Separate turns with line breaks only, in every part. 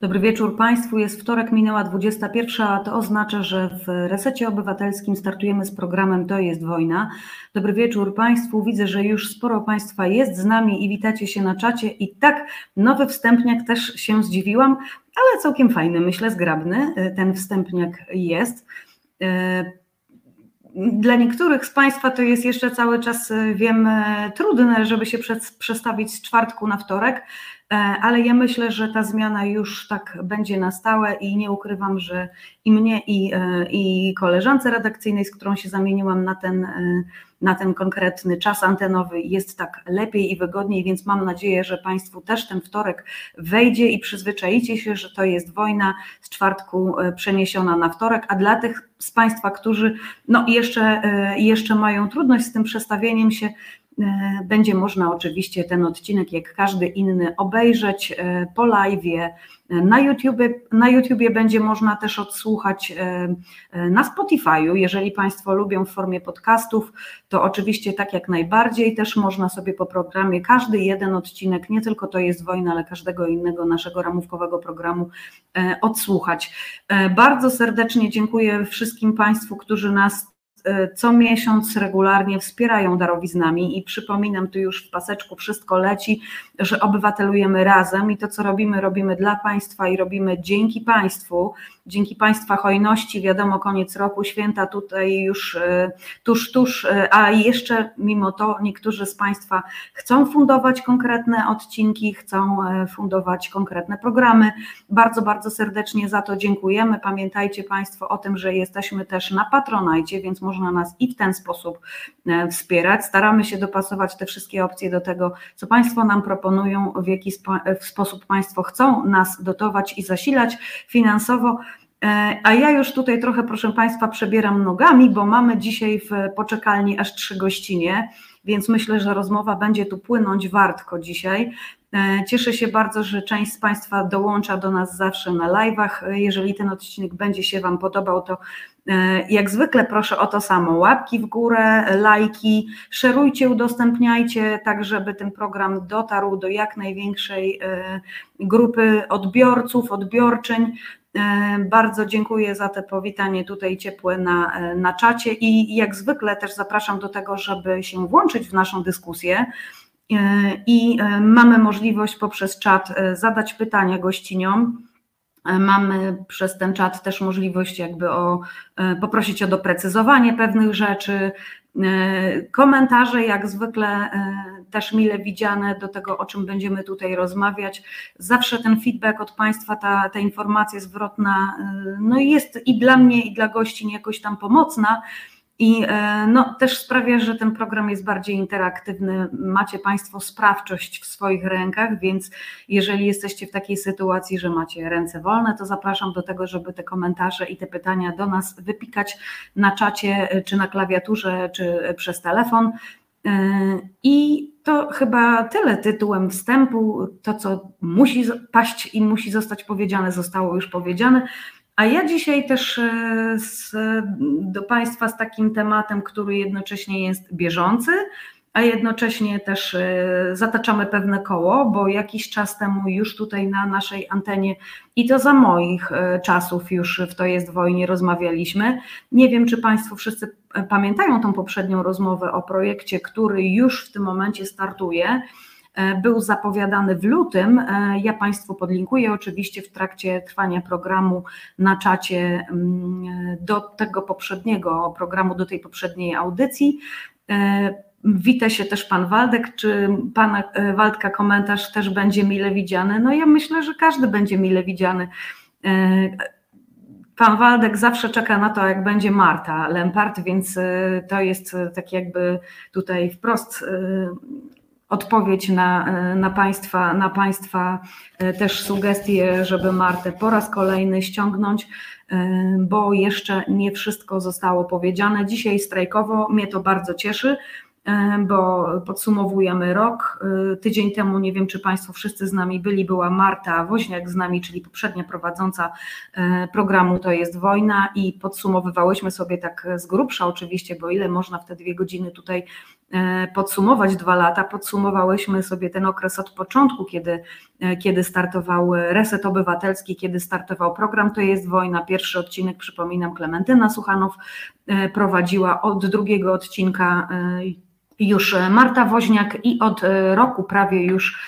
Dobry wieczór Państwu. Jest wtorek, minęła 21, a to oznacza, że w resecie obywatelskim startujemy z programem To jest wojna. Dobry wieczór Państwu. Widzę, że już sporo Państwa jest z nami i witacie się na czacie. I tak, nowy wstępniak też się zdziwiłam, ale całkiem fajny, myślę, zgrabny ten wstępniak jest. Dla niektórych z Państwa to jest jeszcze cały czas, wiem, trudne, żeby się przestawić z czwartku na wtorek. E, ale ja myślę, że ta zmiana już tak będzie na stałe i nie ukrywam, że i mnie, i, e, i koleżance redakcyjnej, z którą się zamieniłam na ten, e, na ten konkretny czas antenowy, jest tak lepiej i wygodniej, więc mam nadzieję, że Państwu też ten wtorek wejdzie i przyzwyczajicie się, że to jest wojna z czwartku przeniesiona na wtorek, a dla tych z Państwa, którzy no jeszcze, jeszcze mają trudność z tym przestawieniem się, będzie można oczywiście ten odcinek, jak każdy inny, obejrzeć e, po live. Na YouTubie, na YouTubie będzie można też odsłuchać e, na Spotify'u. Jeżeli Państwo lubią w formie podcastów, to oczywiście tak jak najbardziej też można sobie po programie każdy jeden odcinek, nie tylko to jest wojna, ale każdego innego naszego ramówkowego programu odsłuchać. Bardzo serdecznie dziękuję wszystkim Państwu, którzy nas E, co miesiąc regularnie wspierają darowiznami i przypominam tu już w paseczku wszystko leci, że obywatelujemy razem i to co robimy, robimy dla Państwa i robimy dzięki Państwu, dzięki Państwa hojności, wiadomo koniec roku, święta tutaj już e, tuż, tuż, e, a jeszcze mimo to niektórzy z Państwa chcą fundować konkretne odcinki, chcą fundować konkretne programy. Bardzo, bardzo serdecznie za to dziękujemy. Pamiętajcie Państwo o tym, że jesteśmy też na Patronajcie, więc można nas i w ten sposób e, wspierać. Staramy się dopasować te wszystkie opcje do tego, co Państwo nam proponują, w jaki sposób Państwo chcą nas dotować i zasilać finansowo. E, a ja już tutaj trochę, proszę Państwa, przebieram nogami, bo mamy dzisiaj w poczekalni aż trzy gościnie, więc myślę, że rozmowa będzie tu płynąć wartko dzisiaj. E, cieszę się bardzo, że część z Państwa dołącza do nas zawsze na live'ach. Jeżeli ten odcinek będzie się Wam podobał, to E, jak zwykle proszę o to samo, łapki w górę, lajki, szerujcie, udostępniajcie, tak żeby ten program dotarł do jak największej e, grupy odbiorców, odbiorczyń. E, bardzo dziękuję za te powitanie tutaj ciepłe na, na czacie i jak zwykle też zapraszam do tego, żeby się włączyć w naszą dyskusję. I mamy możliwość poprzez czat zadać pytania gościniom E, mamy przez ten czat też możliwość jakby o, e, poprosić o doprecyzowanie pewnych rzeczy, e, komentarze jak zwykle też mile widziane do tego, o czym będziemy tutaj rozmawiać. Zawsze ten feedback od Państwa, ta, ta informacja zwrotna no jest i dla mnie i dla gości jakoś tam pomocna, i e, no, też sprawia, że ten program jest bardziej interaktywny. Macie Państwo sprawczość w swoich rękach, więc jeżeli jesteście w takiej sytuacji, że macie ręce wolne, to zapraszam do tego, żeby te komentarze i te pytania do nas wypikać na czacie, e, czy na klawiaturze, czy przez telefon. E, I to chyba tyle tytułem wstępu. To, co musi paść i musi zostać powiedziane, zostało już powiedziane. A ja dzisiaj też e, z, do Państwa z takim tematem, który jednocześnie jest bieżący, a jednocześnie też e, zataczamy pewne koło, bo jakiś czas temu już tutaj na naszej antenie i to za moich e, czasów już w To jest wojnie rozmawialiśmy. Nie wiem, czy Państwo wszyscy pamiętają tą poprzednią rozmowę o projekcie, który już w tym momencie startuje był zapowiadany w lutym. E, ja Państwu podlinkuję oczywiście w trakcie trwania programu na czacie mm, do tego poprzedniego programu, do tej poprzedniej audycji. E, wita się też pan Waldek. Czy pana Waldka komentarz też będzie mile widziany? No ja myślę, że każdy będzie mile widziany. Pan Waldek zawsze czeka na to, jak będzie Marta Lempart, więc to jest tak jakby tutaj wprost odpowiedź na, na, państwa, na Państwa e, też sugestie, żeby Martę po raz kolejny ściągnąć, e, bo jeszcze nie wszystko zostało powiedziane. Dzisiaj strajkowo mnie to bardzo cieszy e, bo podsumowujemy rok. Tydzień temu, nie wiem czy Państwo wszyscy z nami byli, była Marta Woźniak z nami, czyli poprzednia prowadząca programu To jest wojna i podsumowywałyśmy sobie tak z grubsza oczywiście, bo ile można w te dwie godziny tutaj podsumować dwa lata, podsumowałyśmy sobie ten okres od początku, kiedy, kiedy startował Reset Obywatelski, kiedy startował program To jest wojna. Pierwszy odcinek, przypominam, Klementyna Suchanow prowadziła od drugiego odcinka już Marta Woźniak i od roku prawie już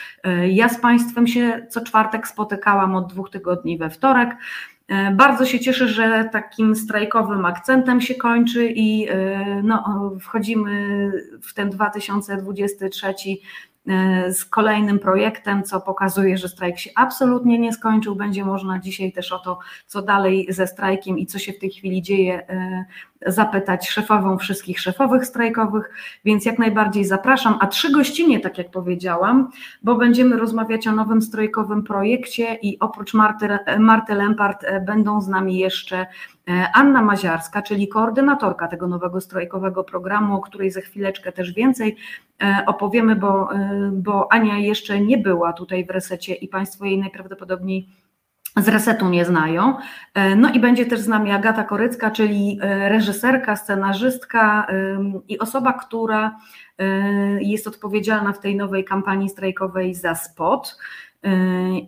ja z Państwem się co czwartek spotykałam od dwóch tygodni we wtorek. E, bardzo się cieszę, że takim strajkowym akcentem się kończy i e, no, wchodzimy w ten 2023 e, z kolejnym projektem, co pokazuje, że strajk się absolutnie nie skończył. Będzie można dzisiaj też o to, co dalej ze strajkiem i co się w tej chwili dzieje, zapytać szefową wszystkich szefowych strajkowych, więc jak najbardziej zapraszam. A trzy gościnie, tak jak powiedziałam, bo będziemy rozmawiać o nowym strajkowym projekcie i oprócz Marty, Marty Lempart e, będą z nami jeszcze e, Anna Maziarska, czyli koordynatorka tego nowego strajkowego programu, o której za chwileczkę też więcej e, opowiemy, bo, bo Ania jeszcze nie była tutaj w resecie i Państwo jej najprawdopodobniej z resetu nie znają. E, no i będzie też z nami Agata Korycka, czyli e, reżyserka, scenarzystka i osoba, która e, jest odpowiedzialna w tej nowej kampanii strajkowej za spot.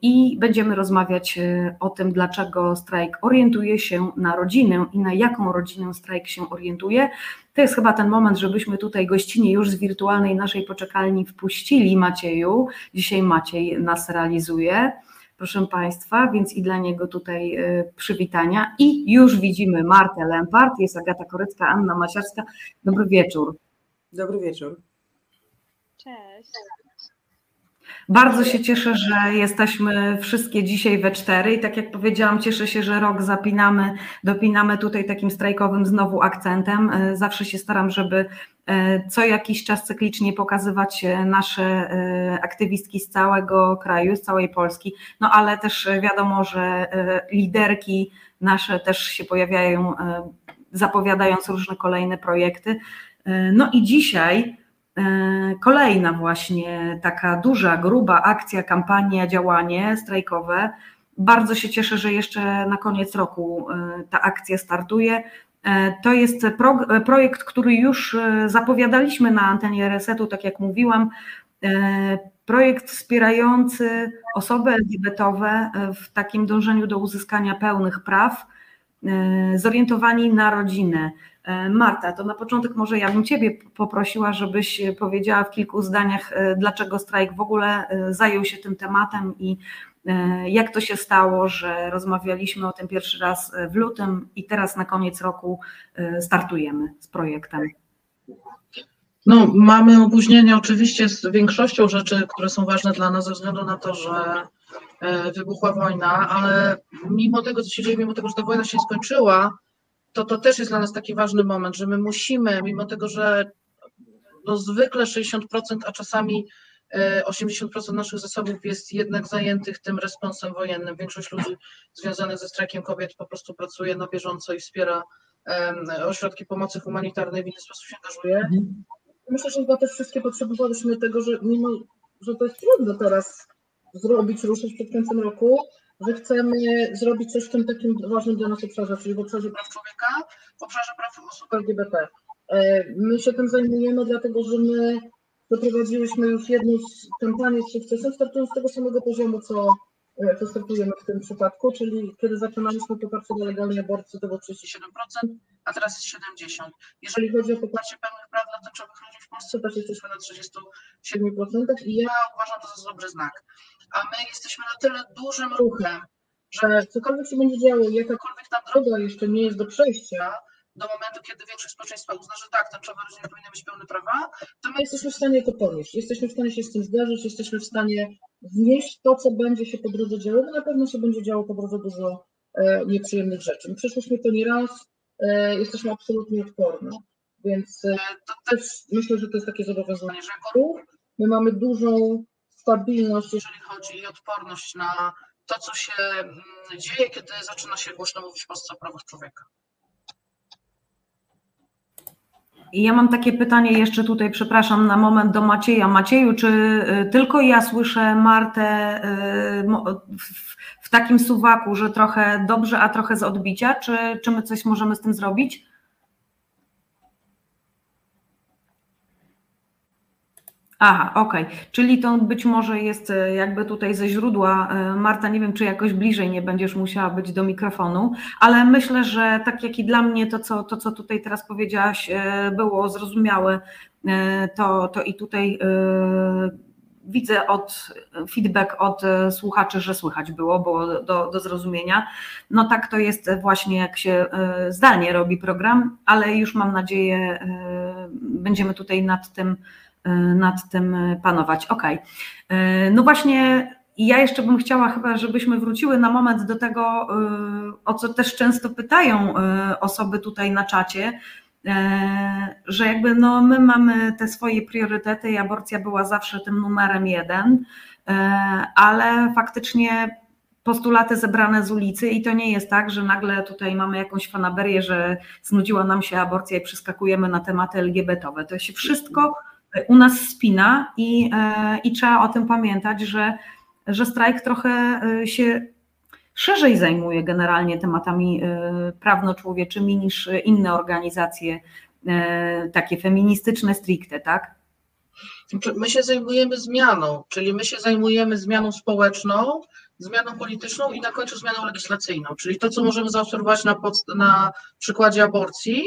I będziemy rozmawiać o tym, dlaczego strajk orientuje się na rodzinę i na jaką rodzinę strajk się orientuje. To jest chyba ten moment, żebyśmy tutaj gościnie już z wirtualnej naszej poczekalni wpuścili Macieju. Dzisiaj Maciej nas realizuje proszę Państwa, więc i dla niego tutaj y, przywitania. I już widzimy Martę Lempart, jest Agata Korycka, Anna Masiarska. Dobry wieczór.
Dobry wieczór.
Cześć.
Bardzo się cieszę, że jesteśmy wszystkie dzisiaj we cztery i tak jak powiedziałam, cieszę się, że rok zapinamy, dopinamy tutaj takim strajkowym znowu akcentem. Y, zawsze się staram, żeby E, co jakiś czas cyklicznie pokazywać e, nasze e, aktywistki z całego kraju, z całej Polski, no ale też wiadomo, że liderki nasze też się pojawiają, zapowiadając różne kolejne projekty. No i dzisiaj kolejna właśnie taka duża, gruba akcja, kampania, działanie strajkowe. Bardzo się cieszę, że jeszcze na koniec roku ta akcja startuje. E, to jest pro, projekt, który już e, zapowiadaliśmy na antenie Resetu, tak jak mówiłam. E, projekt wspierający osoby LGBT w takim dążeniu do uzyskania pełnych praw, zorientowani na rodzinę. Marta, to na początek może ja bym Ciebie poprosiła, żebyś powiedziała w kilku zdaniach, dlaczego strajk w ogóle zajął się tym tematem i E, jak to się stało, że rozmawialiśmy o tym pierwszy raz w lutym i teraz na koniec roku e, startujemy z projektem?
No, mamy opóźnienia oczywiście z większością rzeczy, które są ważne dla nas ze względu na to, że e, wybuchła wojna, ale mimo tego, co się dzieje, mimo tego, że ta wojna się skończyła, to to też jest dla nas taki ważny moment, że my musimy, mimo tego, że no zwykle 60%, a czasami 80% naszych zasobów jest jednak zajętych tym responsem wojennym. Większość ludzi związanych ze strajkiem kobiet po prostu pracuje na bieżąco i wspiera ośrodki pomocy humanitarnej, w inny sposób się angażuje. Myślę, że chyba też wszystkie potrzebowałyśmy tego, że mimo, że to jest trudno teraz zrobić, ruszyć przed końcem roku, że chcemy zrobić coś w tym takim ważnym dla nas obszarze, czyli w obszarze praw człowieka, w obszarze praw osób LGBT. E, my się tym zajmujemy, dlatego że my Doprowadziłyśmy już jedną z kampanii z sukcesem, startując z tego samego poziomu, co, e, co startujemy w tym przypadku, czyli kiedy zaczynaliśmy poparcie dla legalnej aborcji, to było 37%, a teraz jest 70%. Jeżeli chodzi o poparcie pełnych praw dla tęczowych ludzi w Polsce, też jesteśmy na 37% i ja uważam to za dobry znak. A my jesteśmy na tyle dużym ruchem, że cokolwiek się będzie działo, jakakolwiek ta droga jeszcze nie jest do przejścia, do momentu, kiedy większość społeczeństwa uzna, że tak, tęczowe rodziny powinny mieć pełne prawa, to my jesteśmy w stanie to ponieść. Jesteśmy w stanie się z tym zderzyć, jesteśmy w stanie wnieść to, co będzie się po drodze działo, bo na pewno się będzie działo po drodze dużo e, nieprzyjemnych rzeczy. My przeszliśmy to nieraz, e, jesteśmy absolutnie odporne, więc e, to też myślę, że to jest takie zobowiązanie, że jako ruch my mamy dużą stabilność, jeżeli chodzi o odporność na to, co się mm, dzieje, kiedy zaczyna się głośno mówić w Polsce o prawach człowieka.
Ja mam takie pytanie jeszcze tutaj, przepraszam, na moment do Macieja. Macieju, czy y, tylko ja słyszę Martę y, w takim suwaku, że trochę dobrze, a trochę z odbicia? Czy, czy my coś możemy z tym zrobić? Aha, okej. Czyli to być może jest e, jakby tutaj ze źródła. e, Marta, nie wiem, czy jakoś bliżej nie będziesz musiała być do mikrofonu, ale myślę, że tak jak i dla mnie to, co, to, co tutaj teraz powiedziałaś, e, było zrozumiałe, to, to i tutaj widzę od feedback od słuchaczy, że słychać było, było do, do zrozumienia. No tak to jest właśnie, jak się e, zdalnie robi program, ale już mam nadzieję, będziemy tutaj nad tym nad tym panować. Okej. E, No właśnie, ja jeszcze bym chciała chyba, żebyśmy wróciły na moment do tego, e, o co też często pytają e, osoby tutaj na czacie, e, że jakby no my mamy te swoje priorytety i aborcja była zawsze tym numerem jeden, e, ale faktycznie postulaty zebrane z ulicy i to nie jest tak, że nagle tutaj mamy jakąś fanaberię, że znudziła nam się aborcja i przeskakujemy na tematy LGBT-owe. To się wszystko u nas spina i, e, i trzeba o tym pamiętać, że, że strajk trochę e, się szerzej zajmuje generalnie tematami e, prawno-człowieczymi niż inne organizacje takie feministyczne stricte, tak?
My się zajmujemy zmianą, czyli my się zajmujemy zmianą społeczną, zmianą polityczną i na końcu zmianą legislacyjną. Czyli to, co możemy zaobserwować na, podst- na przykładzie aborcji,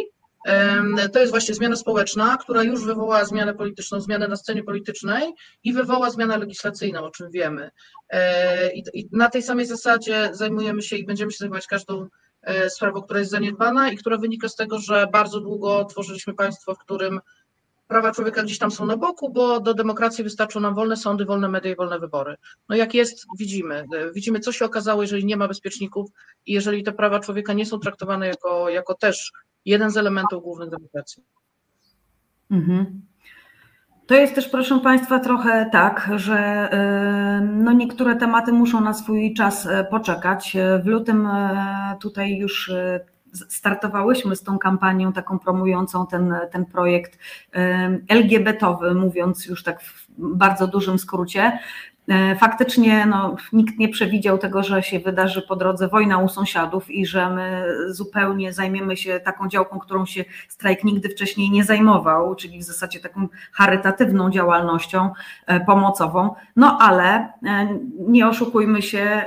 to jest właśnie zmiana społeczna, która już wywołała zmianę polityczną, zmianę na scenie politycznej i wywoła zmianę legislacyjną, o czym wiemy. E, I, na tej samej zasadzie zajmujemy się i będziemy się zajmować każdą e, sprawą, która jest zaniedbana i która wynika z tego, że bardzo długo tworzyliśmy państwo, w którym prawa człowieka gdzieś tam są na boku, bo do demokracji wystarczą nam wolne sądy, wolne media i wolne wybory. No jak jest, widzimy. Widzimy, co się okazało, jeżeli nie ma bezpieczników i jeżeli te prawa człowieka nie są traktowane jako, jako też jeden z elementów głównych demokracji.
Mhm. To jest też, proszę Państwa, trochę tak, że y, no niektóre tematy muszą na swój czas y, poczekać. W lutym tutaj już startowałyśmy z tą kampanią taką promującą ten, ten projekt LGBT-owy, mówiąc już tak w bardzo dużym skrócie. E, Faktycznie no, nikt nie przewidział tego, że się wydarzy po drodze wojna u sąsiadów i że my zupełnie zajmiemy się taką działką, którą się strajk nigdy wcześniej nie zajmował, czyli w zasadzie taką charytatywną działalnością e, pomocową. No ale e, nie oszukujmy się,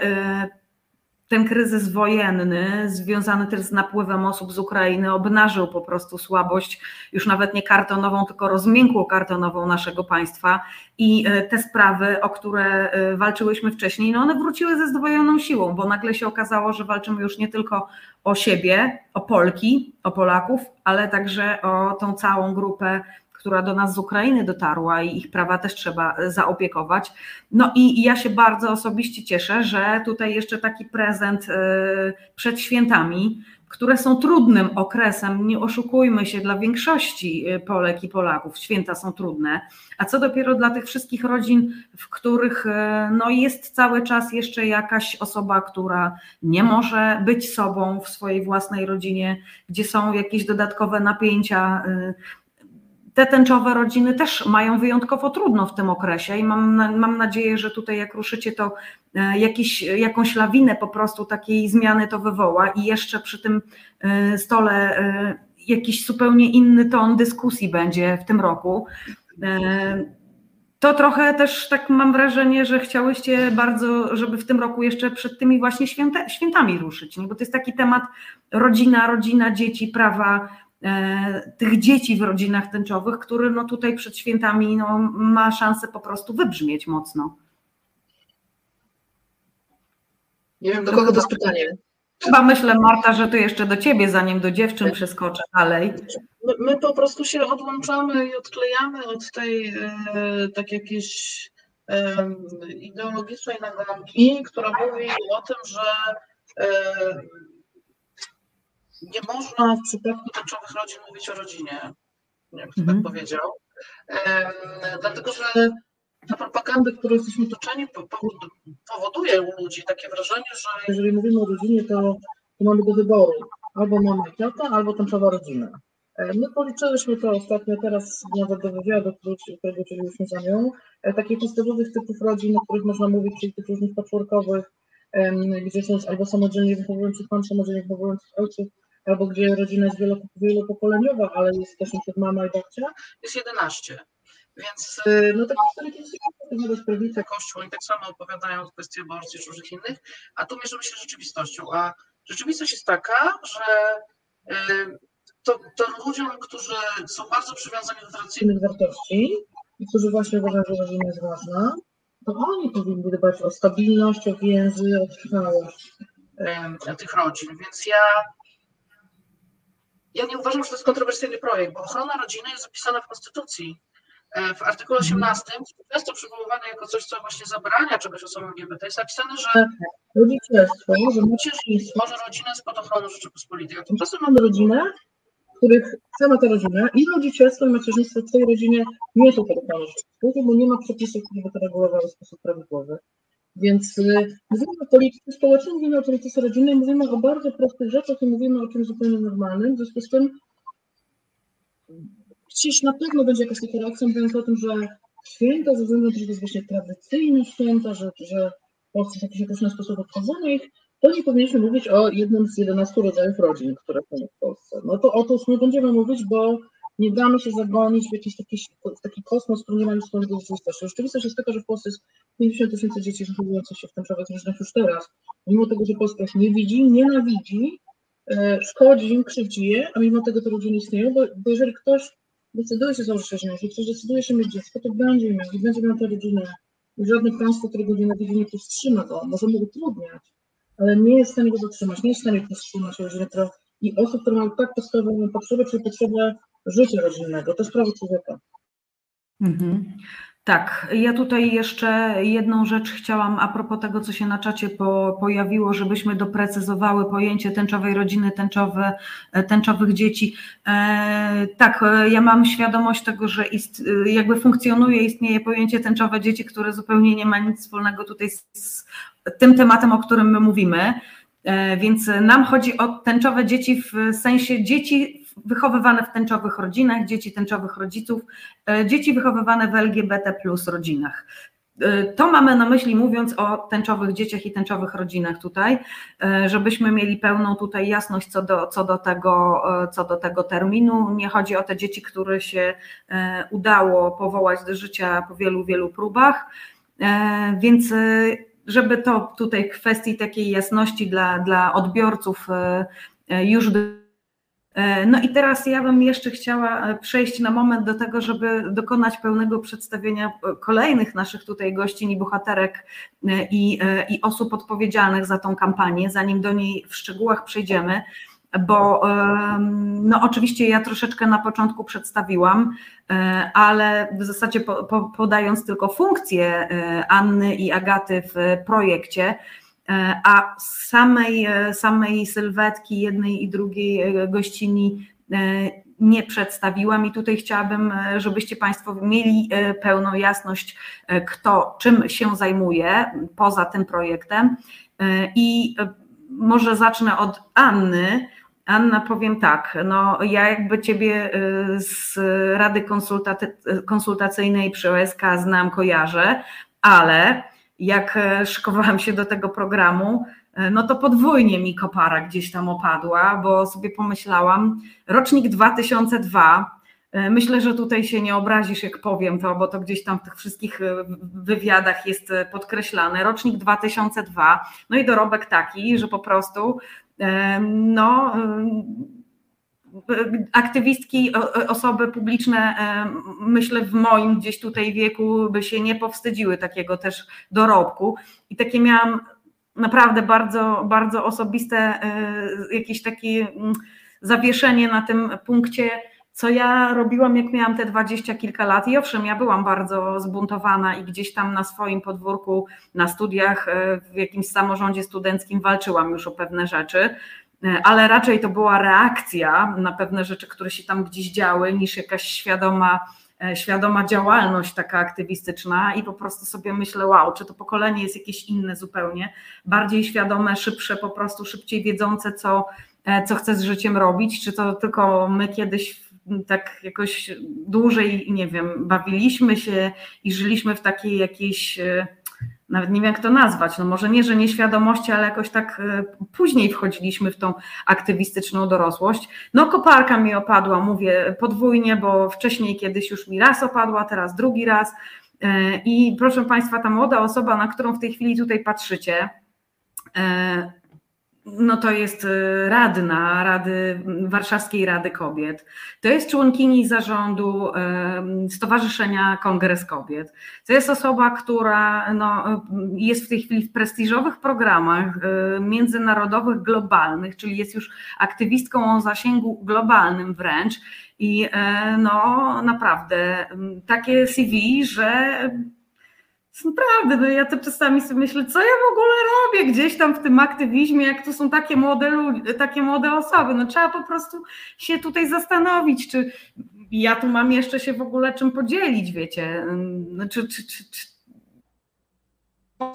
ten kryzys wojenny, związany też z napływem osób z Ukrainy, obnażył po prostu słabość, już nawet nie kartonową, tylko rozmiękłą kartonową naszego państwa. I e, te sprawy, o które e, walczyłyśmy wcześniej, no one wróciły ze zdwojoną siłą, bo nagle się okazało, że walczymy już nie tylko o siebie, o Polki, o Polaków, ale także o tą całą grupę która do nas z Ukrainy dotarła i ich prawa też trzeba zaopiekować. No i ja się bardzo osobiście cieszę, że tutaj jeszcze taki prezent e, przed świętami, które są trudnym okresem, nie oszukujmy się, dla większości e, Polek i Polaków święta są trudne, a co dopiero dla tych wszystkich rodzin, w których e, no, jest cały czas jeszcze jakaś osoba, która nie może być sobą w swojej własnej rodzinie, gdzie są jakieś dodatkowe napięcia. Te tęczowe rodziny też mają wyjątkowo trudno w tym okresie i mam, mam nadzieję, że tutaj jak ruszycie, to e, jakiś, jakąś lawinę po prostu takiej zmiany to wywoła i jeszcze przy tym e, stole e, jakiś zupełnie inny ton dyskusji będzie w tym roku. To trochę też tak mam wrażenie, że chciałyście bardzo, żeby w tym roku jeszcze przed tymi właśnie święta, świętami ruszyć, nie? bo to jest taki temat rodzina, rodzina, dzieci, prawa, tych dzieci w rodzinach tęczowych, który no tutaj przed świętami no, ma szansę po prostu wybrzmieć mocno.
Nie wiem, do kogo to jest pytanie.
Chyba myślę, Marta, że to jeszcze do ciebie, zanim do dziewczyn przeskoczę dalej.
My, my po prostu się odłączamy i odklejamy od tej e, tak jakiejś e, ideologicznej nagonki, która mówi o tym, że e, nie można w przypadku tęczowych rodzin mówić o rodzinie. Nie wiem, kto
Mhm.
tak powiedział. E, dlatego, że ta propaganda, którą jesteśmy toczeni, po- powod- powoduje u ludzi takie wrażenie, że jeżeli mówimy o rodzinie, to, to mamy do wyboru albo mama i tata, albo tęczowa rodzina. My policzyłyśmy to ostatnio teraz nawet do wywiadu, którego udzieliłyśmy za nią, takich podstawowych typów rodzin, o których można mówić, czyli tych różnych patchworkowych, gdzie są albo samodzielnie wychowujących mam, samodzielnie wychowujących ojców, albo gdzie rodzina jest wielo- wielopokoleniowa, ale jest też mama i babcia, jest 11.
Więc y, no takie historyki opowiadać prawica, kościół, oni tak samo opowiadają kwestie aborcji czy różnych innych, a tu mierzymy się z rzeczywistością. A rzeczywistość jest taka, że y, to, to ludziom, którzy są bardzo przywiązani do tradycyjnych wartości i którzy właśnie uważają, że rodzina jest ważna, to oni powinni dbać o stabilność, o więzy, o trwałość y, tych rodzin. Więc ja ja nie uważam, że to jest kontrowersyjny projekt, bo ochrona rodziny jest zapisana w Konstytucji. E, w artykule 18, często przywoływane jako coś, co właśnie zabrania czegoś osobom LGBT, jest napisane, że rodzicielstwo, że macierzyństwo, że rodzina jest pod ochroną Rzeczypospolitej. A tymczasem mamy rodzinę, w których sama ta rodzina i rodzicielstwo i macierzyństwo w tej rodzinie nie są pod ochroną Rzeczypospolitej, bo nie ma przepisów, które by to regulowały w sposób prawidłowy. Więc y, mówimy o polityce społecznej, mówimy o polityce rodzinnej, mówimy o bardzo prostych rzeczach i mówimy o czymś zupełnie normalnym. W związku z tym dziś na pewno będzie jakaś taka reakcja mówiąc o tym, że święta, ze względu na to, że to jest właśnie tradycyjne święta, że, że Polsce w jakiś określony sposób obchodzono ich, to nie powinniśmy mówić o jednym z 11 rodzajów rodzin, które są w Polsce. No to o to nie będziemy mówić, bo nie damy się zagonić w jakiś taki, taki kosmos, który nie ma nic wspólnego z rzeczywistością. Rzeczywistość jest taka, że w Polsce jest 50 tysięcy dzieci zachowujących się w tęczowych różnych już teraz, mimo tego, że Polska ich nie widzi, nienawidzi, e, szkodzi im, krzywdzi je, a mimo tego te rodziny istnieją, bo, bo jeżeli ktoś decyduje się założyć rodzinę, jeżeli ktoś decyduje się mieć dziecko, to będzie miał będzie miał tę rodzinę. I żadne państwo, którego nienawidzi, nie powstrzyma go, może mu utrudniać, ale nie jest w stanie go zatrzymać, nie jest w stanie powstrzymać rodziny, która, i osób, które mają tak podstawową potrzebę, czyli potrzebę życia rodzinnego, to sprawa człowieka.
Mhm. Tak, ja tutaj jeszcze jedną rzecz chciałam a propos tego, co się na czacie po, pojawiło, żebyśmy doprecyzowały pojęcie tęczowej rodziny, tęczowe, tęczowych dzieci. E, tak, ja mam świadomość tego, że ist, jakby funkcjonuje, istnieje pojęcie tęczowe dzieci, które zupełnie nie ma nic wspólnego tutaj z, z tym tematem, o którym my mówimy. E, więc nam chodzi o tęczowe dzieci w sensie dzieci wychowywane w tęczowych rodzinach, dzieci tęczowych rodziców, e, dzieci wychowywane w LGBT plus rodzinach. E, to mamy na myśli mówiąc o tęczowych dzieciach i tęczowych rodzinach tutaj, e, żebyśmy mieli pełną tutaj jasność co do, co do, tego, co do tego terminu. Nie chodzi o te dzieci, które się udało powołać do życia po wielu, wielu próbach, więc żeby to tutaj kwestii takiej jasności dla, dla odbiorców już no i teraz ja bym jeszcze chciała e, przejść na moment do tego, żeby dokonać pełnego przedstawienia e, kolejnych naszych tutaj gościń i bohaterek i, i osób odpowiedzialnych za tą kampanię, zanim do niej w szczegółach przejdziemy, bo no oczywiście ja troszeczkę na początku przedstawiłam, ale w zasadzie po, po, podając tylko funkcje Anny i Agaty w projekcie, E, a samej, e, samej sylwetki jednej i drugiej e, gościni nie przedstawiłam i tutaj chciałabym, żebyście Państwo mieli pełną jasność, kto czym się zajmuje poza tym projektem. I może zacznę od Anny. Anna, powiem tak, no ja jakby Ciebie z Rady Konsultacyjnej przy OSK znam, kojarzę, ale jak e, szykowałam się do tego programu, e, no to podwójnie mi kopara gdzieś tam opadła, bo sobie pomyślałam, rocznik 2002, e, myślę, że tutaj się nie obrazisz, jak powiem to, bo to gdzieś tam w tych wszystkich wywiadach jest podkreślane, rocznik 2002, no i dorobek taki, że po prostu no aktywistki, osoby publiczne, e, myślę w moim gdzieś tutaj wieku by się nie powstydziły takiego też dorobku i takie miałam naprawdę bardzo, bardzo osobiste e, jakieś takie mm, zawieszenie na tym punkcie, co ja robiłam, jak miałam te dwadzieścia kilka lat. I owszem, ja byłam bardzo zbuntowana i gdzieś tam na swoim podwórku, na studiach, e, w jakimś samorządzie studenckim walczyłam już o pewne rzeczy. E, ale raczej to była reakcja na pewne rzeczy, które się tam gdzieś działy, niż jakaś świadoma, e, świadoma działalność taka aktywistyczna i po prostu sobie myślę, wow, czy to pokolenie jest jakieś inne zupełnie, bardziej świadome, szybsze, po prostu szybciej wiedzące, co, e, co chce z życiem robić, czy to tylko my kiedyś tak jakoś dłużej, nie wiem, bawiliśmy się i żyliśmy w takiej jakiejś nawet nie wiem jak to nazwać, no może nie, że nieświadomości, ale jakoś tak e, później wchodziliśmy w tą aktywistyczną dorosłość. No koparka mi opadła, mówię podwójnie, bo wcześniej kiedyś już mi raz opadła, teraz drugi raz e, i proszę Państwa, ta młoda osoba, na którą w tej chwili tutaj patrzycie, e, no to jest y, radna Rady Warszawskiej Rady Kobiet. To jest członkini zarządu Stowarzyszenia Kongres Kobiet. To jest osoba, która no, jest w tej chwili w prestiżowych programach y, międzynarodowych, globalnych, czyli jest już aktywistką o zasięgu globalnym wręcz. I no naprawdę takie CV, że Naprawdę, no ja to czasami sobie myślę, co ja w ogóle robię gdzieś tam w tym aktywizmie, jak tu są takie młode takie młode osoby. No trzeba po prostu się tutaj zastanowić, czy ja tu mam jeszcze się w ogóle czym podzielić, wiecie. No, czy, czy, czy,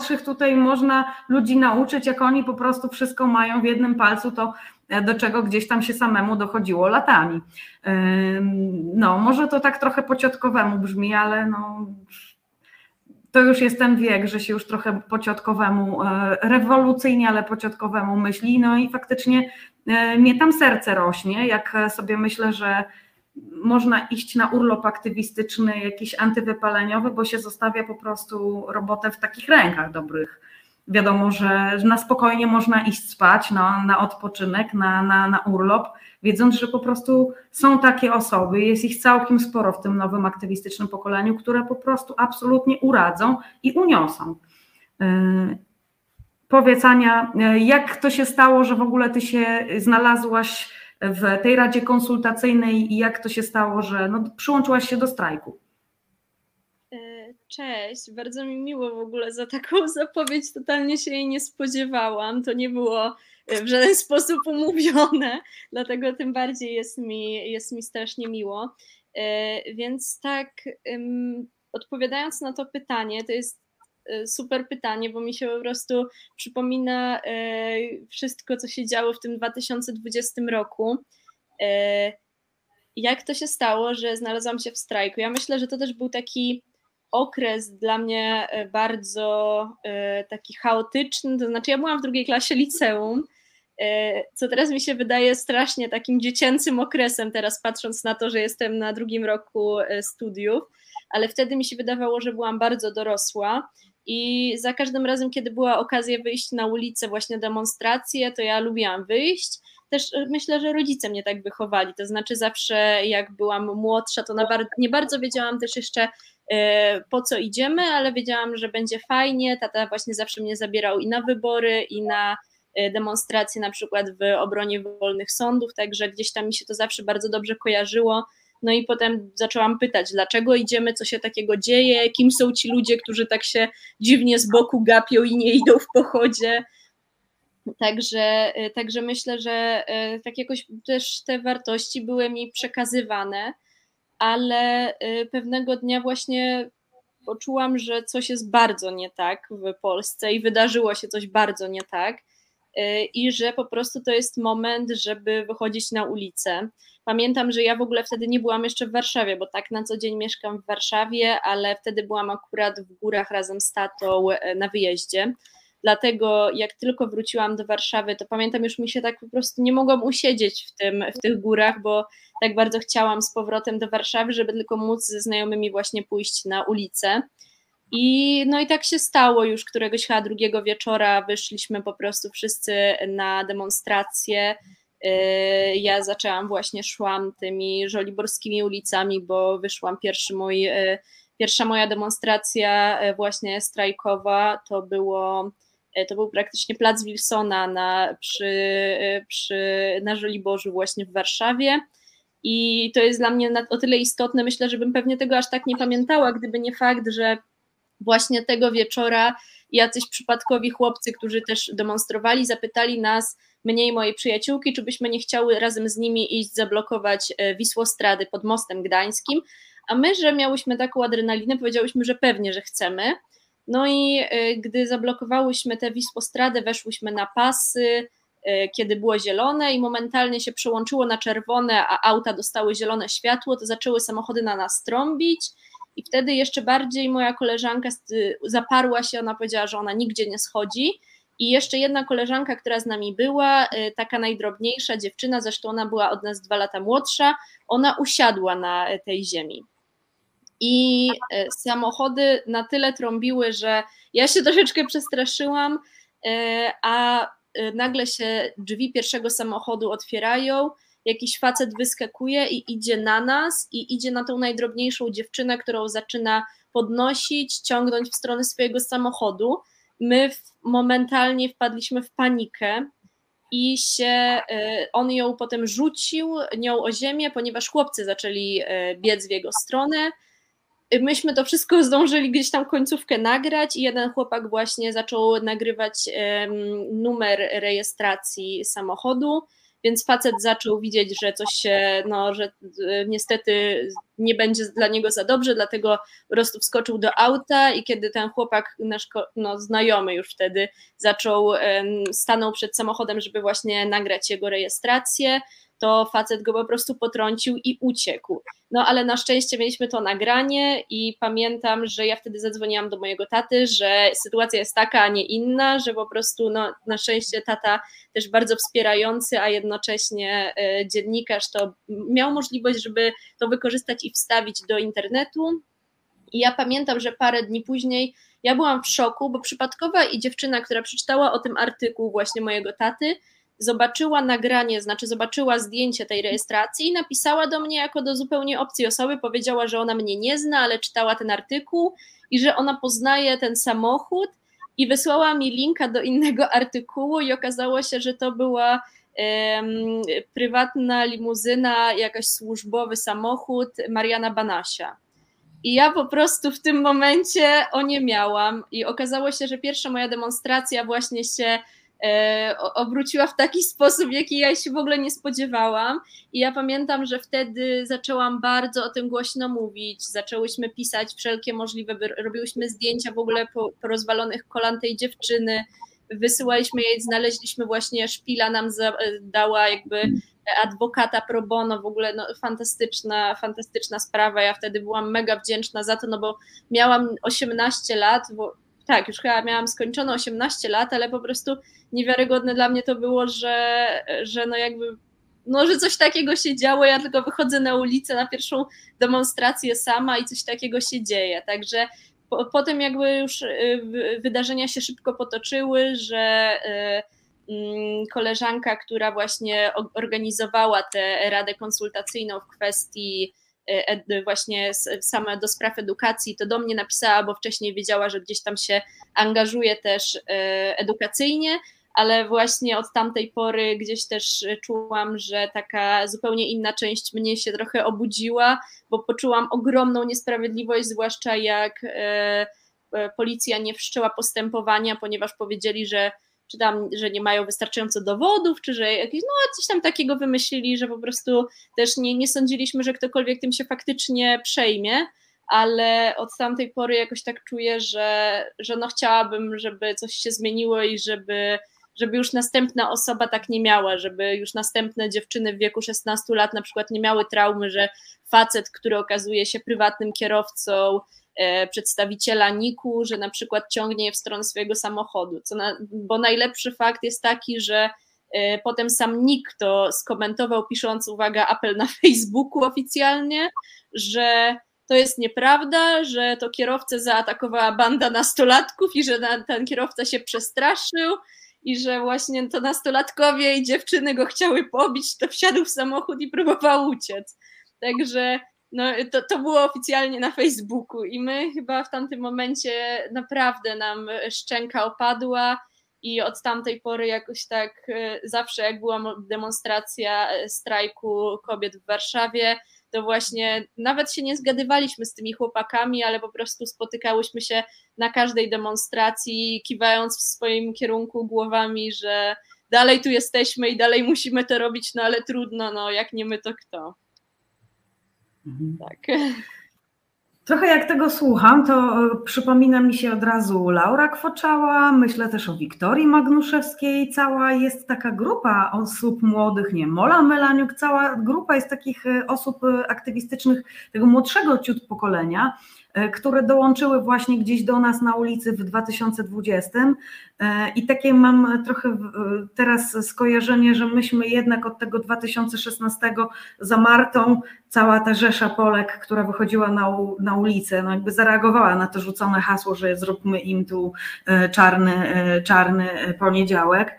czy tutaj można ludzi nauczyć, jak oni po prostu wszystko mają w jednym palcu, to do czego gdzieś tam się samemu dochodziło latami. No, może to tak trochę pociotkowemu brzmi, ale no to już jest ten wiek, że się już trochę pociotkowemu, e, rewolucyjnie, ale pociotkowemu myśli. No i faktycznie e, mnie tam serce rośnie, jak sobie myślę, że można iść na urlop aktywistyczny, jakiś antywypaleniowy, bo się zostawia po prostu robotę w takich rękach dobrych. Wiadomo, że na spokojnie można iść spać, no, na odpoczynek, na, na, na urlop, wiedząc, że po prostu są takie osoby, jest ich całkiem sporo w tym nowym aktywistycznym pokoleniu, które po prostu absolutnie uradzą i uniosą. Yy, powiedz Ania, yy, jak to się stało, że w ogóle ty się znalazłaś w tej Radzie Konsultacyjnej i jak to się stało, że no, przyłączyłaś się do strajku?
Yy, cześć, bardzo mi miło w ogóle za taką zapowiedź, totalnie się jej nie spodziewałam. To nie było w żaden sposób umówione, dlatego tym bardziej jest mi, jest mi strasznie miło. E, więc tak, odpowiadając na to pytanie, to jest e, super pytanie, bo mi się po prostu przypomina e, wszystko, co się działo w tym 2020 roku. Jak to się stało, że znalazłam się w strajku? Ja myślę, że to też był taki okres dla mnie bardzo taki chaotyczny, to znaczy ja byłam w drugiej klasie liceum E, co teraz mi się wydaje strasznie takim dziecięcym okresem, teraz patrząc na to, że jestem na drugim roku e, studiów, ale wtedy mi się wydawało, że byłam bardzo dorosła. I za każdym razem, kiedy była okazja wyjść na ulicę, właśnie demonstracje, to ja lubiłam wyjść. Też e, myślę, że rodzice mnie tak wychowali. To znaczy, zawsze jak byłam młodsza, to nie bardzo wiedziałam też jeszcze, po co idziemy, ale wiedziałam, że będzie fajnie. Tata właśnie zawsze mnie zabierał i na wybory, i na Y, demonstracje na przykład w obronie wolnych sądów, także gdzieś tam mi się to zawsze bardzo dobrze kojarzyło. No i potem zaczęłam pytać, dlaczego idziemy, co się takiego dzieje, kim są ci ludzie, którzy tak się dziwnie z boku gapią i nie idą w pochodzie. Także, y, także myślę, że y, tak jakoś też te wartości były mi przekazywane, ale pewnego dnia właśnie poczułam, że coś jest bardzo nie tak w Polsce i wydarzyło się coś bardzo nie tak. Y, i że po prostu to jest moment, żeby wychodzić na ulicę. Pamiętam, że ja w ogóle wtedy nie byłam jeszcze w Warszawie, bo tak na co dzień mieszkam w Warszawie, ale wtedy byłam akurat w górach razem z tatą y, na wyjeździe. Dlatego jak tylko wróciłam do Warszawy, to pamiętam już mi się tak po prostu nie mogłam usiedzieć w, tym, w tych górach, bo tak bardzo chciałam z powrotem do Warszawy, żeby tylko móc ze znajomymi właśnie pójść na ulicę. I no i tak się stało już któregoś chyba drugiego wieczora wyszliśmy po prostu wszyscy na demonstrację. Y, ja zaczęłam właśnie, szłam tymi żoliborskimi ulicami, bo wyszłam pierwszy mój, y, pierwsza moja demonstracja y, właśnie strajkowa, to było to był praktycznie plac Wilsona na, przy, przy, na Żoliborzu właśnie w Warszawie. I to jest dla mnie o tyle istotne, myślę, że bym pewnie tego aż tak nie pamiętała, gdyby nie fakt, że właśnie tego wieczora jacyś przypadkowi chłopcy, którzy też demonstrowali, zapytali nas, mnie i mojej przyjaciółki, czy byśmy nie chciały razem z nimi iść zablokować e, Wisłostrady pod mostem gdańskim, a my, że miałyśmy taką adrenalinę, powiedziałyśmy, że pewnie, że chcemy. No i e, gdy zablokowałyśmy tę Wisłostradę, weszłyśmy na pasy, e, kiedy było zielone i momentalnie się przełączyło na czerwone, a auta dostały zielone światło, to zaczęły samochody na nas trąbić I wtedy jeszcze bardziej moja koleżanka zaparła się, ona powiedziała, że ona nigdzie nie schodzi. I jeszcze jedna koleżanka, która z nami była, y, taka najdrobniejsza dziewczyna, zresztą ona była od nas dwa lata młodsza, ona usiadła na tej ziemi. I y, samochody na tyle trąbiły, że ja się troszeczkę przestraszyłam, y, a nagle się drzwi pierwszego samochodu otwierają, jakiś facet wyskakuje i idzie na nas i idzie na tą najdrobniejszą dziewczynę, którą zaczyna podnosić, ciągnąć w stronę swojego samochodu. My momentalnie wpadliśmy w panikę i się on ją potem rzucił nią o ziemię, ponieważ chłopcy zaczęli biec w jego stronę. Myśmy to wszystko zdążyli gdzieś tam końcówkę nagrać i jeden chłopak właśnie zaczął nagrywać numer rejestracji samochodu więc facet zaczął widzieć, że coś się, no, że e, niestety nie będzie dla niego za dobrze, dlatego po prostu wskoczył do auta i kiedy ten chłopak, nasz no, znajomy już wtedy, zaczął, stanął przed samochodem, żeby właśnie nagrać jego rejestrację, to facet go po prostu potrącił i uciekł. No ale na szczęście mieliśmy to nagranie i pamiętam, że ja wtedy zadzwoniłam do mojego taty, że sytuacja jest taka, a nie inna, że po prostu no, na szczęście tata też bardzo wspierający, a jednocześnie e, dziennikarz to miał możliwość, żeby to wykorzystać i wstawić do internetu. I ja pamiętam, że parę dni później ja byłam w szoku, bo przypadkowa i dziewczyna, która przeczytała o tym artykuł właśnie mojego taty, zobaczyła nagranie, znaczy zobaczyła zdjęcie tej rejestracji i napisała do mnie jako do zupełnie obcej osoby, powiedziała, że ona mnie nie zna, ale czytała ten artykuł i że ona poznaje ten samochód i wysłała mi linka do innego artykułu i okazało się, że to była um, prywatna limuzyna, jakaś służbowy samochód Mariana Banasia. I ja po prostu w tym momencie o nie miałam i okazało się, że pierwsza moja demonstracja właśnie się obróciła w taki sposób, jaki ja się w ogóle nie spodziewałam. I ja pamiętam, że wtedy zaczęłam bardzo o tym głośno mówić. Zaczęłyśmy pisać wszelkie możliwe, robiłyśmy zdjęcia w ogóle po, po rozwalonych kolan tej dziewczyny. Wysyłaliśmy jej, znaleźliśmy właśnie szpila, nam za, dała jakby adwokata pro bono, w ogóle no, fantastyczna, fantastyczna sprawa. Ja wtedy byłam mega wdzięczna za to, no bo miałam 18 lat, bo tak, już chyba miałam skończone 18 lat, ale po prostu niewiarygodne dla mnie to było, że, że no jakby no, że coś takiego się działo, ja tylko wychodzę na ulicę na pierwszą demonstrację sama i coś takiego się dzieje. Także po, potem jakby już y, wydarzenia się szybko potoczyły, że y, mm, koleżanka, która właśnie organizowała tę radę konsultacyjną w kwestii właśnie same do spraw edukacji, to do mnie napisała, bo wcześniej wiedziała, że gdzieś tam się angażuje też e, edukacyjnie, ale właśnie od tamtej pory gdzieś też czułam, że taka zupełnie inna część mnie się trochę obudziła, bo poczułam ogromną niesprawiedliwość, zwłaszcza jak e, policja nie wszczęła postępowania, ponieważ powiedzieli, że czy tam, że nie mają wystarczająco dowodów, czy że jakieś, no coś tam takiego wymyślili, że po prostu też nie, nie sądziliśmy, że ktokolwiek tym się faktycznie przejmie, ale od tamtej pory jakoś tak czuję, że, że no chciałabym, żeby coś się zmieniło i żeby, żeby już następna osoba tak nie miała, żeby już następne dziewczyny w wieku 16 lat na przykład nie miały traumy, że facet, który okazuje się prywatnym kierowcą, przedstawiciela NIK-u, że na przykład ciągnie je w stronę swojego samochodu. Na, bo najlepszy fakt jest taki, że e, potem sam NIK to skomentował, pisząc, uwaga, apel na Facebooku oficjalnie, że to jest nieprawda, że to kierowcę zaatakowała banda nastolatków i że ten kierowca się przestraszył i że właśnie to nastolatkowie i dziewczyny go chciały pobić, to wsiadł w samochód i próbował uciec. Także no, to, to było oficjalnie na Facebooku i my chyba w tamtym momencie naprawdę nam szczęka opadła i od tamtej pory jakoś tak e, zawsze jak była demonstracja e, strajku kobiet w Warszawie, to właśnie nawet się nie zgadywaliśmy z tymi chłopakami, ale po prostu spotykałyśmy się na każdej demonstracji, kiwając w swoim kierunku głowami, że dalej tu jesteśmy i dalej musimy to robić, no ale trudno, no jak nie my, to kto.
Mhm. Tak. Trochę jak tego słucham, to e, przypomina mi się od razu Laura Kwoczała, myślę też o Wiktorii Magnuszewskiej, cała jest taka grupa osób młodych, nie, Mola Melaniuk, cała grupa jest takich e, osób e, aktywistycznych tego młodszego ciut pokolenia, które dołączyły właśnie gdzieś do nas na ulicy w 2020 i takie mam trochę teraz skojarzenie, że myśmy jednak od tego 2016 za Martą, cała ta rzesza Polek, która wychodziła na, na ulicę, no jakby zareagowała na to rzucone hasło, że zróbmy im tu czarny, czarny poniedziałek.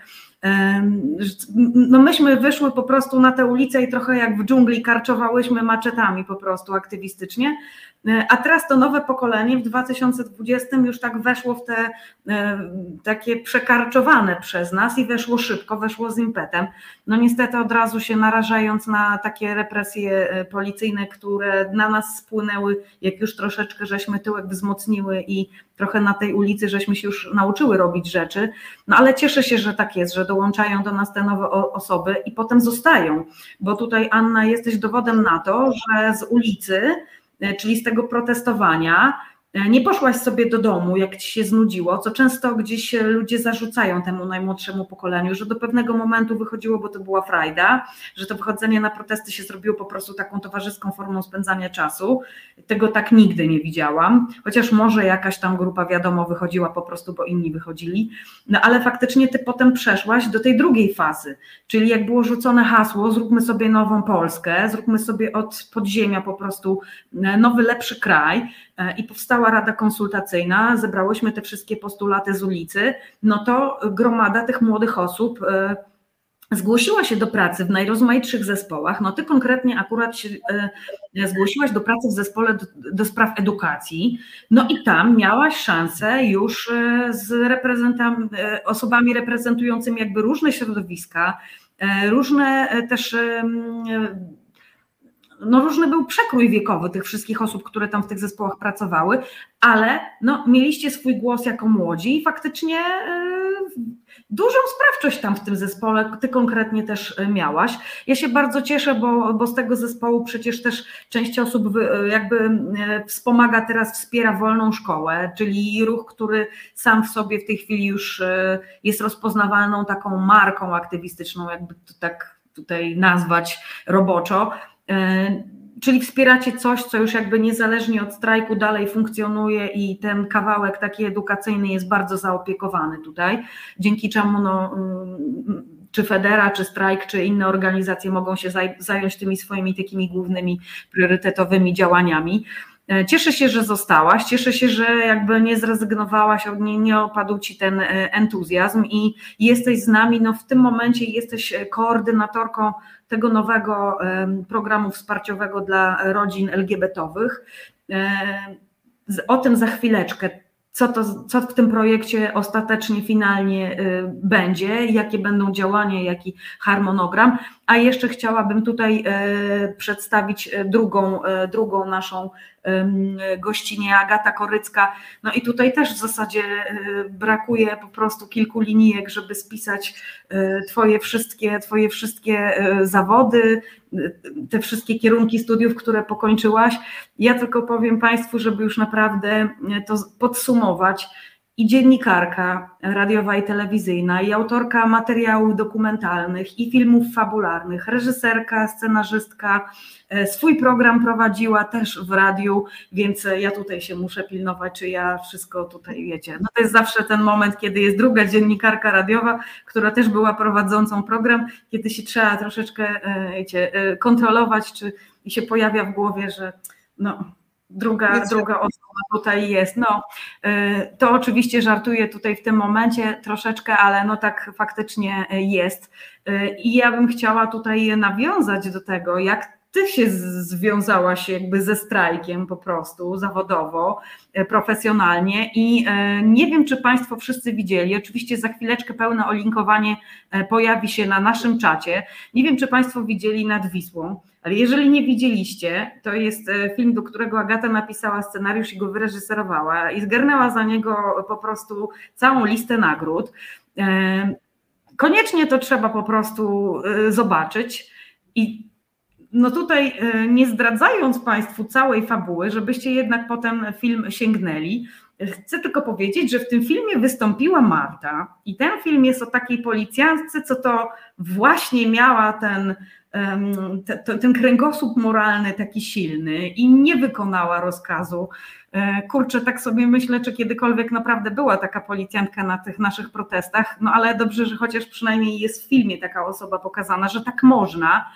No myśmy wyszły po prostu na tę ulicę i trochę jak w dżungli karczowałyśmy maczetami po prostu aktywistycznie, e, a teraz to nowe pokolenie w 2020 już tak weszło w te e, takie przekarczowane przez nas i weszło szybko, weszło z impetem. No niestety od razu się narażając na takie represje e, policyjne, które na nas spłynęły, jak już troszeczkę żeśmy tyłek wzmocniły i trochę na tej ulicy żeśmy się już nauczyły robić rzeczy, no ale cieszę się, że tak jest, że dołączają do nas te nowe osoby i potem zostają, bo tutaj Anna jesteś dowodem na to, że z ulicy, e, czyli z tego protestowania, E, nie poszłaś sobie do domu, jak ci się znudziło, co często gdzieś ludzie zarzucają temu najmłodszemu pokoleniu, że do pewnego momentu wychodziło, bo to była frajda, że to wychodzenie na protesty się zrobiło po prostu taką towarzyską formą spędzania czasu. Tego tak nigdy nie widziałam, chociaż może jakaś tam grupa, wiadomo, wychodziła po prostu, bo inni wychodzili, no ale faktycznie ty potem przeszłaś do tej drugiej fazy, czyli jak było rzucone hasło, zróbmy sobie nową Polskę, zróbmy sobie od podziemia po prostu e, nowy, lepszy kraj, E, i powstała Rada Konsultacyjna, zebrałyśmy te wszystkie postulaty z ulicy, no to gromada tych młodych osób e, zgłosiła się do pracy w najrozmaitszych zespołach. No ty konkretnie akurat się e, zgłosiłaś do pracy w zespole do, do, spraw edukacji, no i tam miałaś szansę już z reprezentam, osobami reprezentującymi jakby różne środowiska, różne też no różny był przekrój wiekowy tych wszystkich osób, które tam w tych zespołach pracowały, ale no, mieliście swój głos jako młodzi i faktycznie yy, dużą sprawczość tam w tym zespole ty konkretnie też e, miałaś. Ja się bardzo cieszę, bo, bo z tego zespołu przecież też część osób e, jakby wspomaga teraz, wspiera wolną szkołę, czyli ruch, który sam w sobie w tej chwili już jest rozpoznawalną taką marką aktywistyczną, jakby to tak tutaj nazwać roboczo. E, czyli wspieracie coś, co już jakby niezależnie od strajku dalej funkcjonuje i ten kawałek taki edukacyjny jest bardzo zaopiekowany tutaj, dzięki czemu no, mm, czy Federa, czy Strajk, czy inne organizacje mogą się zająć tymi swoimi takimi głównymi priorytetowymi działaniami. E, cieszę się, że zostałaś, cieszę się, że jakby nie zrezygnowałaś, nie, nie opadł ci ten e, entuzjazm i jesteś z nami. No w tym momencie jesteś koordynatorką tego nowego programu wsparciowego dla rodzin LGBT-owych. O tym za chwileczkę co, to, co w tym projekcie ostatecznie, finalnie y, będzie, jakie będą działania, jaki harmonogram. A jeszcze chciałabym tutaj y, przedstawić y, drugą, drugą naszą gościnię, Agata Korycka. No i tutaj też w zasadzie brakuje po prostu kilku linijek, żeby spisać Twoje wszystkie, twoje wszystkie zawody, te wszystkie kierunki studiów, które pokończyłaś. Ja tylko powiem Państwu, żeby już naprawdę to podsumować. I dziennikarka radiowa i telewizyjna, i autorka materiałów dokumentalnych, i filmów fabularnych, reżyserka, scenarzystka, e, swój program prowadziła też w radiu, więc ja tutaj się muszę pilnować, czy ja wszystko tutaj wiecie. No to jest zawsze ten moment, kiedy jest druga dziennikarka radiowa, która też była prowadzącą program, kiedy się trzeba troszeczkę e, wiecie, e, kontrolować, czy i się pojawia w głowie, że no druga, druga osoba tutaj jest. No, y, to oczywiście żartuję tutaj w tym momencie troszeczkę, ale no tak faktycznie jest. Y, I ja bym chciała tutaj nawiązać do tego, jak ty się związałaś jakby ze strajkiem po prostu zawodowo, y, profesjonalnie i nie wiem, czy Państwo wszyscy widzieli, oczywiście za chwileczkę pełne olinkowanie pojawi się na naszym czacie, nie wiem, czy Państwo widzieli nad Wisłą, ale jeżeli nie widzieliście, to jest e, film, do którego Agata napisała scenariusz i go wyreżyserowała i zgarnęła za niego po prostu całą listę nagród. E, koniecznie to trzeba po prostu e, zobaczyć. I no tutaj nie zdradzając Państwu całej fabuły, żebyście jednak potem film sięgnęli, Chcę tylko powiedzieć, że w tym filmie wystąpiła Marta i ten film jest o takiej policjantce, co to właśnie miała ten, ten kręgosłup moralny taki silny i nie wykonała rozkazu. E, kurczę, tak sobie myślę, czy kiedykolwiek naprawdę była taka policjantka na tych naszych protestach, no ale dobrze, że chociaż przynajmniej jest w filmie taka osoba pokazana, że tak można.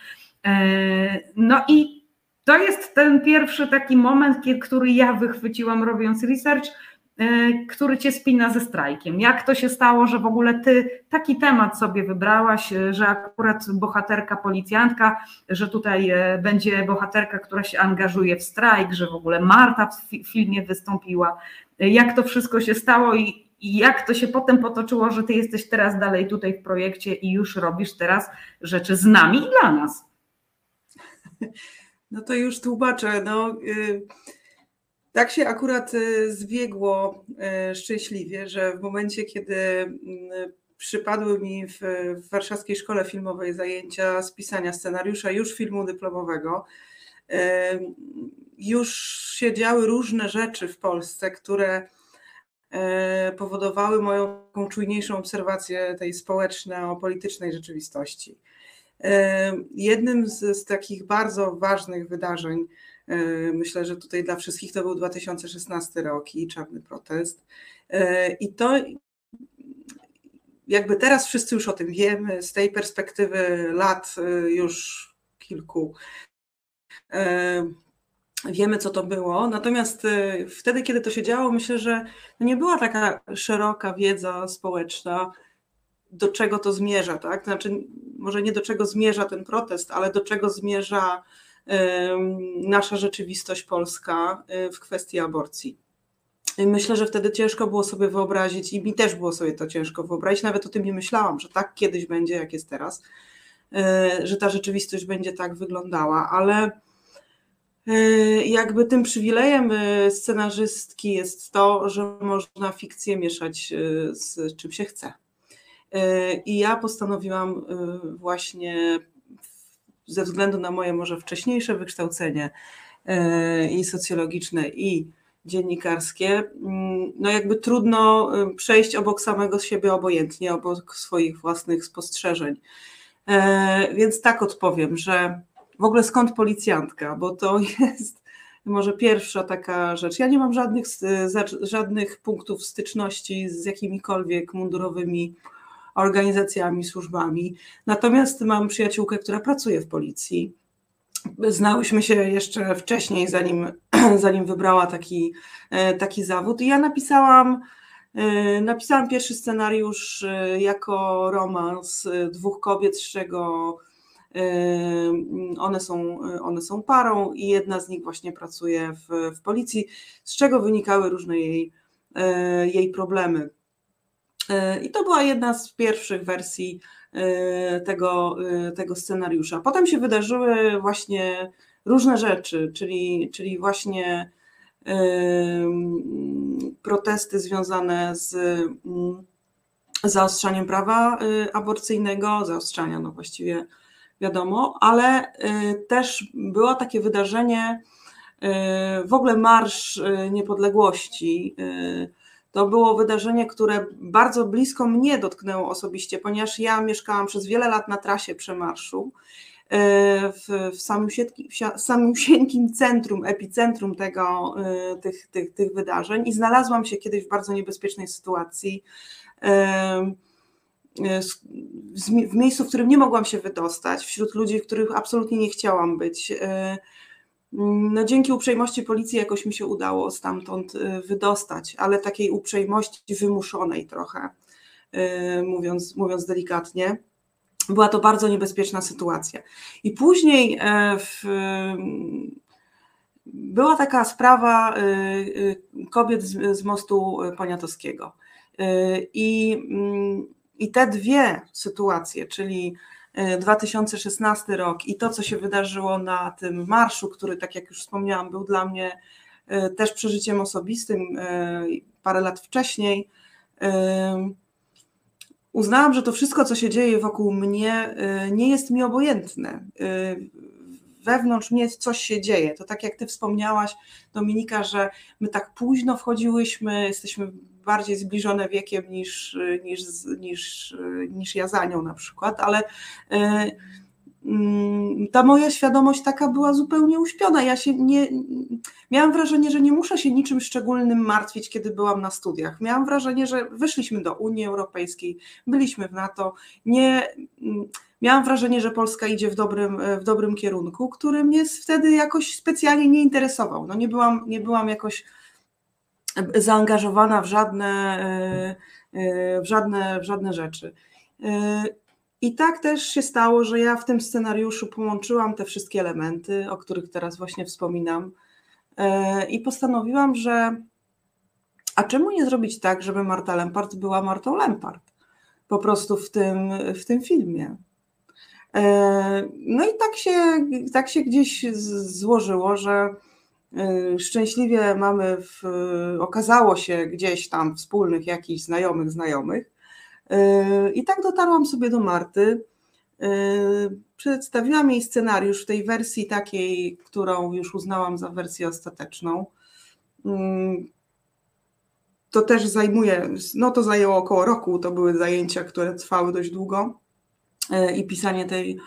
E, no i to jest ten pierwszy taki moment, który ja wychwyciłam robiąc research, E, który cię spina ze strajkiem. Jak to się stało, że w ogóle ty taki temat sobie wybrałaś, e, że akurat bohaterka policjantka, że tutaj będzie bohaterka, która się angażuje w strajk, że w ogóle Marta w filmie wystąpiła. Jak to wszystko się stało i, i jak to się potem potoczyło, że ty jesteś teraz dalej tutaj w projekcie i już robisz teraz rzeczy z nami i dla nas?
No to już tłumaczę. No, y tak się akurat y, zbiegło y, szczęśliwie, że w momencie, kiedy przypadły mi w, Warszawskiej Szkole Filmowej zajęcia z pisania scenariusza już filmu dyplomowego, już się działy różne rzeczy w Polsce, które powodowały moją czujniejszą obserwację tej społeczno-politycznej rzeczywistości. Jednym z, z takich bardzo ważnych wydarzeń, E, myślę, że tutaj dla wszystkich to był 2016 rok i czarny protest. E, I to jakby teraz wszyscy już o tym wiemy, z tej perspektywy lat e, już kilku wiemy, co to było. Natomiast wtedy, kiedy to się działo, myślę, że nie była taka szeroka wiedza społeczna, do czego to zmierza, tak? Znaczy, może nie do czego zmierza ten protest, ale do czego zmierza nasza rzeczywistość polska y, w kwestii aborcji. Myślę, że wtedy ciężko było sobie wyobrazić, i mi też było sobie to ciężko wyobrazić, nawet o tym nie myślałam, że tak kiedyś będzie, jak jest teraz, y, że ta rzeczywistość będzie tak wyglądała, ale y, jakby tym przywilejem scenarzystki jest to, że można fikcję mieszać z czym się chce. I ja postanowiłam właśnie ze względu na moje może wcześniejsze wykształcenie e, i socjologiczne, i dziennikarskie, mm, no jakby trudno e, przejść obok samego siebie obojętnie, obok swoich własnych spostrzeżeń. E, więc tak odpowiem, że w ogóle skąd policjantka, bo to jest może pierwsza taka rzecz. Ja nie mam żadnych, żadnych punktów styczności z jakimikolwiek mundurowymi organizacjami, służbami. Natomiast mam przyjaciółkę, która pracuje w policji. Znałyśmy się jeszcze wcześniej, zanim, zanim wybrała taki, e, taki zawód. I ja napisałam, e, napisałam pierwszy scenariusz e, jako romans dwóch kobiet, z czego one są, one są parą i jedna z nich właśnie pracuje w, w policji, z czego wynikały różne jej, jej problemy. I to była jedna z pierwszych wersji e, tego, e, tego scenariusza. Potem się wydarzyły właśnie różne rzeczy, czyli, czyli właśnie protesty związane z mm, zaostrzaniem prawa e, aborcyjnego, zaostrzania, no właściwie wiadomo, ale też było takie wydarzenie, w ogóle Marsz Niepodległości to było wydarzenie, które bardzo blisko mnie dotknęło osobiście, ponieważ ja mieszkałam przez wiele lat na trasie przemarszu e, w, w samiusieńkim centrum, epicentrum tego, e, tych, tych, tych wydarzeń i znalazłam się kiedyś w bardzo niebezpiecznej sytuacji e, w miejscu, w którym nie mogłam się wydostać, wśród ludzi, w których absolutnie nie chciałam być. No, dzięki uprzejmości policji jakoś mi się udało stamtąd y, wydostać, ale takiej uprzejmości wymuszonej trochę, y, mówiąc, mówiąc delikatnie. Była to bardzo niebezpieczna sytuacja. I później e, w, była taka sprawa y, kobiet z, z mostu poniatowskiego. I, mm, I te dwie sytuacje, czyli 2016 rok i to, co się wydarzyło na tym marszu, który, tak jak już wspomniałam, był dla mnie e, też przeżyciem osobistym e, parę lat wcześniej, e, uznałam, że to wszystko, co się dzieje wokół mnie, nie jest mi obojętne. wewnątrz mnie coś się dzieje. To tak jak ty wspomniałaś, Dominika, że my tak późno wchodziłyśmy, jesteśmy bardziej zbliżone wiekiem niż, niż, niż, niż ja za nią na przykład, ale Mm, ta moja świadomość taka była zupełnie uśpiona. Ja się nie, miałam wrażenie, że nie muszę się niczym szczególnym martwić, kiedy byłam na studiach. Miałam wrażenie, że wyszliśmy do Unii Europejskiej, byliśmy w NATO. Nie, mm, miałam wrażenie, że Polska idzie w dobrym, w dobrym kierunku, który mnie wtedy jakoś specjalnie nie interesował. No nie, byłam, nie byłam jakoś zaangażowana w żadne, e, e, w żadne, w żadne rzeczy. E, i tak też się stało, że ja w tym scenariuszu połączyłam te wszystkie elementy, o których teraz właśnie wspominam, i postanowiłam, że a czemu nie zrobić tak, żeby Marta Lempart była Martą Lempart? Po prostu w tym, w tym filmie. No i tak się, tak się gdzieś złożyło, że szczęśliwie mamy, w, okazało się gdzieś tam wspólnych jakichś znajomych, znajomych, Yy, I tak dotarłam sobie do Marty. Przedstawiłam jej scenariusz w tej wersji takiej, którą już uznałam za wersję ostateczną. To też zajmuje, no to zajęło około roku, to były zajęcia, które trwały dość długo i pisanie tej,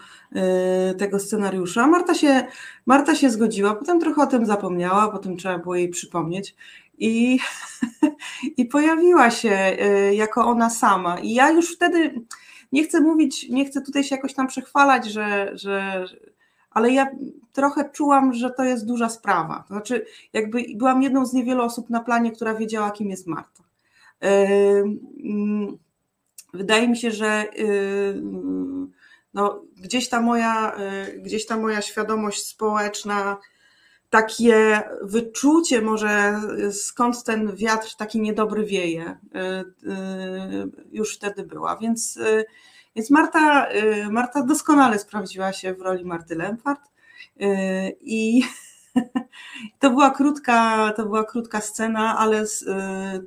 tego scenariusza. Marta się, Marta się zgodziła, potem trochę o tym zapomniała, potem trzeba było jej przypomnieć i, i pojawiła się y, jako ona sama. I ja już wtedy nie chcę mówić, nie chcę tutaj się jakoś tam przechwalać, że, że ale ja trochę czułam, że to jest duża sprawa. To znaczy, jakby byłam jedną z niewielu osób na planie, która wiedziała, kim jest Marta. Y, mm, wydaje mi się, że y, no, gdzieś, ta moja, gdzieś ta moja świadomość społeczna takie wyczucie może skąd ten wiatr taki niedobry wieje y, y, już wtedy była, więc, y, więc Marta, Marta doskonale sprawdziła się w roli Marty Lempart i to była krótka, to była krótka scena, ale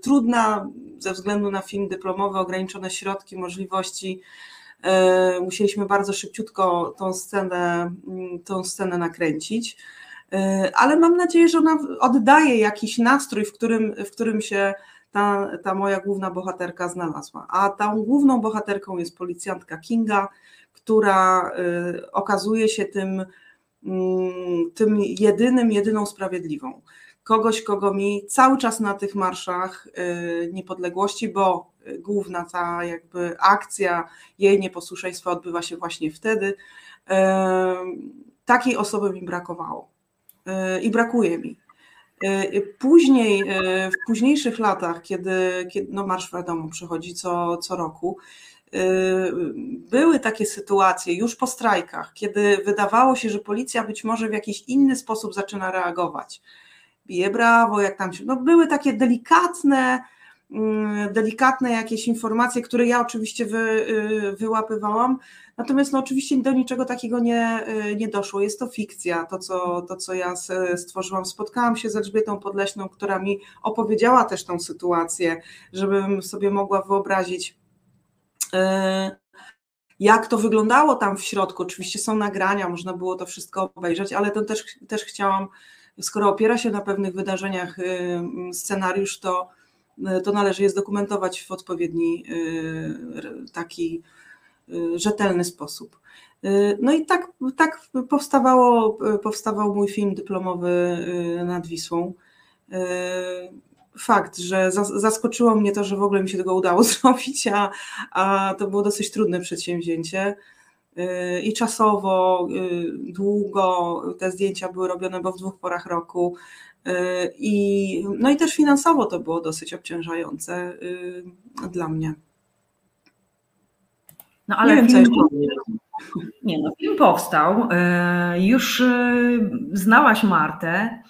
trudna ze względu na film dyplomowy, ograniczone środki, możliwości. Musieliśmy bardzo szybciutko tą scenę, tą scenę nakręcić. E, ale mam nadzieję, że ona oddaje jakiś nastrój, w którym, w którym się ta, ta moja główna bohaterka znalazła. A tą główną bohaterką jest policjantka Kinga, która e, okazuje się tym, mm, tym jedynym, jedyną sprawiedliwą. Kogoś, kogo mi cały czas na tych marszach e, niepodległości, bo główna ta jakby akcja jej nieposłuszeństwa odbywa się właśnie wtedy. Takiej osoby mi brakowało. E, i brakuje mi. E, później, e, w późniejszych latach, kiedy, kiedy no marsz wiadomo przychodzi co, co roku, były takie sytuacje już po strajkach, kiedy wydawało się, że policja być może w jakiś inny sposób zaczyna reagować. Bije brawo, jak tam się. No były takie delikatne, delikatne jakieś informacje, które ja oczywiście wy, wyłapywałam, Natomiast no, oczywiście do niczego takiego nie, y, nie doszło. Jest to fikcja, to co, to co ja stworzyłam. Spotkałam się z Elżbietą Podleśną, która mi opowiedziała też tą sytuację, żebym sobie mogła wyobrazić, y, jak to wyglądało tam w środku. Oczywiście są nagrania, można było to wszystko obejrzeć, ale to też, też chciałam, skoro opiera się na pewnych wydarzeniach y, scenariusz, to, to należy je zdokumentować w odpowiedni taki Y, rzetelny sposób. No i tak, tak powstawało, powstawał mój film dyplomowy nad Wisłą. Fakt, że zaskoczyło mnie to, że w ogóle mi się tego udało zrobić, a, a to było dosyć trudne przedsięwzięcie. I czasowo, długo te zdjęcia były robione, bo w dwóch porach roku. I, no i też finansowo to było dosyć obciążające dla mnie.
No ale nie film, nie no, film powstał, e, już e, znałaś Martę,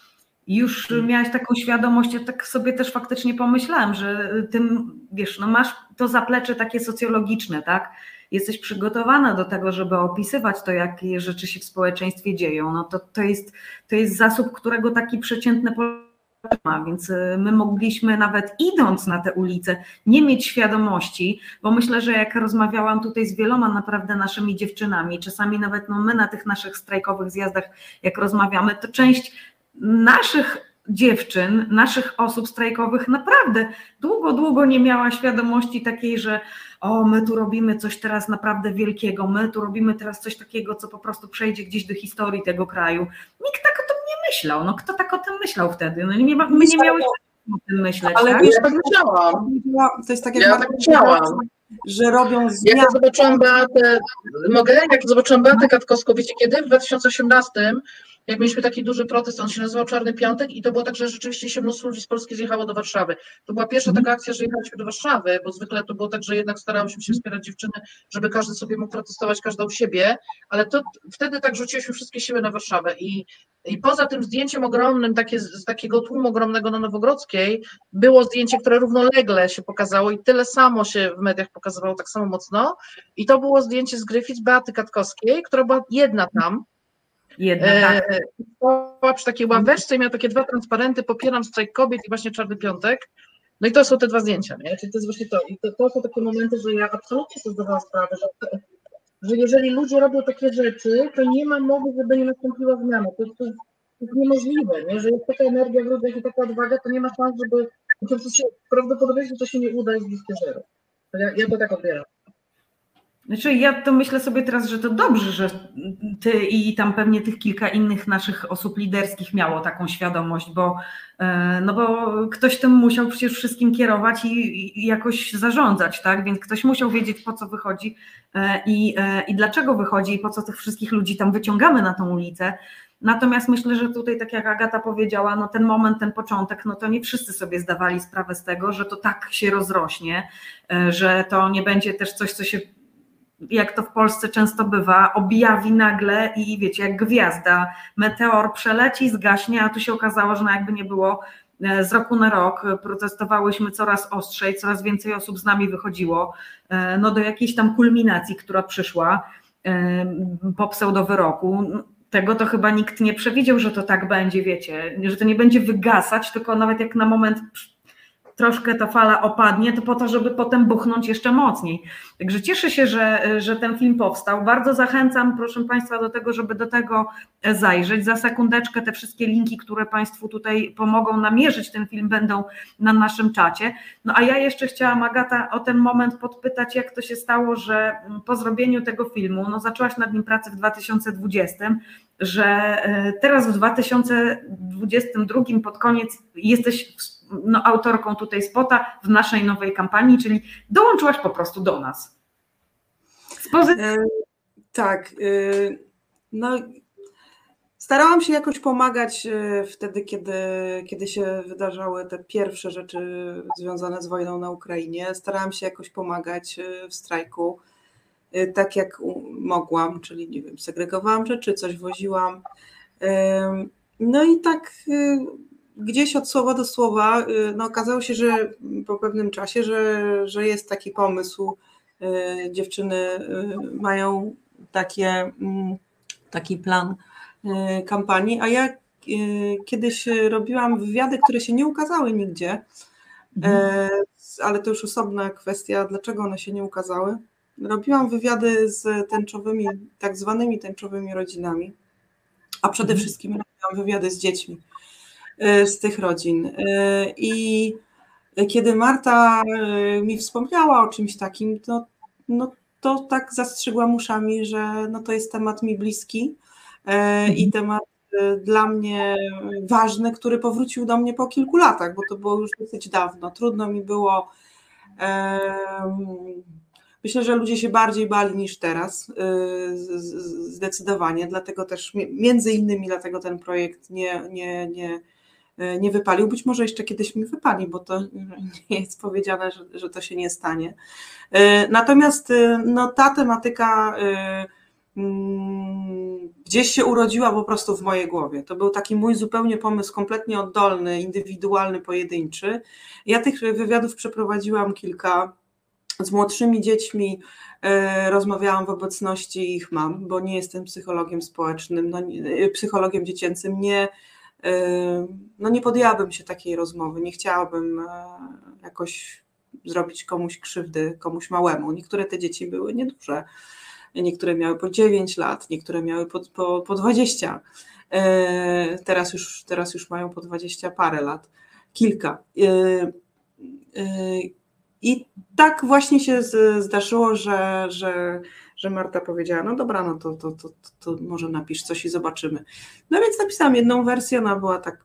już miałaś taką świadomość, ja tak sobie też faktycznie pomyślałam, że tym, wiesz, no masz to zaplecze takie socjologiczne, tak? Jesteś przygotowana do tego, żeby opisywać to, jakie rzeczy się w społeczeństwie dzieją. No to, to, jest, to jest zasób, którego taki przeciętny ma, więc y, my mogliśmy nawet idąc na te ulice nie mieć świadomości, bo myślę, że jak rozmawiałam tutaj z wieloma naprawdę naszymi dziewczynami, czasami nawet no my na tych naszych strajkowych zjazdach, jak rozmawiamy, to część naszych dziewczyn, naszych osób strajkowych naprawdę długo, długo nie miała świadomości takiej, że o, my tu robimy coś teraz naprawdę wielkiego, my tu robimy teraz coś takiego, co po prostu przejdzie gdzieś do historii tego kraju. Nikt tak o tym nie myślał. No kto tak o tym myślał wtedy? No nie, ma, my nie miałyśmy o tym myśleć.
Ale
tak?
wiesz,
Ja tak myślałam.
To jest tak jak
Ja tak chciałam.
że robią
Jak
zmiany.
ja zobaczyłam Beatę, mogę? Jak zobaczyłam Beatę Katkowską, wiecie kiedy? W 2018, jak mieliśmy taki duży protest, on się nazywał Czarny Piątek i to było tak, że rzeczywiście się mnóstwo ludzi z Polski zjechało do Warszawy. To była pierwsza taka akcja, że jechaliśmy do Warszawy, bo zwykle to było tak, że jednak starałyśmy się wspierać dziewczyny, żeby każdy sobie mógł protestować, każda u siebie, ale to wtedy tak rzuciłyśmy wszystkie siły na Warszawę i i poza tym zdjęciem ogromnym, takie, z takiego tłumu ogromnego na Nowogrodzkiej, było zdjęcie, które równolegle się pokazało i tyle samo się w mediach pokazywało, tak samo mocno. I to było zdjęcie z Gryfic Beaty Katkowskiej, która była jedna tam.
Jedna, tak.
E, Była przy takiej ławeczce i miała takie dwa transparenty, popieram strajk kobiet i właśnie Czarny Piątek. No i to są te dwa zdjęcia, nie? Czyli to jest właśnie to. I to, to są takie momenty, że ja absolutnie sobie zdawałam sprawę, że, że jeżeli ludzie robią takie rzeczy, to nie ma mowy, żeby nie nastąpiła zmiana. To jest, to jest, to niemożliwe, nie? Że jest taka energia w ludziach i taka odwaga, to nie ma szans, żeby prostu się, prawdopodobieństwo, że to się nie uda jest bliskie zero. To ja, ja to tak odbieram.
Znaczy ja to myślę sobie teraz, że to dobrze, że ty i tam pewnie tych kilka innych naszych osób liderskich miało taką świadomość, bo, e, no bo ktoś tym musiał przecież wszystkim kierować i, i jakoś zarządzać, tak? Więc ktoś musiał wiedzieć po co wychodzi e, i, e, i dlaczego wychodzi i po co tych wszystkich ludzi tam wyciągamy na tą ulicę. Natomiast myślę, że tutaj, tak jak Agata powiedziała, no ten moment, ten początek, no to nie wszyscy sobie zdawali sprawę z tego, że to tak się rozrośnie, że to nie będzie też coś, co się jak to w Polsce często bywa, objawi nagle i wiecie, jak gwiazda, meteor przeleci, zgaśnie, a tu się okazało, że no jakby nie było e, z roku na rok protestowałyśmy coraz ostrzej, coraz więcej osób z nami wychodziło, e, no do jakiejś tam kulminacji, która przyszła e, po pseudowyroku. Tego to chyba nikt nie przewidział, że to tak będzie, wiecie, że to nie będzie wygasać, tylko nawet jak na moment troszkę ta fala opadnie, to po to, żeby potem buchnąć jeszcze mocniej. Także cieszę się, że, że ten film powstał. Bardzo zachęcam, proszę Państwa, do tego, żeby do tego zajrzeć. Za sekundeczkę te wszystkie linki, które Państwu tutaj pomogą namierzyć ten film, będą na naszym czacie. No a ja jeszcze chciałam, Agata, o ten moment podpytać, jak to się stało, że po zrobieniu tego filmu, no zaczęłaś nad nim pracę w 2020, że teraz w 2022 pod koniec jesteś no, autorką tutaj spota w naszej nowej kampanii, czyli dołączyłaś po prostu do nas.
E, tak. E, no, starałam się jakoś pomagać e, wtedy, kiedy, kiedy się wydarzały te pierwsze rzeczy związane z wojną na Ukrainie. Starałam się jakoś pomagać w strajku, tak jak mogłam, czyli nie wiem, segregowałam rzeczy, coś woziłam. No i tak gdzieś od słowa do słowa y, no, okazało się, że po pewnym czasie, że, że jest taki pomysł, y, dziewczyny y, mają takie, mm, taki plan kampanii, a ja kiedyś robiłam wywiady, które się nie ukazały nigdzie, mhm. ale to już osobna kwestia, dlaczego one się nie ukazały. Robiłam wywiady z tęczowymi, tak zwanymi tęczowymi rodzinami, a przede mhm. wszystkim robiłam wywiady z dziećmi E, z tych rodzin. E, I kiedy Marta e, mi wspomniała o czymś takim, to, no, to tak zastrzygłam uszami, że no, to jest temat mi bliski i mhm. temat dla mnie ważny, który powrócił do mnie po kilku latach, bo to było już dosyć dawno. Trudno mi było. Myślę, że ludzie się bardziej bali niż teraz, zdecydowanie. Dlatego też, między innymi, dlatego ten projekt nie, nie, nie, E, nie wypalił. Być może jeszcze kiedyś mi wypali, bo to nie jest powiedziane, że, że to się nie stanie. E, natomiast e, no, ta tematyka mm, gdzieś się urodziła po prostu w mojej głowie. To był taki mój zupełnie pomysł, kompletnie oddolny, indywidualny, pojedynczy. Ja tych wywiadów przeprowadziłam kilka z młodszymi dziećmi. Rozmawiałam w obecności ich mam, bo nie jestem psychologiem społecznym, no, psychologiem dziecięcym. Nie, no nie podjęłabym się takiej rozmowy, nie chciałabym jakoś zrobić komuś krzywdy, komuś małemu. Niektóre te dzieci były nieduże, niektóre miały po 9 lat, niektóre miały po, po, po 20. Teraz już, teraz już mają po 20 parę lat, kilka. I tak właśnie się zdarzyło, że, że, że Marta powiedziała, no dobra, no to, to, to, to może napisz coś i zobaczymy. No więc napisałam jedną wersję, ona była tak,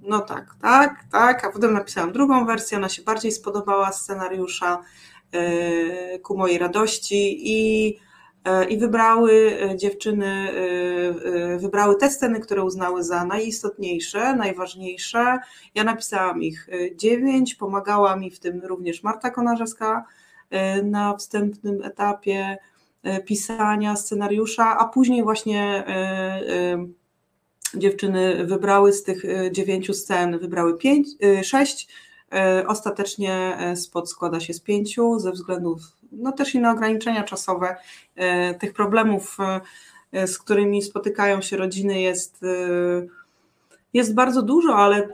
no tak, tak, tak, a potem napisałam drugą wersję, ona się bardziej spodobała scenariusza yy, ku mojej radości i E, i wybrały e, dziewczyny, e, wybrały te sceny, które uznały za najistotniejsze, najważniejsze. Ja napisałam ich dziewięć, pomagała mi w tym również Marta Konarzewska na wstępnym etapie pisania scenariusza, a później właśnie dziewczyny wybrały z tych dziewięciu scen, wybrały pięć, sześć. Ostatecznie spot składa się z pięciu ze względów no też i na ograniczenia czasowe tych problemów, z którymi spotykają się rodziny jest, jest bardzo dużo, ale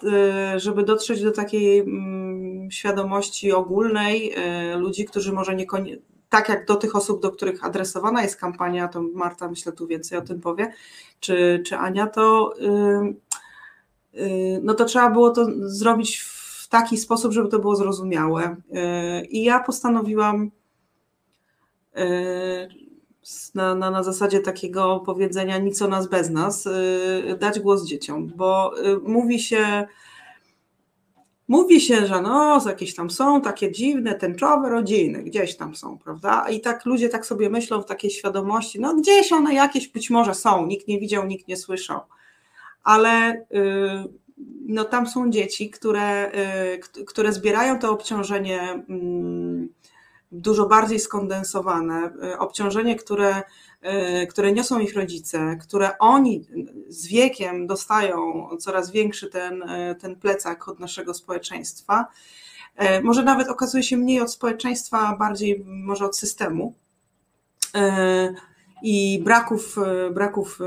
żeby dotrzeć do takiej mm, świadomości ogólnej ludzi, którzy może niekoniecznie tak jak do tych osób, do których adresowana jest kampania, to Marta myślę tu więcej o tym powie, czy, czy Ania, to no to trzeba było to zrobić w taki sposób, żeby to było zrozumiałe. I ja postanowiłam na, na, na zasadzie takiego powiedzenia nic o nas bez nas, y, dać głos dzieciom, bo y, mówi się, mówi się, że no, jakieś tam są takie dziwne, tęczowe rodziny, gdzieś tam są, prawda? I tak ludzie tak sobie myślą w takiej świadomości, no gdzieś one jakieś być może są, nikt nie widział, nikt nie słyszał, ale y, no tam są dzieci, które, które zbierają to obciążenie mm, dużo bardziej skondensowane, y, obciążenie, które, y, które niosą ich rodzice, które oni z wiekiem dostają coraz większy ten, y, ten plecak od naszego społeczeństwa. Może nawet okazuje się mniej od społeczeństwa, a bardziej może od systemu i braków, braków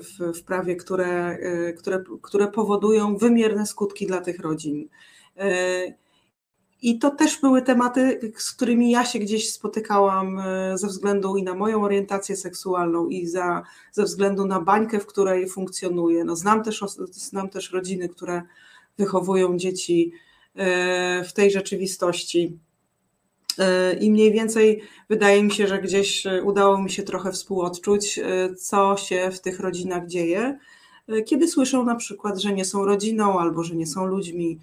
w, w prawie, które, które, które powodują wymierne skutki dla tych rodzin. I to też były tematy, z którymi ja się gdzieś spotykałam e, ze względu i na moją orientację seksualną, i za, ze względu na bańkę, w której funkcjonuję. No, znam, też, znam też rodziny, które wychowują dzieci e, w tej rzeczywistości. E, I mniej więcej wydaje mi się, że gdzieś udało mi się trochę współodczuć, co się w tych rodzinach dzieje, kiedy słyszą na przykład, że nie są rodziną albo że nie są ludźmi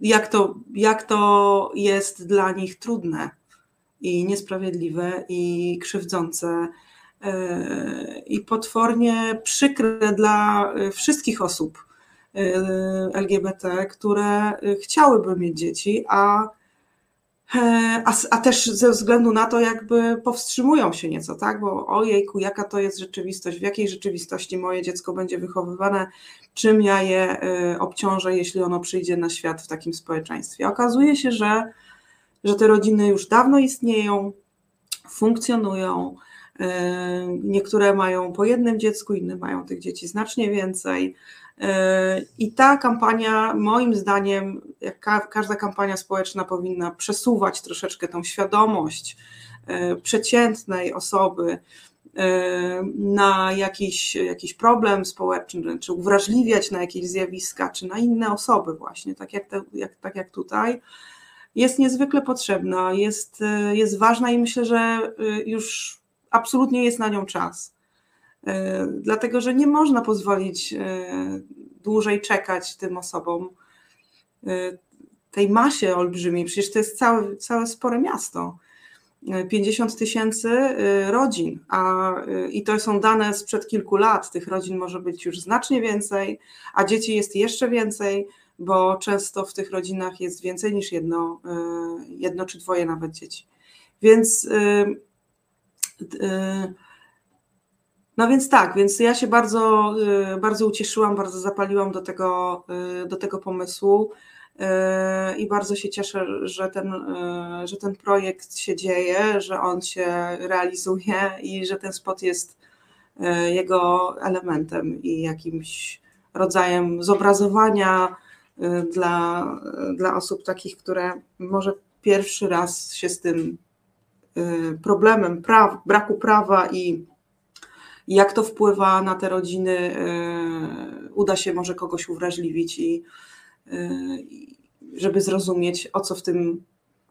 jak to, jak to jest dla nich trudne i niesprawiedliwe i krzywdzące. E, i potwornie przykre dla wszystkich osób e, LGBT, które chciałyby mieć dzieci, a a, a, też ze względu na to, jakby powstrzymują się nieco, tak? Bo ojejku, jaka to jest rzeczywistość, w jakiej rzeczywistości moje dziecko będzie wychowywane, czym ja je e, obciążę, jeśli ono przyjdzie na świat w takim społeczeństwie. Okazuje się, że, że te rodziny już dawno istnieją, funkcjonują. E, niektóre mają po jednym dziecku, inne mają tych dzieci znacznie więcej. E, I ta kampania, moim zdaniem, jak każda kampania społeczna, powinna przesuwać troszeczkę tą świadomość e, przeciętnej osoby na jakiś, jakiś problem społeczny, czy uwrażliwiać na jakieś zjawiska, czy na inne osoby, właśnie, tak jak, te, jak, tak jak tutaj, jest niezwykle potrzebna, jest, jest ważna i myślę, że już absolutnie jest na nią czas. E, dlatego że nie można pozwolić e, dłużej czekać tym osobom, e, tej masie olbrzymiej, przecież to jest całe, całe spore miasto. 50 tysięcy rodzin, a, i to są dane sprzed kilku lat. Tych rodzin może być już znacznie więcej, a dzieci jest jeszcze więcej, bo często w tych rodzinach jest więcej niż jedno, jedno czy dwoje nawet dzieci. Więc no więc tak, więc ja się bardzo, y, bardzo ucieszyłam, bardzo zapaliłam do tego, y, do tego pomysłu y, i bardzo się cieszę, że ten, że ten projekt się dzieje, że on się realizuje i że ten spot jest jego elementem i jakimś rodzajem zobrazowania dla, dla osób takich, które może pierwszy raz się z tym problemem praw, braku prawa i jak to wpływa na te rodziny, uda się może kogoś uwrażliwić i żeby zrozumieć, o co w tym,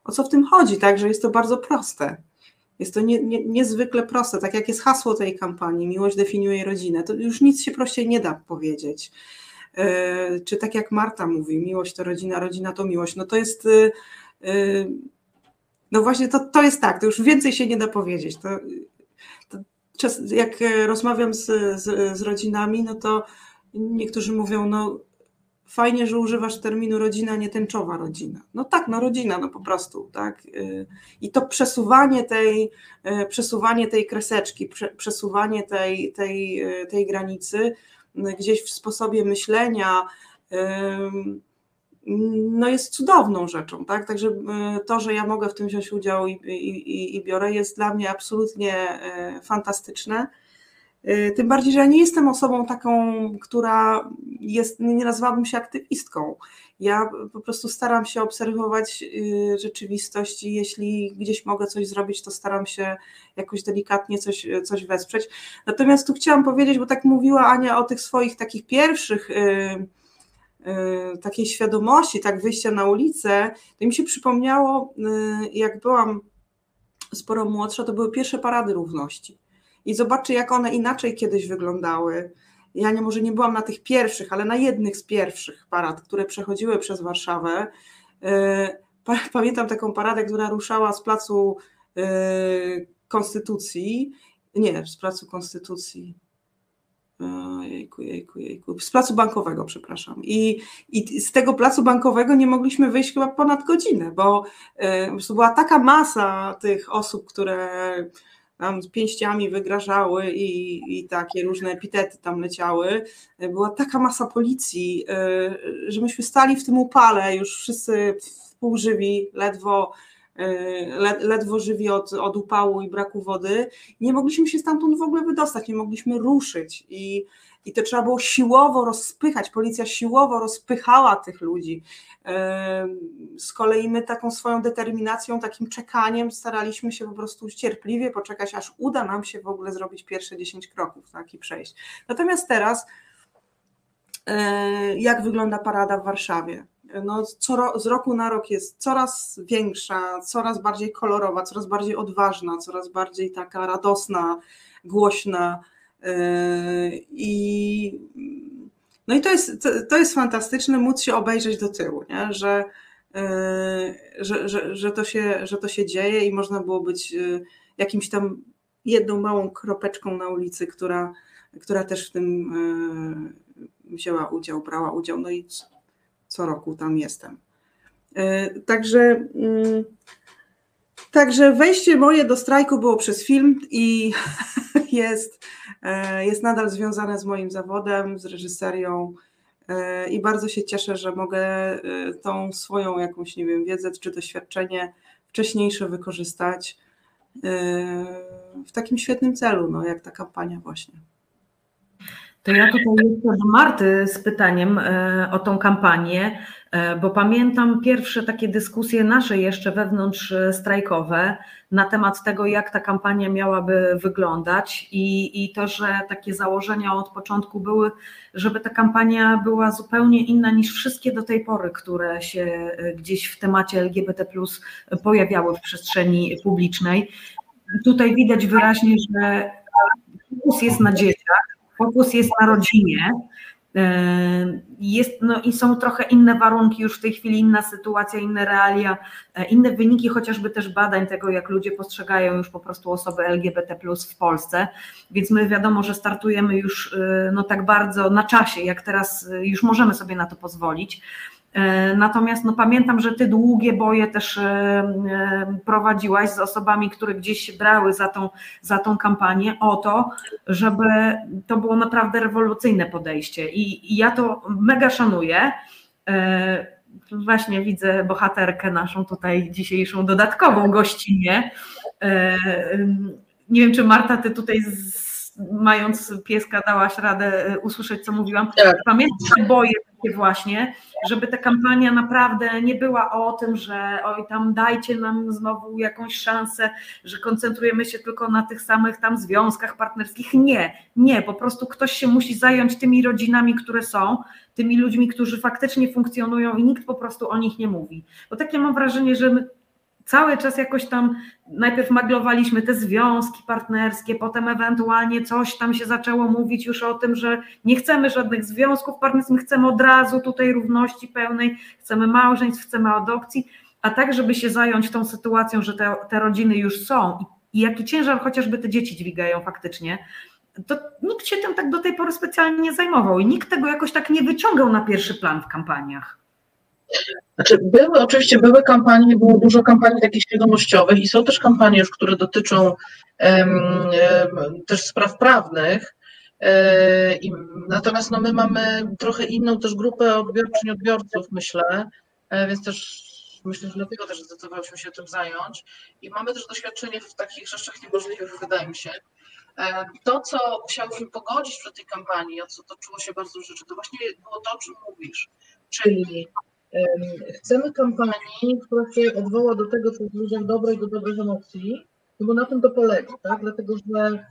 o co w tym chodzi, tak, że jest to bardzo proste. Jest to nie, nie, niezwykle proste, tak jak jest hasło tej kampanii, miłość definiuje rodzinę, to już nic się prościej nie da powiedzieć. Czy tak jak Marta mówi, miłość to rodzina, rodzina to miłość, no to jest, no właśnie to, to jest tak, to już więcej się nie da powiedzieć. To, to jak rozmawiam z, z, z rodzinami, no to niektórzy mówią, no fajnie, że używasz terminu rodzina, nie tęczowa rodzina. No tak, no rodzina, no po prostu, tak. I to przesuwanie tej, przesuwanie tej kreseczki, przesuwanie tej, tej, tej granicy gdzieś w sposobie myślenia, no jest cudowną rzeczą, tak? Także to, że ja mogę w tym wziąć udział i, i, i biorę, jest dla mnie absolutnie fantastyczne. Y, tym bardziej, że ja nie jestem osobą taką, która jest, nie nazwałabym się aktywistką. Ja po prostu staram się obserwować rzeczywistość i jeśli gdzieś mogę coś zrobić, to staram się jakoś delikatnie coś, coś wesprzeć. Natomiast tu chciałam powiedzieć, bo tak mówiła Ania o tych swoich takich pierwszych y, takiej świadomości, tak wyjścia na ulicę, to mi się przypomniało, jak byłam sporo młodsza, to były pierwsze parady równości i zobaczcie, jak one inaczej kiedyś wyglądały. Ja nie, może nie byłam na tych pierwszych, ale na jednych z pierwszych parad, które przechodziły przez Warszawę. E, pamiętam taką paradę, która ruszała z placu Konstytucji, nie, z placu Konstytucji, Jejku, jejku, jejku. Z placu bankowego, przepraszam. I, I z tego placu bankowego nie mogliśmy wyjść chyba ponad godzinę, bo po była taka masa tych osób, które tam z pięściami wygrażały i, i takie różne epitety tam leciały. Była taka masa policji, e, że myśmy stali w tym upale, już wszyscy półżywi, ledwo, e, ledwo żywi od, od upału i braku wody. Nie mogliśmy się stamtąd w ogóle wydostać, nie mogliśmy ruszyć i i to trzeba było siłowo rozpychać, policja siłowo rozpychała tych ludzi. Z kolei my taką swoją determinacją, takim czekaniem staraliśmy się po prostu cierpliwie poczekać, aż uda nam się w ogóle zrobić pierwsze 10 kroków tak, i przejść. Natomiast teraz, e, jak wygląda parada w Warszawie? No, co, z roku na rok jest coraz większa, coraz bardziej kolorowa, coraz bardziej odważna, coraz bardziej taka radosna, głośna. I, no i to jest, to, to jest fantastyczne móc się obejrzeć do tyłu, nie? Że, że, że, że, to się, że to się dzieje i można było być jakimś tam jedną małą kropeczką na ulicy, która, która też w tym wzięła udział, brała udział. No i co roku tam jestem. Także, także wejście moje do strajku było przez film i jest E, jest nadal związane z moim zawodem, z reżyserią e, i bardzo się cieszę, że mogę e, tą swoją jakąś, nie wiem, wiedzę czy doświadczenie wcześniejsze wykorzystać w takim świetnym celu, no, jak ta kampania właśnie.
To ja tutaj jeszcze do Marty z pytaniem o tą kampanię, bo pamiętam pierwsze takie dyskusje nasze jeszcze wewnątrz strajkowe na temat tego, jak ta kampania miałaby wyglądać i, i to, że takie założenia od początku były, żeby ta kampania była zupełnie inna niż wszystkie do tej pory, które się e, gdzieś w temacie LGBT pojawiały w przestrzeni publicznej. Tutaj widać wyraźnie, że fokus jest na dzieciach, fokus jest na rodzinie, jest, no i są trochę inne warunki już w tej chwili, inna sytuacja, inne realia, e, inne wyniki chociażby też badań tego, jak ludzie postrzegają już po prostu osoby LGBT w Polsce, więc my wiadomo, że startujemy już e, no tak bardzo na czasie, jak teraz e, już możemy sobie na to pozwolić. E, natomiast no, pamiętam, że ty długie boje też e, e, prowadziłaś z osobami, które gdzieś się brały za tą, za tą kampanię o to, żeby to było naprawdę rewolucyjne podejście. I, i ja to mega szanuję. Właśnie widzę bohaterkę naszą tutaj dzisiejszą dodatkową gościnę. Nie wiem, czy Marta, ty tutaj z mając pieska dałaś radę e, usłyszeć, co mówiłam.
Tak.
Pamiętam, boję się właśnie, żeby ta kampania naprawdę nie była o tym, że oj tam dajcie nam znowu jakąś szansę, że koncentrujemy się tylko na tych samych tam związkach partnerskich. Nie, nie, po prostu ktoś się musi zająć tymi rodzinami, które są, tymi ludźmi, którzy faktycznie funkcjonują i nikt po prostu o nich nie mówi. Bo takie mam wrażenie, że my cały czas jakoś tam najpierw maglowaliśmy te związki partnerskie, potem ewentualnie coś tam się zaczęło mówić już o tym, że nie chcemy żadnych związków partnerskich, chcemy od razu tutaj równości pełnej, chcemy małżeństw, chcemy adopcji, a tak, żeby się zająć tą sytuacją, że te, te rodziny już są i, i jaki ciężar chociażby te dzieci dźwigają faktycznie, to nikt się tym tak do tej pory specjalnie nie zajmował i nikt tego jakoś tak nie wyciągał na pierwszy plan w kampaniach.
Znaczy, były oczywiście były kampanie, było dużo kampanii takich świadomościowych i są też kampanie już, które dotyczą em, em, też spraw prawnych. E, i, natomiast no, my mamy trochę inną też grupę odbiorczyń, odbiorców, myślę, e, więc też myślę, że dlatego też zdecydowałyśmy się tym zająć. I mamy też doświadczenie w takich rzeczach niemożliwych, wydaje mi się. E, To, co chciałyśmy pogodzić przy tej kampanii, o co toczyło się bardzo rzeczy, to właśnie było to, o czym mówisz, czyli chcemy kampanii, która się odwoła do tego, co jest w ludziach dobre i do dobrych emocji, no bo na tym to polega, tak? Dlatego, że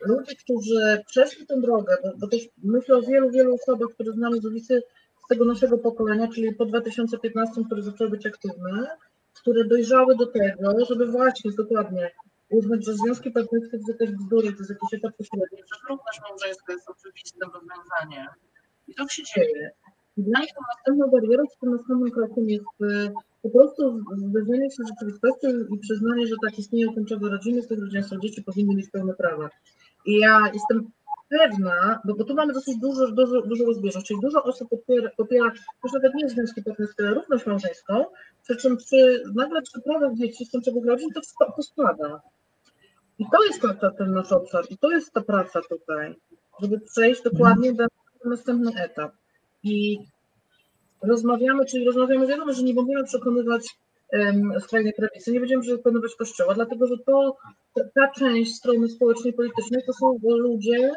ludzie, którzy przeszli tę drogę, bo, bo też myślę o wielu, wielu osobach, które znamy z ulicy z tego naszego pokolenia, czyli po 2015, które zaczęły być aktywne, które dojrzały do tego, żeby właśnie dokładnie uznać, że związki partnerskie to jakaś bzdura, to jest jakiś etap pośredni, że równość małżeńska jest oczywistym rozwiązaniem. I tak się dzieje. I dla nich tą następną barierą, czy tym następnym krokiem jest e, po prostu zderzenie się z rzeczywistością i przyznanie, że tak istnieją tęczowe rodziny, z tych rodzin są dzieci, powinny mieć pełne prawa. I ja jestem pewna, bo, bo tu mamy dosyć dużo, dużo, dużo rozbieżność, czyli dużo osób popiera, popiera już nawet nie związki partnerskie, ale równość małżeńską, przy czym przy, nagle przy prawach dzieci z tęczowych rodzin to, to spada. I to jest ten nasz obszar, i to jest ta praca tutaj, żeby przejść dokładnie do na następny etap. I rozmawiamy, czyli rozmawiamy, wiadomo, że nie będziemy przekonywać um, skrajnej prawicy, nie będziemy przekonywać Kościoła, dlatego że to, ta, część strony społecznej, politycznej to są ludzie,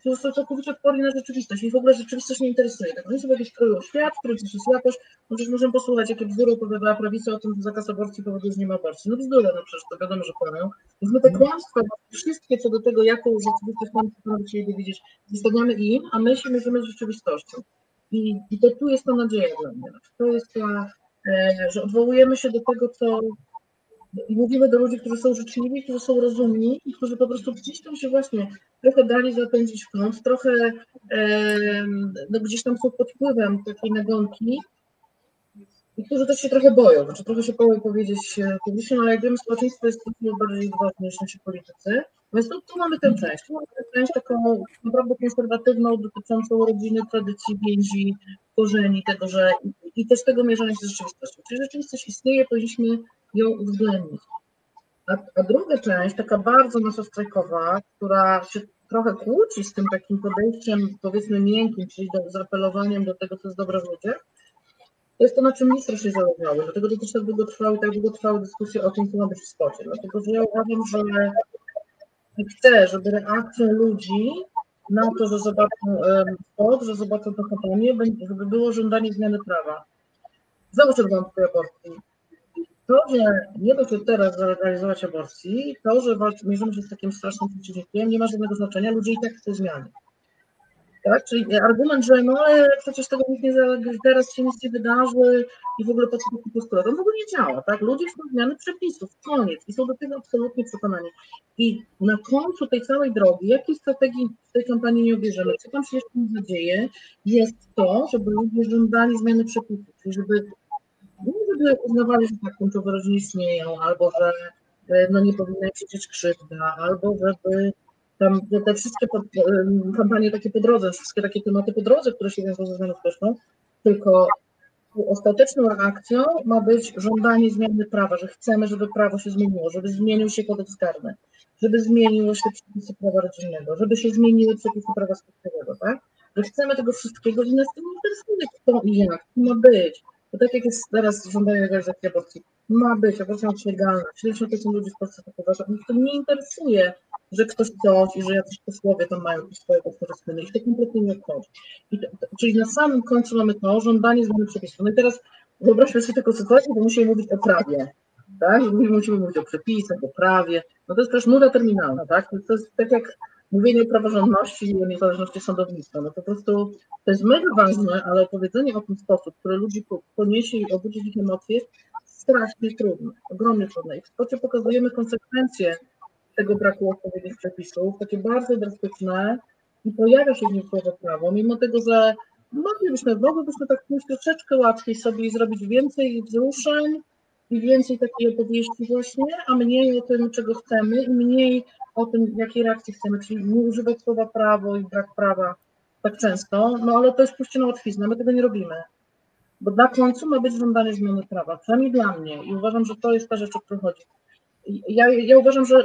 którzy są całkowicie odporni na rzeczywistość i w ogóle rzeczywistość nie interesuje. Tak, oni sobie jakiś kryją świat, który jest jakoś, no przecież możemy posłuchać, jakie bzdury opowiadała prawica o tym, że zakaz aborcji powoduje, że nie ma aborcji. No bzdury, no przecież to wiadomo, że kłamią. Więc my te kłamstwa, wszystkie co do tego, jaką rzeczywistość mamy chcieli widzieć, zostawiamy im, a my się mierzymy z rzeczywistością. I, I to tu jest ta nadzieja dla mnie. To jest ta, e, że odwołujemy się do tego, co i mówimy do ludzi, którzy są życzliwi, którzy są rozumni i którzy po prostu gdzieś tam się właśnie trochę dali zapędzić w kąt, trochę no gdzieś tam są pod wpływem takiej nagonki i którzy też się trochę boją, znaczy trochę się boją powiedzieć e, publicznie, ale jak wiemy, społeczeństwo jest dużo bardziej ważne niż nasi politycy. Więc tu, tu mamy tę część, mamy tę część taką naprawdę konserwatywną, dotyczącą rodziny, tradycji, więzi, korzeni, tego, że i, też tego mierzenia się z rzeczywistością. Czyli rzeczywistość istnieje, powinniśmy ją uwzględnić. A, a druga część, taka bardzo nasza strajkowa, która się trochę kłóci z tym takim podejściem, powiedzmy, miękkim, czyli do, z apelowaniem do tego, co jest dobre w ludziach, to jest to, na czym mi strasznie zależało. Dlatego też tak długo trwały, tak długo trwały dyskusje o tym, co ma być w spocie. Dlatego, że ja uważam, że chcę, żeby reakcją ludzi na to, że zobaczą em, spot, że zobaczą tę kampanię, żeby było żądanie zmiany prawa. Przed wam tej aborcji. To, że nie da się teraz zalegalizować aborcji, to, że mierzymy się z takim strasznym przeciwnikiem, nie ma żadnego znaczenia, ludzie i tak chcą zmiany. Tak? Czyli argument, że no ale przecież tego nikt nie teraz się nic nie wydarzy i w ogóle po co taki postulat, on w ogóle nie działa, tak? Ludzie chcą zmiany przepisów, koniec i są do tego absolutnie przekonani. I na końcu tej całej drogi, jakiej strategii w tej kampanii nie obierzemy, co tam się jeszcze nie dzieje, jest to, żeby ludzie żądali zmiany przepisów, czyli żeby nie żeby uznawali, że tak tęczowe rodziny istnieją, albo że e, no, nie powinna się dzieć krzywda, albo żeby tam te, wszystkie pod, kampanie takie po drodze, wszystkie takie tematy po drodze, które się wiążą ze zmianą społeczną, tylko ostateczną reakcją ma być żądanie zmiany prawa, że chcemy, żeby prawo się zmieniło, żeby zmienił się kodeks karny, żeby zmieniły się przepisy prawa rodzinnego, żeby się zmieniły przepisy prawa społecznego, tak? Że chcemy tego wszystkiego i nas to interesuje, kto i jak, co ma być. Bo tak jak jest teraz żądanie legalizacji aborcji, ma być aborcja legalna. 70% ludzi w Polsce to uważa. Nikt to nie interesuje, że ktoś coś i że jacyś posłowie tam mają swoje korzystne. Ich to kompletnie nie obchodzi. Czyli na samym końcu mamy to żądanie zmiany przepisów. No i teraz wyobraźmy sobie taką sytuację, bo musimy mówić o prawie. Tak? Musimy mówić o przepisach, o prawie. No to jest też nuda terminalna, tak? To jest tak jak mówienie o praworządności i o niezależności sądownictwa. No po prostu to jest mega ważne, ale opowiedzenie o tym sposób, który ludzi poniesie i obudzi ich emocje, jest strasznie trudne, ogromnie trudne. I w spocie pokazujemy konsekwencje tego braku odpowiednich przepisów, takie bardzo drastyczne i pojawia się w nim słowo prawo, mimo tego, że moglibyśmy, moglibyśmy tak pójść troszeczkę łatwiej sobie zrobić więcej wzruszeń i więcej takiej opowieści właśnie, a mniej o tym, czego chcemy i mniej o tym, jakiej reakcji chcemy, czyli nie używać słowa prawo i brak prawa tak często, no ale to jest pójście na łatwiznę, my tego nie robimy. Bo na końcu ma być żądanie zmiany prawa, przynajmniej dla mnie i uważam, że to jest ta rzecz, o którą chodzi. Ja, ja uważam, że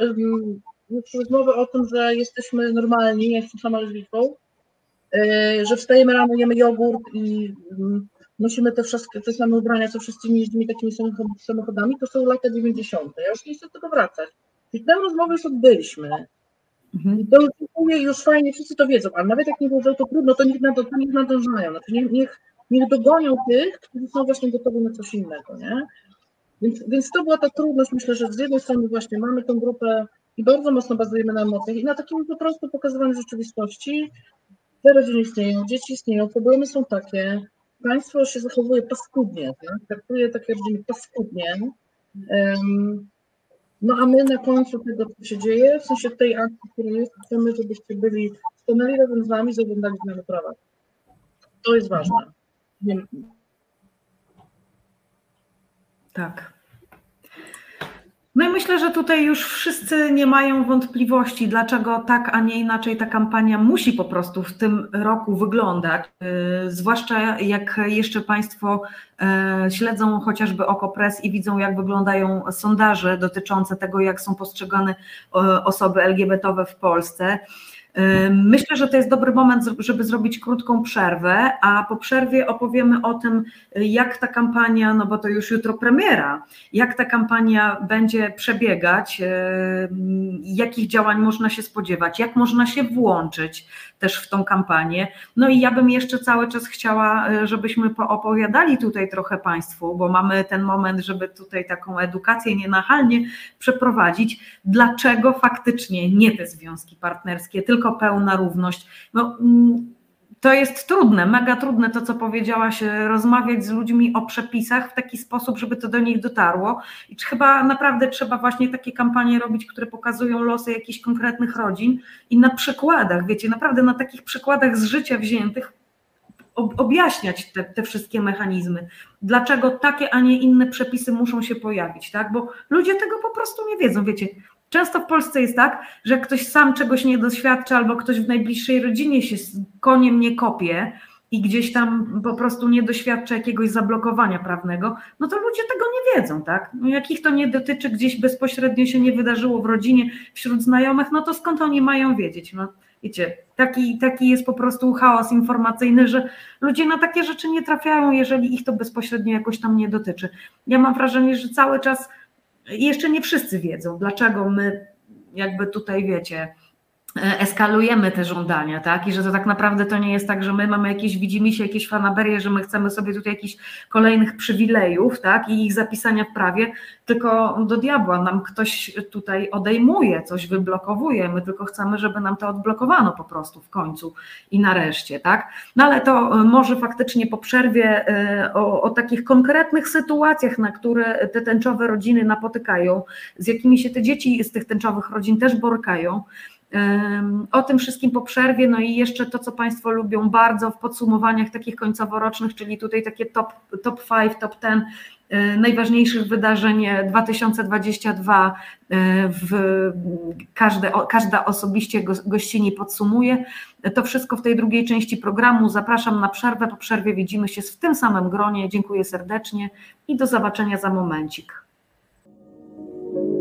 rozmowy o tym, że jesteśmy normalni, ja jestem sama lesbijką, że wstajemy rano, jemy jogurt i nosimy te wszystkie te same ubrania, co wszyscy jeździmy takimi samochodami, to są lata 90. Ja już nie chcę do tego wracać. I tę rozmowę już odbyliśmy. Mhm. I to już, już fajnie, wszyscy to wiedzą, ale nawet jak nie wiedzą, to trudno, to niech, nad, to niech nadążają. Znaczy niech, niech, niech dogonią tych, którzy są właśnie gotowi na coś innego, nie? Więc, więc to była ta trudność, myślę, że z jednej strony właśnie mamy tą grupę i bardzo mocno bazujemy na emocjach i na takim po prostu pokazywaniu rzeczywistości. Te rodziny istnieją, dzieci istnieją, problemy są takie, państwo się zachowuje paskudnie, tak? traktuje takie rodziny paskudnie. No a my na końcu tego, co się dzieje, w sensie tej akcji, która jest, chcemy, żebyście byli, stanęli razem z nami, zaglądali zmiany prawa. To jest ważne.
Tak. No i myślę, że tutaj już wszyscy nie mają wątpliwości, dlaczego tak, a nie inaczej ta kampania musi po prostu w tym roku wyglądać. Yy, zwłaszcza jak jeszcze Państwo yy, śledzą chociażby Okopres i widzą, jak wyglądają sondaże dotyczące tego, jak są postrzegane osoby LGBT w Polsce. Myślę, że to jest dobry moment, żeby zrobić krótką przerwę, a po przerwie opowiemy o tym, jak ta kampania, no bo to już jutro premiera, jak ta kampania będzie przebiegać, jakich działań można się spodziewać, jak można się włączyć też w tą kampanię. No i ja bym jeszcze cały czas chciała, żebyśmy opowiadali tutaj trochę Państwu, bo mamy ten moment, żeby tutaj taką edukację nienachalnie przeprowadzić, dlaczego faktycznie nie te związki partnerskie, tylko tylko pełna równość. No, mm, to jest trudne, mega trudne to, co powiedziałaś, rozmawiać z ludźmi o przepisach w taki sposób, żeby to do nich dotarło. I chyba naprawdę trzeba właśnie takie kampanie robić, które pokazują losy jakichś konkretnych rodzin i na przykładach, wiecie, naprawdę na takich przykładach z życia wziętych objaśniać te, te wszystkie mechanizmy. Dlaczego takie, a nie inne przepisy muszą się pojawić, tak? Bo ludzie tego po prostu nie wiedzą, wiecie. Często w Polsce jest tak, że ktoś sam czegoś nie doświadcza, albo ktoś w najbliższej rodzinie się z koniem nie kopie i gdzieś tam po prostu nie doświadcza jakiegoś zablokowania prawnego, no to ludzie tego nie wiedzą, tak? No jak ich to nie dotyczy, gdzieś bezpośrednio się nie wydarzyło w rodzinie, wśród znajomych, no to skąd oni mają wiedzieć? No, wiecie, taki, taki jest po prostu chaos informacyjny, że ludzie na takie rzeczy nie trafiają, jeżeli ich to bezpośrednio jakoś tam nie dotyczy. Ja mam wrażenie, że cały czas jeszcze nie wszyscy wiedzą, dlaczego my jakby tutaj wiecie, eskalujemy te żądania, tak? I że to tak naprawdę to nie jest tak, że my mamy jakieś, widzimy się jakieś fanaberie, że my chcemy sobie tutaj jakichś kolejnych przywilejów, tak? I ich zapisania w prawie, tylko do diabła nam ktoś tutaj odejmuje, coś wyblokowuje, my tylko chcemy, żeby nam to odblokowano po prostu w końcu i nareszcie, tak? No ale to e, może faktycznie po przerwie e, o, o takich konkretnych sytuacjach, na które te tęczowe rodziny napotykają, z jakimi się te dzieci z tych tęczowych rodzin też borykają, o tym wszystkim po przerwie, no i jeszcze to, co Państwo lubią bardzo w podsumowaniach takich końcoworocznych, czyli tutaj takie top, top 5, top 10 e, najważniejszych wydarzeń 2022 e, w każde, każda osobiście gościni podsumuje. To wszystko w tej drugiej części programu. Zapraszam na przerwę. Po przerwie widzimy się w tym samym gronie. Dziękuję serdecznie i do zobaczenia za momencik.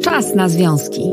Czas na związki.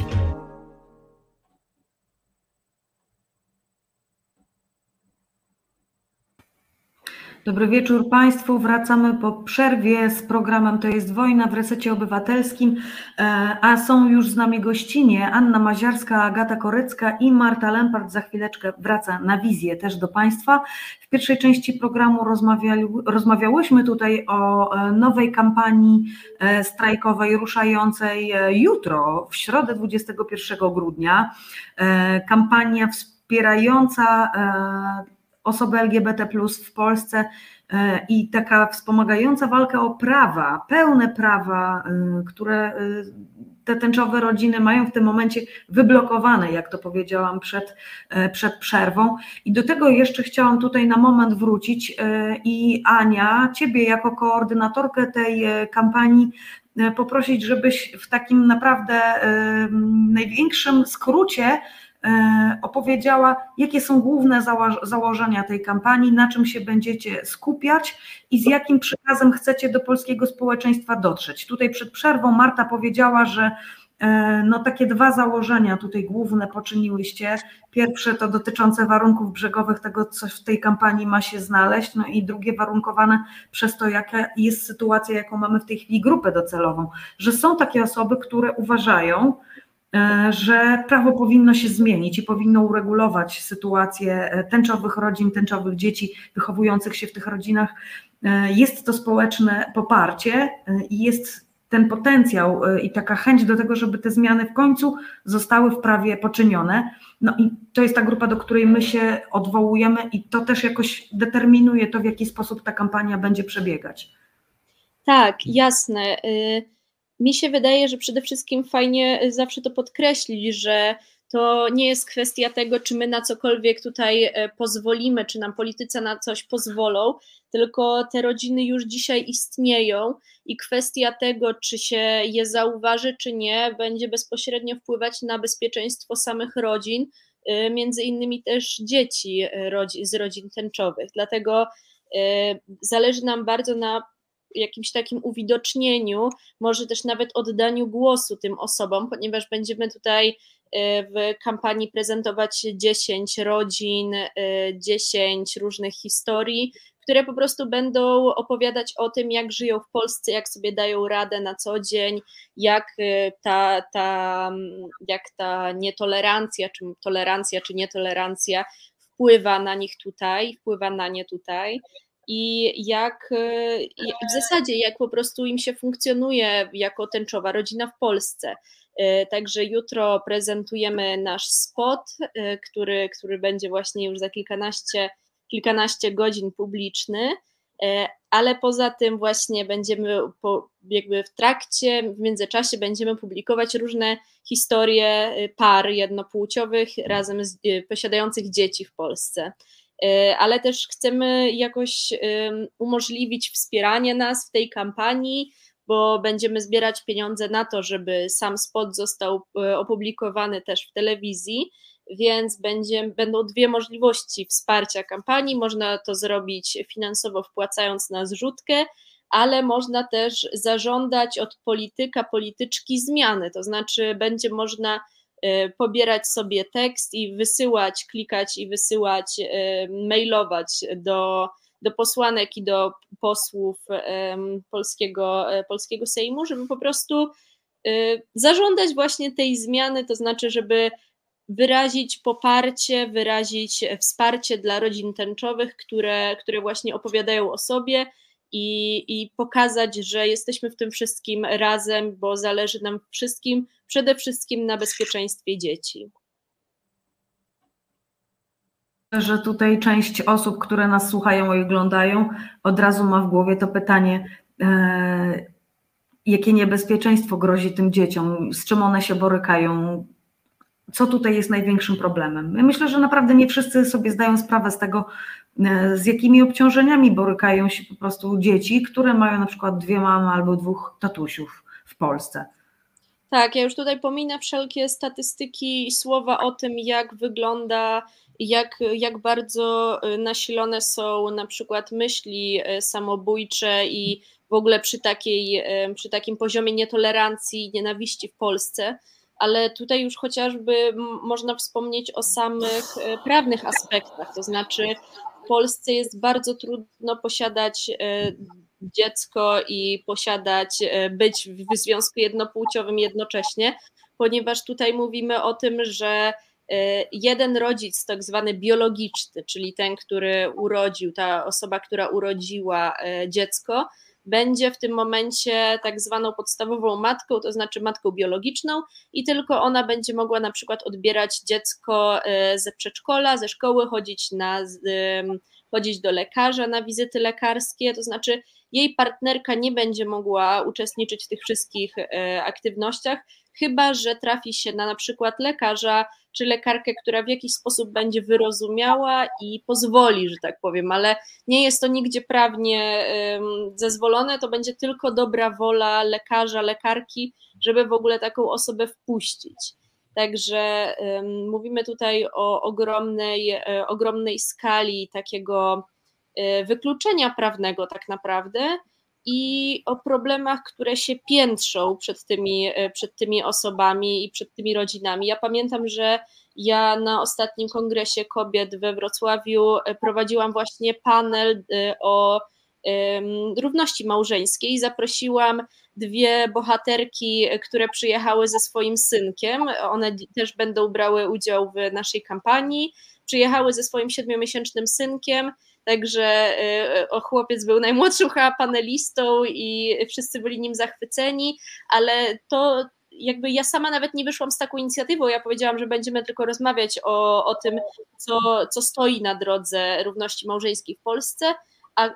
Dobry wieczór Państwu. Wracamy po przerwie z programem To jest wojna w resecie obywatelskim, e, a są już z nami gościnie Anna Maziarska, Agata Korycka i Marta Lempart. Za chwileczkę wraca na wizję też do Państwa. W pierwszej części programu rozmawiali, rozmawiałyśmy tutaj o e, nowej kampanii e, strajkowej ruszającej jutro, w środę 21 grudnia. Kampania wspierająca osoby LGBT w Polsce e, i taka wspomagająca walka o prawa, pełne prawa, e, które e, te tęczowe rodziny mają w tym momencie wyblokowane, jak to powiedziałam przed, przed przerwą. I do tego jeszcze chciałam tutaj na moment wrócić i Ania, Ciebie jako koordynatorkę tej kampanii poprosić, żebyś w takim naprawdę największym skrócie opowiedziała, jakie są główne założenia tej kampanii, na czym się będziecie skupiać i z jakim przekazem chcecie do polskiego społeczeństwa dotrzeć. Tutaj przed przerwą Marta powiedziała, że e, no takie dwa założenia tutaj główne poczyniłyście. Pierwsze to dotyczące warunków brzegowych, tego co w tej kampanii ma się znaleźć, no i drugie warunkowane przez to, jaka jest sytuacja, jaką mamy w tej chwili grupę docelową, że są takie osoby, które uważają, E, że prawo powinno się zmienić i powinno uregulować sytuację e, tęczowych rodzin, tęczowych dzieci wychowujących się w tych rodzinach. E, jest to społeczne poparcie i jest ten potencjał i taka chęć do tego, żeby te zmiany w końcu zostały w prawie poczynione. No i to jest ta grupa, do której my się odwołujemy, i to też jakoś determinuje to, w jaki sposób ta kampania będzie przebiegać.
Tak, jasne. Y mi się wydaje, że przede wszystkim fajnie zawsze to podkreślić, że to nie jest kwestia tego, czy my na cokolwiek tutaj e, pozwolimy, czy nam politycy na coś pozwolą, tylko te rodziny już dzisiaj istnieją i kwestia tego, czy się je zauważy, czy nie, będzie bezpośrednio wpływać na bezpieczeństwo samych rodzin, e, między innymi też dzieci e, z rodzin tęczowych. Dlatego zależy nam bardzo na jakimś takim uwidocznieniu, może też nawet oddaniu głosu tym osobom, ponieważ będziemy tutaj e, w kampanii prezentować 10 rodzin, 10 e, różnych historii, które po prostu będą opowiadać o tym, jak żyją w Polsce, jak sobie dają radę na co dzień, jak e, ta, ta, jak ta nietolerancja, czy tolerancja, czy nietolerancja wpływa na nich tutaj, wpływa na nie tutaj i jak w zasadzie jak po prostu im się funkcjonuje jako tęczowa rodzina w Polsce. E, także jutro prezentujemy nasz spot, e, który, który będzie właśnie już za kilkanaście, kilkanaście godzin publiczny, e, ale poza tym właśnie będziemy po, jakby w trakcie, w międzyczasie będziemy publikować różne historie par jednopłciowych razem z, posiadających dzieci w Polsce. E, ale też chcemy jakoś umożliwić wspieranie nas w tej kampanii, bo będziemy zbierać pieniądze na to, żeby sam spot został e, opublikowany też w telewizji, więc będzie, będą dwie możliwości wsparcia kampanii. Można to zrobić finansowo wpłacając na zrzutkę, ale można też zażądać od polityka, polityczki zmiany, to znaczy będzie można pobierać sobie tekst i wysyłać, klikać i wysyłać, y, mailować do, do posłanek i do posłów polskiego, e, polskiego Sejmu, żeby po prostu y, zażądać właśnie tej zmiany, to znaczy, żeby wyrazić poparcie, wyrazić wsparcie dla rodzin tęczowych, które, które właśnie opowiadają o sobie i, i pokazać, że jesteśmy w tym wszystkim razem, bo zależy nam wszystkim przede wszystkim na bezpieczeństwie dzieci.
Że tutaj część osób, które nas słuchają i oglądają, od razu ma w głowie to pytanie, e, jakie niebezpieczeństwo grozi tym dzieciom, z czym one się borykają, co tutaj jest największym problemem. Ja myślę, że naprawdę nie wszyscy sobie zdają sprawę z tego, e, z jakimi obciążeniami borykają się po prostu dzieci, które mają na przykład dwie mamy albo dwóch tatusiów w Polsce.
Tak, ja już tutaj pominę wszelkie statystyki i słowa o tym, jak wygląda, jak, jak bardzo y, nasilone są na przykład myśli y, samobójcze i w ogóle przy, takiej, y, przy takim poziomie nietolerancji nienawiści w Polsce. Ale tutaj już chociażby można wspomnieć o samych prawnych aspektach, to znaczy w Polsce jest bardzo trudno posiadać dziecko i posiadać, e, być w związku jednopłciowym jednocześnie, ponieważ tutaj mówimy o tym, że e, jeden rodzic, tak zwany biologiczny, czyli ten, który urodził, ta osoba, która urodziła e, dziecko, będzie w tym momencie tak zwaną podstawową matką, to znaczy matką biologiczną, i tylko ona będzie mogła na przykład odbierać dziecko ze przedszkola, ze szkoły, chodzić, na, chodzić do lekarza na wizyty lekarskie, to znaczy jej partnerka nie będzie mogła uczestniczyć w tych wszystkich e, aktywnościach, chyba że trafi się na na przykład lekarza czy lekarkę, która w jakiś sposób będzie wyrozumiała i pozwoli, że tak powiem, ale nie jest to nigdzie prawnie zezwolone, to będzie tylko dobra wola lekarza, lekarki, żeby w ogóle taką osobę wpuścić. Także mówimy tutaj o ogromnej, e, ogromnej skali takiego wykluczenia prawnego, tak naprawdę, i o problemach, które się piętrzą przed tymi, y, przed tymi osobami i przed tymi rodzinami. Ja pamiętam, że ja na ostatnim kongresie kobiet we Wrocławiu y, prowadziłam właśnie panel o równości małżeńskiej. Zaprosiłam dwie bohaterki, które przyjechały ze swoim synkiem. One też będą brały udział w naszej kampanii. Przyjechały ze swoim siedmiomiesięcznym synkiem Także y, o, chłopiec był najmłodszym chyba panelistą i wszyscy byli nim zachwyceni, ale to jakby ja sama nawet nie wyszłam z taką inicjatywą. Ja powiedziałam, że będziemy tylko rozmawiać o, o tym, co, co stoi na drodze równości małżeńskiej w Polsce. A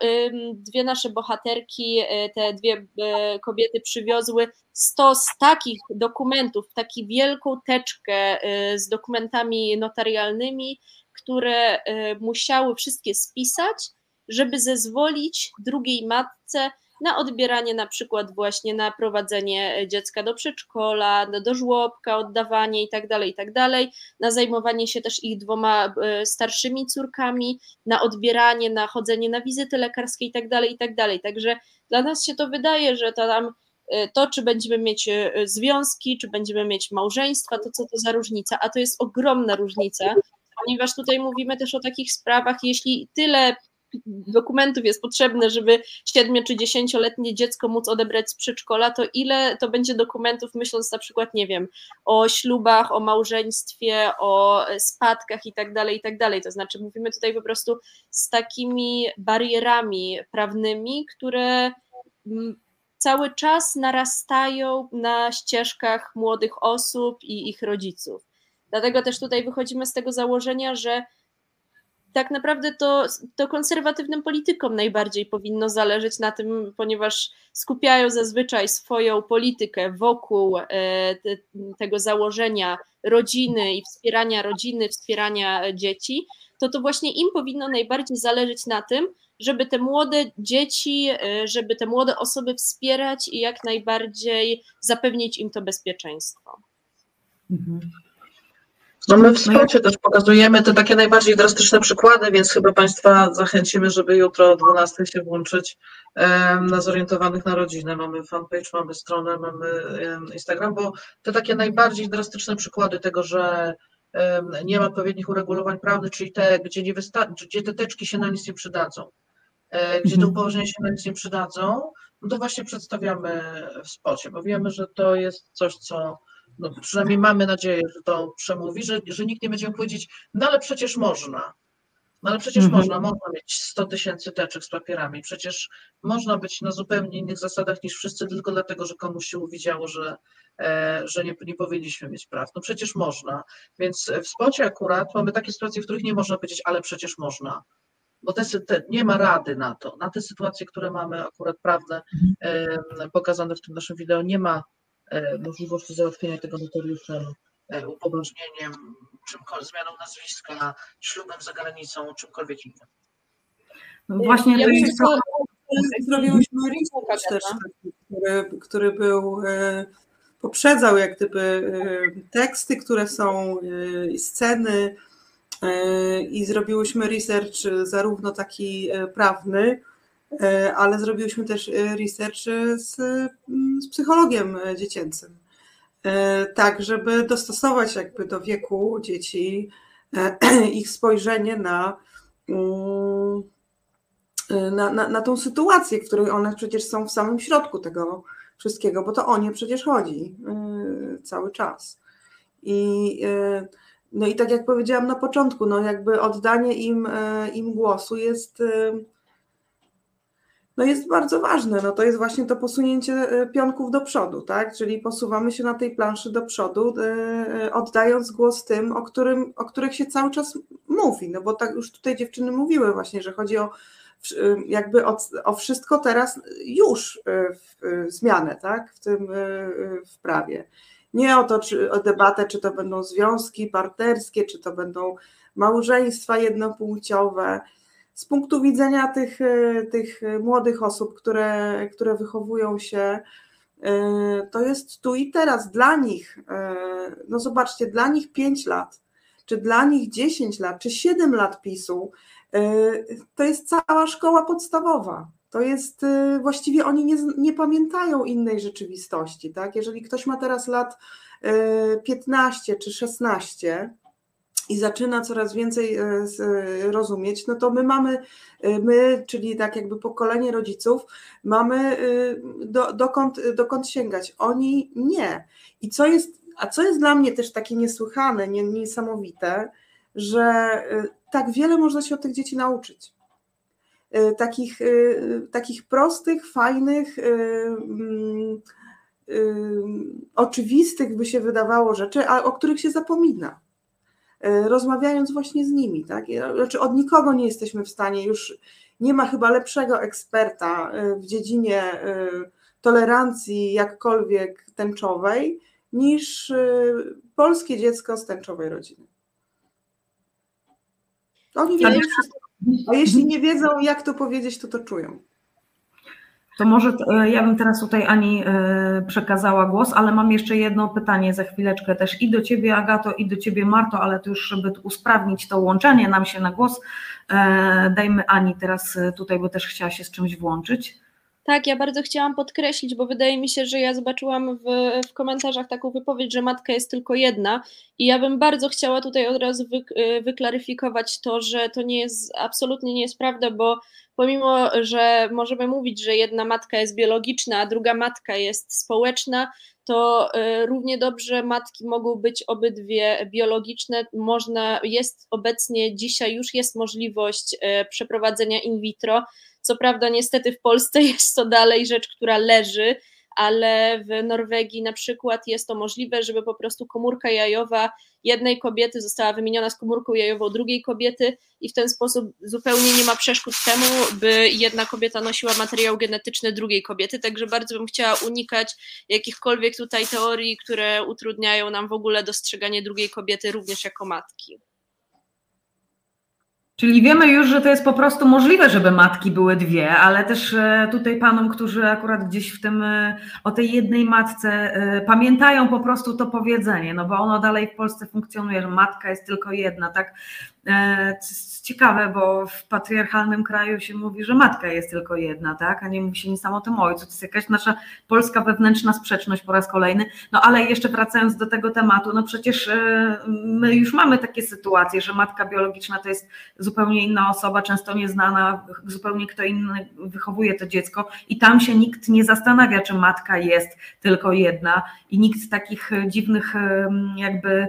dwie nasze bohaterki, y, te dwie y, kobiety przywiozły stos takich dokumentów, taką wielką teczkę z dokumentami notarialnymi, które e, musiały wszystkie spisać, żeby zezwolić drugiej matce na odbieranie na przykład właśnie na prowadzenie dziecka do przedszkola, do żłobka, oddawanie i tak dalej, i tak na zajmowanie się też ich dwoma e, starszymi córkami, na odbieranie, na chodzenie na wizyty lekarskie i tak dalej, i dalej. Także dla nas się to wydaje, że to tam e, to, czy będziemy mieć związki, czy będziemy mieć małżeństwa, to co to za różnica, a to jest ogromna różnica, ponieważ tutaj mówimy też o takich sprawach, jeśli tyle dokumentów jest potrzebne, żeby 7 czy 10-letnie dziecko móc odebrać z przedszkola, to ile to będzie dokumentów, myśląc na przykład, nie wiem, o ślubach, o małżeństwie, o spadkach i tak dalej, i tak dalej. To znaczy, mówimy tutaj po prostu z takimi barierami prawnymi, które mm, cały czas narastają na ścieżkach młodych osób i ich rodziców. Dlatego też tutaj wychodzimy z tego założenia, że tak naprawdę to, to konserwatywnym politykom najbardziej powinno zależeć na tym, ponieważ skupiają zazwyczaj swoją politykę wokół e, te, tego założenia rodziny i wspierania rodziny, wspierania dzieci, to to właśnie im powinno najbardziej zależeć na tym, żeby te młode dzieci, e, żeby te młode osoby wspierać i jak najbardziej zapewnić im to bezpieczeństwo. Mhm.
No my w spocie też pokazujemy te takie najbardziej drastyczne przykłady, więc chyba Państwa zachęcimy, żeby jutro o 12 się włączyć na zorientowanych na rodzinę. Mamy fanpage, mamy stronę, mamy Instagram, bo te takie najbardziej drastyczne przykłady tego, że nie ma odpowiednich uregulowań prawnych, czyli te, gdzie, nie wystarczy, gdzie te teczki się na nic nie przydadzą, e, gdzie te mhm. upoważnienia się na nic nie przydadzą, no to właśnie przedstawiamy w spocie, bo wiemy, że to jest coś, co no, przynajmniej mamy nadzieję, że to przemówi, że, że nikt nie będzie powiedzieć, no ale przecież można. No ale przecież mhm. można, można mieć 100 tysięcy teczek z papierami, przecież można być na zupełnie innych zasadach niż wszyscy, tylko dlatego, że komuś się uwidziało, że, e, że nie, nie powinniśmy mieć praw. No przecież można. Więc w spocie akurat mamy takie sytuacje, w których nie można powiedzieć, ale przecież można. Bo te, te, nie ma rady na to. Na te sytuacje, które mamy akurat prawne, e, pokazane w tym naszym wideo, nie ma możliwości załatwienia tego notariuszem, e, upoważnieniem, czymkolwiek, zmianą nazwiska, ślubem za granicą, czymkolwiek innym.
No właśnie
Ja
to jest
że-
Zrobiłyśmy research też, taki, który, który był, e, poprzedzał jak gdyby e, teksty, które są, e, i sceny e, i zrobiłyśmy research e, zarówno taki e, prawny, e, ale zrobiłyśmy też e, research e, z, mm, z psychologiem e, dziecięcym. E, Tak, żeby dostosować jakby do wieku dzieci e, ich spojrzenie na, mm, na, na, na tą sytuację, w której one przecież są w samym środku tego wszystkiego, bo to o nie przecież chodzi cały czas. I, no i tak jak powiedziałam na początku, no jakby oddanie im, im głosu jest, no jest bardzo ważne. No to jest właśnie to posunięcie yy, pionków do przodu, tak? Czyli posuwamy się na tej planszy do przodu, yy, oddając głos tym, o, którym, o których się cały czas mówi. No bo tak już tutaj dziewczyny mówiły właśnie, że chodzi o jakby o, o wszystko teraz już w, w zmianę, tak, w tym w prawie. Nie o to, czy, o debatę, czy to będą związki partnerskie, czy to będą małżeństwa jednopłciowe. Z punktu widzenia tych, y, tych młodych osób, które, które wychowują się, y, to jest tu i teraz dla nich. y, No zobaczcie, dla nich 5 lat, czy dla nich 10 lat, czy 7 lat PiSu, to jest cała szkoła podstawowa. To jest właściwie oni nie, nie pamiętają innej rzeczywistości. Tak? Jeżeli ktoś ma teraz lat y, 15 czy 16 i zaczyna coraz więcej z- y, rozumieć, no to my mamy, y, my, czyli tak jakby pokolenie rodziców, mamy do, dokąd, dokąd sięgać. Oni nie. I co jest, a co jest dla mnie też takie niesłychane, nie, niesamowite, że tak wiele można się od tych dzieci nauczyć. Takich, takich prostych, fajnych, mm, oczywistych by się wydawało rzeczy, a o których się zapomina. Y, Rozmawiając właśnie z nimi, tak? Znaczy od nikogo nie jesteśmy w stanie już, nie ma chyba lepszego eksperta y, w dziedzinie y, tolerancji jakkolwiek tęczowej niż polskie dziecko z tęczowej rodziny. Oni wiedzą wszystko. A jeśli nie wiedzą, jak to powiedzieć, to to czują.
To może e, ja bym teraz tutaj Ani e, przekazała głos, ale mam jeszcze jedno pytanie za chwileczkę też i do Ciebie Agato i do Ciebie Marto, ale to już żeby usprawnić to łączenie nam się na głos, e, dajmy Ani teraz tutaj, bo też chciała się z czymś włączyć.
Tak, ja bardzo chciałam podkreślić, bo wydaje mi się, że ja zobaczyłam w, w komentarzach taką wypowiedź, że matka jest tylko jedna i ja bym bardzo chciała tutaj od razu wy, wyklaryfikować to, że to nie jest, absolutnie nie jest prawda, bo pomimo, że możemy mówić, że jedna matka jest biologiczna, a druga matka jest społeczna, to y, równie dobrze matki mogą być obydwie biologiczne. Można, jest obecnie, dzisiaj już jest możliwość y, przeprowadzenia in vitro. Co prawda, niestety w Polsce jest to dalej rzecz, która leży, ale w Norwegii na przykład jest to możliwe, żeby po prostu komórka jajowa jednej kobiety została wymieniona z komórką jajową drugiej kobiety i w ten sposób zupełnie nie ma przeszkód temu, by jedna kobieta nosiła materiał genetyczny drugiej kobiety. Także bardzo bym chciała unikać jakichkolwiek tutaj teorii, które utrudniają nam w ogóle dostrzeganie drugiej kobiety również jako matki.
Czyli wiemy już, że to jest po prostu możliwe, żeby matki były dwie, ale też e, tutaj panom, którzy akurat gdzieś w tym e, o tej jednej matce e, pamiętają po prostu to powiedzenie, no bo ono dalej w Polsce funkcjonuje, że matka jest tylko jedna, tak? Ciekawe, bo w patriarchalnym kraju się mówi, że matka jest tylko jedna, tak? A nie mówi się nic sam o tym ojcu. To jest jakaś nasza polska wewnętrzna sprzeczność po raz kolejny. No ale jeszcze wracając do tego tematu, no przecież my już mamy takie sytuacje, że matka biologiczna to jest zupełnie inna osoba, często nieznana, zupełnie kto inny wychowuje to dziecko i tam się nikt nie zastanawia, czy matka jest tylko jedna i nikt takich dziwnych jakby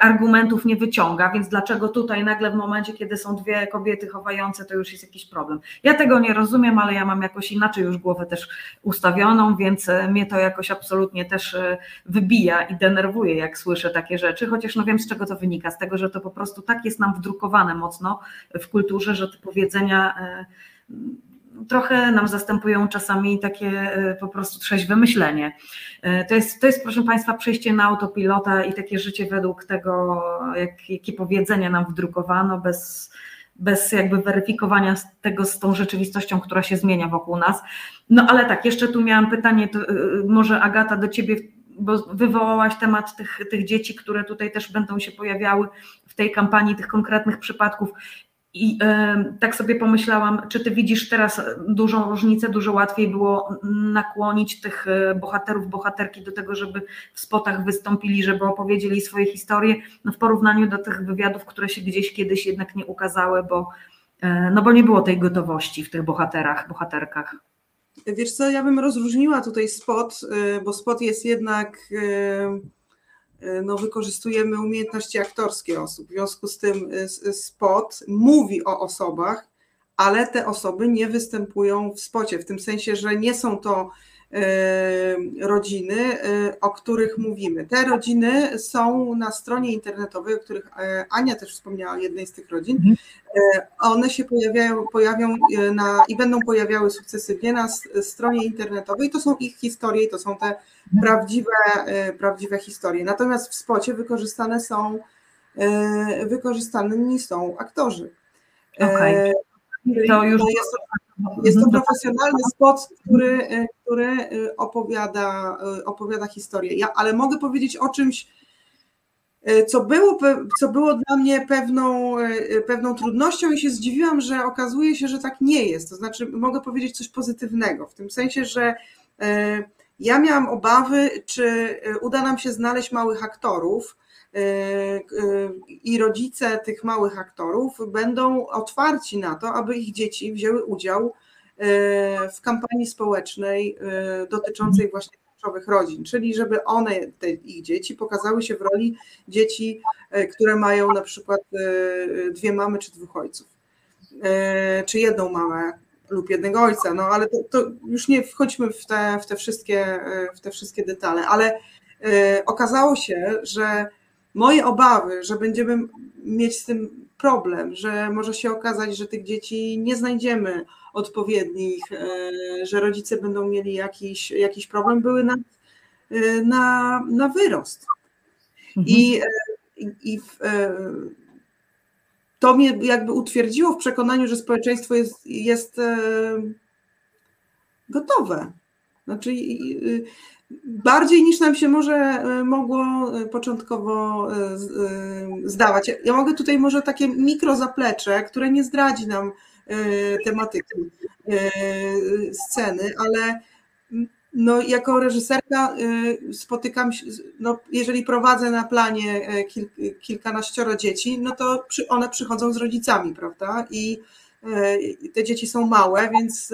argumentów nie wyciąga, więc dlaczego tutaj nagle w momencie, kiedy są dwie kobiety chowające, to już jest jakiś problem. Ja tego nie rozumiem, ale ja mam jakoś inaczej już głowę też ustawioną, więc mnie to jakoś absolutnie też wybija i denerwuje, jak słyszę takie rzeczy, chociaż no wiem z czego to wynika, z tego, że to po prostu tak jest nam wdrukowane mocno w kulturze, że te powiedzenia trochę nam zastępują czasami takie po prostu trzeźwe myślenie. To jest, to jest, proszę Państwa, przejście na autopilota i takie życie według tego, jak, jakie powiedzenia nam wdrukowano, bez, bez jakby weryfikowania tego z tą rzeczywistością, która się zmienia wokół nas. No ale tak, jeszcze tu miałam pytanie, to, może Agata do Ciebie, bo wywołałaś temat tych, tych dzieci, które tutaj też będą się pojawiały w tej kampanii, tych konkretnych przypadków. I tak sobie pomyślałam, czy ty widzisz teraz dużą różnicę, dużo łatwiej było nakłonić tych bohaterów, bohaterki do tego, żeby w spotach wystąpili, żeby opowiedzieli swoje historie, no w porównaniu do tych wywiadów, które się gdzieś kiedyś jednak nie ukazały, bo, y, no bo nie było tej gotowości w tych bohaterach, bohaterkach.
Wiesz co, ja bym rozróżniła tutaj spot, bo spot jest jednak E, no, wykorzystujemy umiejętności aktorskie osób. W związku z tym e, spot mówi o osobach, ale te osoby nie występują w spocie, w tym sensie, że nie są to e, rodziny, o których mówimy. Te rodziny są na stronie internetowej, o których Ania też wspomniała, jednej z tych rodzin. Mhm. One się pojawiają, pojawią na, i będą pojawiały sukcesywnie na stronie internetowej. To są ich historie, to są te prawdziwe, e, prawdziwe historie. Natomiast w spocie wykorzystane są e, wykorzystani są aktorzy.
E, okay. To już...
jest, jest to profesjonalny spot, który, który opowiada, opowiada historię. Ja, ale mogę powiedzieć o czymś, co było, co było dla mnie pewną, pewną trudnością i się zdziwiłam, że okazuje się, że tak nie jest. To znaczy, mogę powiedzieć coś pozytywnego, w tym sensie, że ja miałam obawy, czy y, uda nam się znaleźć małych aktorów y, y, i rodzice tych małych aktorów będą otwarci na to, aby ich dzieci wzięły udział w kampanii społecznej dotyczącej właśnie kluczowych rodzin, czyli żeby one, te ich dzieci, pokazały się w roli dzieci, które mają na przykład dwie mamy czy dwóch ojców, czy jedną mamę, lub jednego ojca, no ale to, to, już nie wchodźmy w te, w te, wszystkie, w te wszystkie detale, ale okazało się, że moje obawy, że będziemy mieć z tym problem, że może się okazać, że tych dzieci nie znajdziemy odpowiednich, y, że rodzice będą mieli jakiś, jakiś problem, były na, y, na, na wyrost. Mhm. I, i, i w, to mnie jakby utwierdziło w przekonaniu, że społeczeństwo jest, jest e, gotowe. Znaczy, bardziej niż nam się może e, mogło e, początkowo zdawać. Ja mogę tutaj może takie mikro zaplecze, które nie zdradzi nam tematyki sceny, ale no, jako reżyserka spotykam się, no, jeżeli prowadzę na planie e, kil, kilkanaścioro dzieci, no to one przychodzą z rodzicami, prawda? I e, te dzieci są małe, więc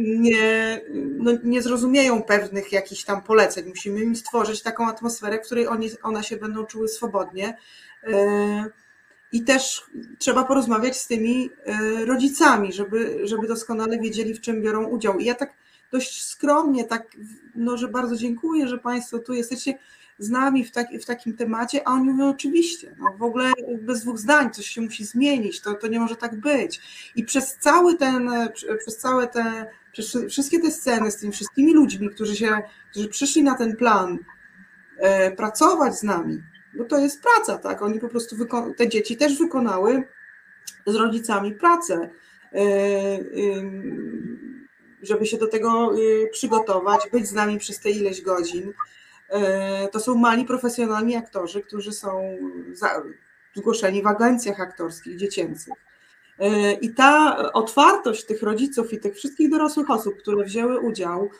nie, no, nie zrozumieją pewnych jakichś tam poleceń. Musimy im stworzyć taką atmosferę, w której oni, one się będą czuły swobodnie. E, I też trzeba porozmawiać z tymi rodzicami, żeby, żeby doskonale wiedzieli, w czym biorą udział. I ja tak dość skromnie, tak, no, że bardzo dziękuję, że Państwo tu jesteście z nami w, tak, w takim temacie, a oni mówią oczywiście, no, w ogóle bez dwóch zdań coś się musi zmienić, to, to nie może tak być. I przez cały ten, przez całe te, przez wszystkie te sceny z tymi wszystkimi ludźmi, którzy się, którzy przyszli na ten plan e, pracować z nami, bo to jest praca, tak, oni po prostu, te dzieci też wykonały z rodzicami pracę. E, żeby się do tego y, przygotować, być z nami przez te ileś godzin. Y, to są mali profesjonalni aktorzy, którzy są zgłoszeni w agencjach aktorskich dziecięcych. Y, I ta otwartość tych rodziców i tych wszystkich dorosłych osób, które wzięły udział,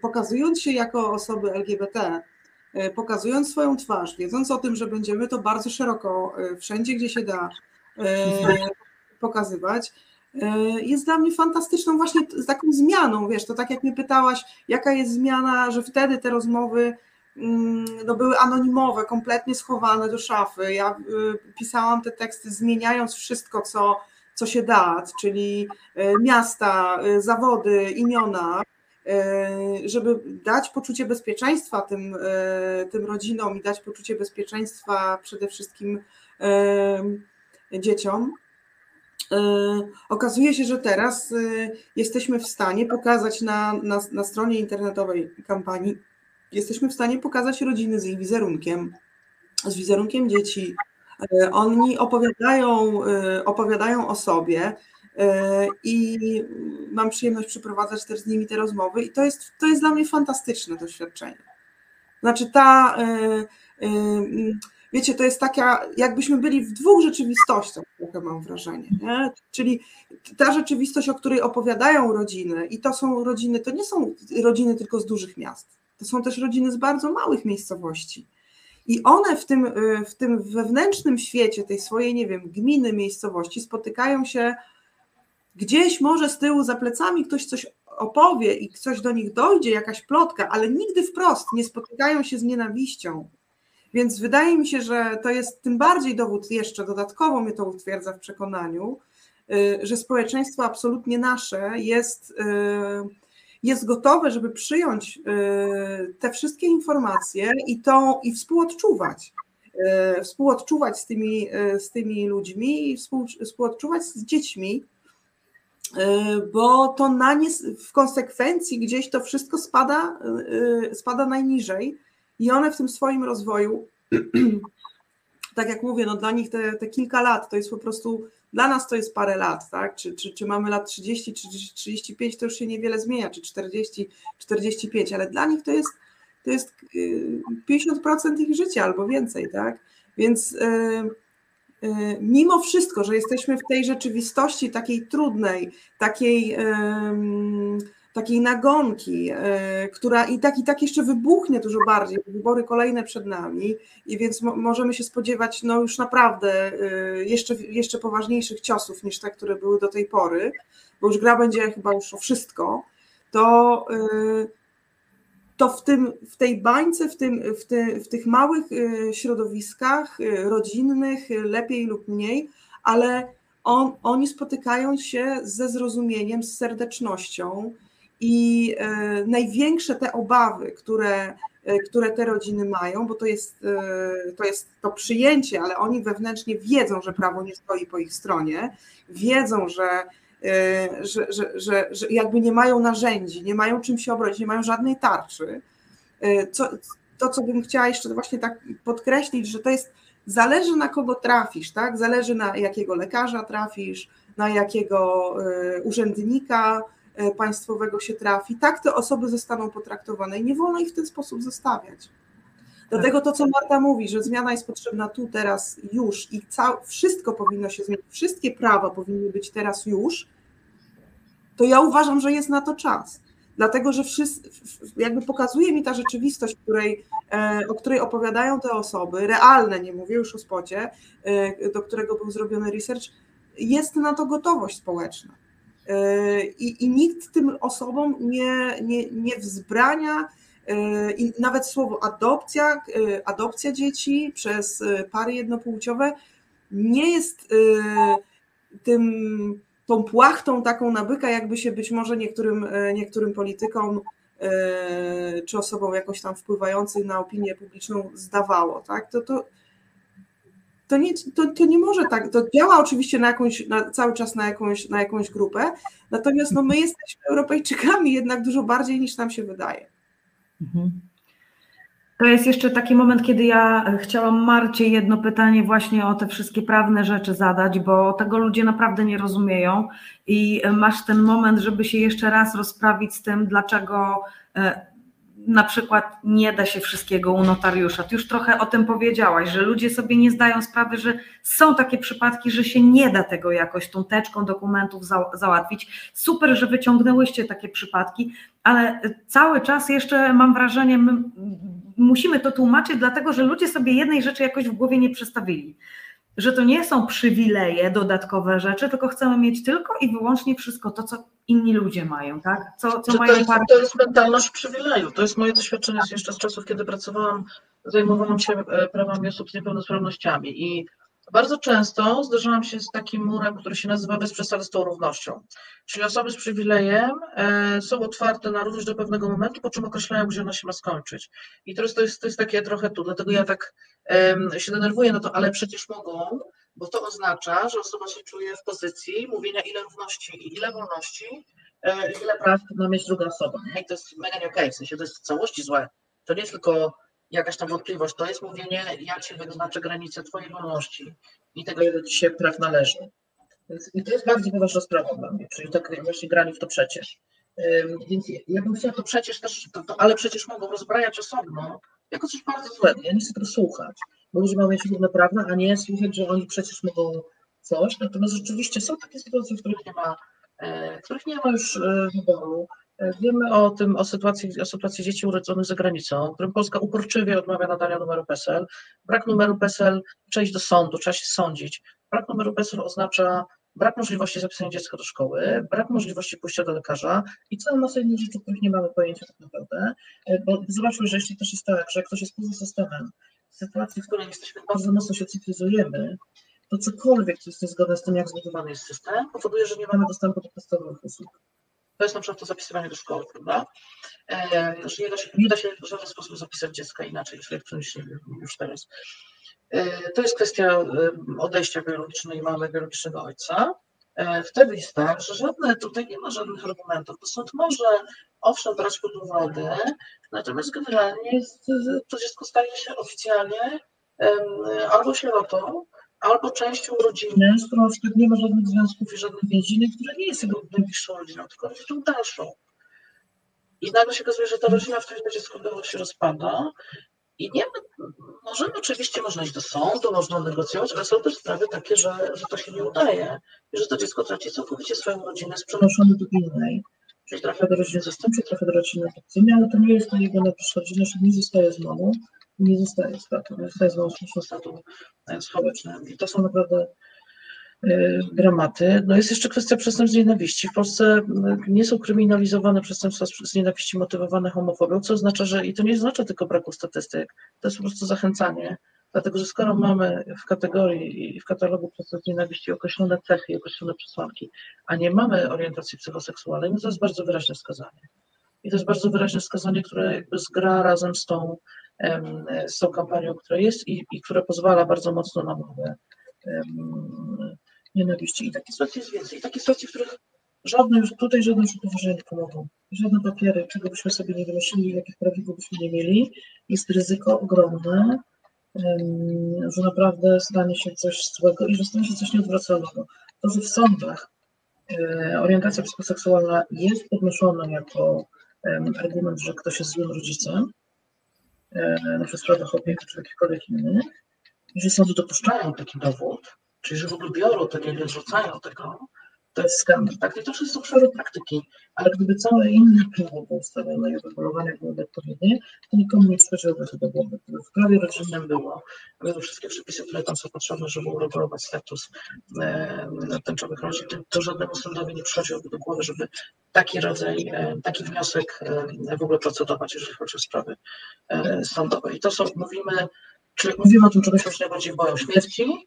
pokazując się jako osoby LGBT, pokazując swoją twarz, wiedząc o tym, że będziemy to bardzo szeroko wszędzie, gdzie się da pokazywać, E, jest dla mnie fantastyczną właśnie taką zmianą, wiesz, to tak jak mnie pytałaś, jaka jest zmiana, że wtedy te rozmowy mm, no, były anonimowe, kompletnie schowane do szafy. Ja y, pisałam te teksty zmieniając wszystko, co, co się da, czyli e, miasta, e, zawody, imiona, żeby dać poczucie bezpieczeństwa tym, tym rodzinom i dać poczucie bezpieczeństwa przede wszystkim dzieciom. E, okazuje się, że teraz e, jesteśmy w stanie pokazać na, na, na stronie internetowej kampanii, jesteśmy w stanie pokazać rodziny z ich wizerunkiem, z wizerunkiem dzieci, E, Oni opowiadają, opowiadają o sobie i mam przyjemność przeprowadzać też z nimi te rozmowy i to jest, to jest dla mnie fantastyczne doświadczenie. Znaczy ta, e, mm, wiecie, to jest taka, jakbyśmy byli w dwóch rzeczywistościach, trochę mam wrażenie, nie? Czyli ta rzeczywistość, o której opowiadają rodziny i to są rodziny, to nie są rodziny tylko z dużych miast, to są też rodziny z bardzo małych miejscowości. I one w tym, w tym wewnętrznym świecie, tej swojej, nie wiem, gminy, miejscowości, spotykają się gdzieś może z tyłu za plecami ktoś coś opowie i coś do nich dojdzie, jakaś plotka, ale nigdy wprost nie spotykają się z nienawiścią. Więc wydaje mi się, że to jest tym bardziej dowód jeszcze, dodatkowo mnie to utwierdza w przekonaniu, y, że społeczeństwo absolutnie nasze jest, y, jest gotowe, żeby przyjąć y, te wszystkie informacje i, to, i współodczuwać. Współodczuwać z tymi, z tymi ludźmi i współ, współodczuwać z dziećmi, bo to na nie w konsekwencji gdzieś to wszystko spada, spada najniżej i one w tym swoim rozwoju, tak jak mówię, no dla nich te, te kilka lat to jest po prostu, dla nas to jest parę lat, tak? Czy, czy, czy mamy lat 30, czy 35, to już się niewiele zmienia, czy 40, 45, ale dla nich to jest, to jest 50% ich życia albo więcej, tak? Więc yy, yy, mimo wszystko, że jesteśmy w tej rzeczywistości takiej trudnej, takiej. Takiej nagonki, e, która i tak, i tak jeszcze wybuchnie dużo bardziej, wybory kolejne przed nami i więc mo możemy się spodziewać no już naprawdę e, jeszcze, jeszcze poważniejszych ciosów niż te, które były do tej pory, bo już gra będzie chyba już o wszystko, to, e, to w, tym, w tej bańce, w, tym, w, ty, w tych małych środowiskach rodzinnych, lepiej lub mniej, ale on, oni spotykają się ze zrozumieniem, z serdecznością, i e, największe te obawy, które, e, które te rodziny mają, bo to jest, e, to jest to przyjęcie, ale oni wewnętrznie wiedzą, że prawo nie stoi po ich stronie, wiedzą, że, że, że, że, że jakby nie mają narzędzi, nie mają czym się obronić, nie mają żadnej tarczy. Co, to, co bym chciała jeszcze właśnie tak podkreślić, że to jest, zależy na kogo trafisz, tak? Zależy na jakiego lekarza trafisz, na jakiego urzędnika, państwowego się trafi, tak te osoby zostaną potraktowane i nie wolno ich w ten sposób zostawiać. Dlatego to, co Marta mówi, że zmiana jest potrzebna tu, teraz, już i cał, wszystko powinno się zmienić, wszystkie prawa powinny być teraz już, to ja uważam, że jest na to czas. Dlatego, że wszyscy, jakby pokazuje mi ta rzeczywistość, której, e, o której opowiadają te osoby, realne, nie mówię już o spocie, e, do którego był zrobiony research, jest na to gotowość społeczna. I, i nikt tym osobom nie, nie, nie wzbrania, e, i nawet słowo adopcja, e, adopcja dzieci przez e, pary jednopłciowe nie jest tym, tą płachtą taką nabyka, jakby się być może niektórym, niektórym politykom czy osobom jakoś tam wpływającym na opinię publiczną zdawało. Tak? To, to, to nie, to, to nie może tak, to działa oczywiście na jakąś, na, cały czas na jakąś, na jakąś grupę, natomiast no, my jesteśmy Europejczykami jednak dużo bardziej niż nam się wydaje. Mhm.
To jest jeszcze taki moment, kiedy ja chciałam Marcie jedno pytanie właśnie o te wszystkie prawne rzeczy zadać, bo tego ludzie naprawdę nie rozumieją i masz ten moment, żeby się jeszcze raz rozprawić z tym, dlaczego e, na przykład nie da się wszystkiego u notariusza. Ty już trochę o tym powiedziałaś, że ludzie sobie nie zdają sprawy, że są takie przypadki, że się nie da tego jakoś tą teczką dokumentów za, załatwić. Super, że wyciągnęłyście takie przypadki, ale cały czas jeszcze mam wrażenie, my musimy to tłumaczyć, dlatego że ludzie sobie jednej rzeczy jakoś w głowie nie przestawili że to nie są przywileje, dodatkowe rzeczy, tylko chcemy mieć tylko i wyłącznie wszystko to, co inni ludzie mają, tak? Co, co mają
to, jest, to jest mentalność przywileju. To jest moje doświadczenie jeszcze z czasów, kiedy pracowałam, zajmowałam się e, prawami osób z niepełnosprawnościami i bardzo często zderzałam się z takim murem, który się nazywa bez przesady z tą równością. Czyli osoby z przywilejem e, są otwarte na równość do pewnego momentu, po czym określają, gdzie ona się ma skończyć. I teraz to jest, to jest takie trochę tu, dlatego ja tak się denerwuję, no to ale przecież mogą, bo to oznacza, że osoba się czuje w pozycji mówienia ile równości i ile wolności, e, ile praw ma mieć druga osoba. I to jest mega nie okej, okay. w sensie to jest w całości złe. To nie jest tylko jakaś tam wątpliwość, to jest mówienie, ja ci wyznaczę granice twojej wolności i tego, ile ci się praw należy. I to jest bardzo poważna sprawa dla mnie, czyli tak właśnie granie w to przecież. Więc ja bym chciała to przecież też, to, to, ale przecież mogą rozbrajać osobno jako coś bardzo złego. Ja nie chcę tego słuchać, bo ludzie mają mieć równe prawa, a nie słuchać, że oni przecież mogą coś. Natomiast rzeczywiście są takie sytuacje, w których nie ma, e, w których nie ma już e, wyboru. Wiemy o tym, o sytuacji, o sytuacji dzieci urodzonych za granicą, którym Polska uporczywie odmawia nadania numeru PESEL. Brak numeru PESEL, trzeba iść do sądu, trzeba się sądzić. Brak numeru PESEL oznacza brak możliwości zapisania dziecka do szkoły, brak możliwości pójścia do lekarza i całą masę innych rzeczy, o których nie mamy pojęcia tak naprawdę. E, Bo zobaczmy, że jeśli też jest tak, że ktoś jest poza systemem, w sytuacji, w której jesteśmy bardzo mocno się cyfryzujemy, to cokolwiek, co jest niezgodne z tym, jak zbudowany jest system, powoduje, że nie mamy dostępu do podstawowych usług. To jest na przykład to zapisywanie do szkoły, prawda? Że nie da, się, nie da się w żaden sposób zapisać dziecka inaczej niż elektronicznie już teraz. E, To jest kwestia odejścia biologicznej mamy, biologicznego ojca. E, Wtedy jest tak, że żadne, tutaj nie ma żadnych argumentów. To sąd może owszem brać pod uwagę, natomiast generalnie to dziecko staje się oficjalnie albo sierotą, albo częścią rodziny, z którą przykład nie ma żadnych związków i żadnych więzi, która nie jest jego najbliższą rodziną, tylko jest tą dalszą. I nagle się okazuje, że ta rodzina, w której to dziecko się rozpada. I nie ma, możemy oczywiście, można iść do sądu, można negocjować, ale są też sprawy takie, że, że to się nie udaje i że to dziecko traci całkowicie swoją rodzinę, jest przenoszone do innej. Czyli trafia do rodziny zastępczej, trafia do rodziny adopcyjnej, ale to nie jest to jego najbliższa rodzina, czyli nie zostaje z mamą, nie zostaje z tatą, nie zostaje z mamą z statu społecznym. I to są naprawdę y, dramaty. No jest jeszcze kwestia przestępstw z nienawiści. W Polsce y, nie są kryminalizowane przestępstwa z nienawiści motywowane homofobią, co oznacza, że i to nie oznacza tylko braku statystyk, to jest po prostu zachęcanie. Dlatego, że skoro mamy w kategorii i w katalogu z nienawiści określone cechy i określone przesłanki, a nie mamy orientacji psychoseksualnej, no to jest bardzo wyraźne wskazanie. I to jest bardzo wyraźne wskazanie, które jakby zgra razem z tą, z tą kampanią, która jest i, i która pozwala bardzo mocno na mowę nienawiści. I takie sytuacje jest więcej. I takie sytuacje, w których żadne już tutaj żadne już nie pomogą. Żadne papiery, czego byśmy sobie nie wymyślili, jakich prawidłów byśmy nie mieli, jest ryzyko ogromne, że naprawdę stanie się coś złego i że stanie się coś nieodwracalnego. To, że w sądach e, orientacja psychoseksualna jest podnoszona jako argument, że ktoś jest złym rodzicem, e, na przykład w sprawach opieki czy jakichkolwiek innych, że sądy dopuszczają taki dowód, czyli że w ogóle biorą tego i nie odrzucają tego, to jest skandal. Tak, to wszystko są obszary praktyki, ale gdyby całe inne prawo było ustawione i uregulowane były odpowiednie, to nikomu nie przychodziłoby to do głowy. W prawie rodzinnym było, były wszystkie przepisy, które tam są potrzebne, żeby uregulować status e, tęczowych rodzin, to, to żadnemu sądowi nie przychodziłoby do głowy, żeby taki rodzaj, e, taki wniosek e, w ogóle procedować, jeżeli chodzi o sprawy e, sądowe. I to są, mówimy, czyli mówimy o tym, czego się już najbardziej boją śmierci,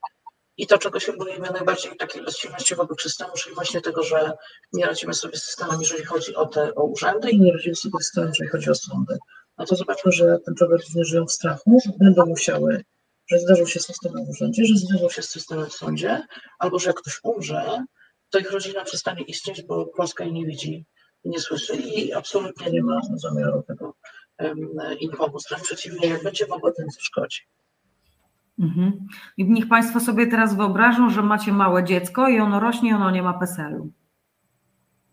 i to, czego się boimy najbardziej, takiej bezsilności wobec systemu, czyli właśnie tego, że nie radzimy sobie z systemem, jeżeli chodzi o te o urzędy i nie radzimy sobie z systemem, jeżeli chodzi o sądy. No to zobaczmy, że tęczowe rodziny żyją w strachu, że będą musiały, że zdarzą się z systemem w urzędzie, że zdarzą się z systemem w sądzie, albo że jak ktoś umrze, to ich rodzina przestanie istnieć, bo Polska jej nie widzi nie słyszy i absolutnie nie ma zamiaru tego im pomóc. Wręcz przeciwnie, jak będzie mogła, to im szkodzi.
Mhm. Niech Państwo sobie teraz wyobrażą, że macie małe dziecko i ono rośnie, ono nie ma PESEL-u.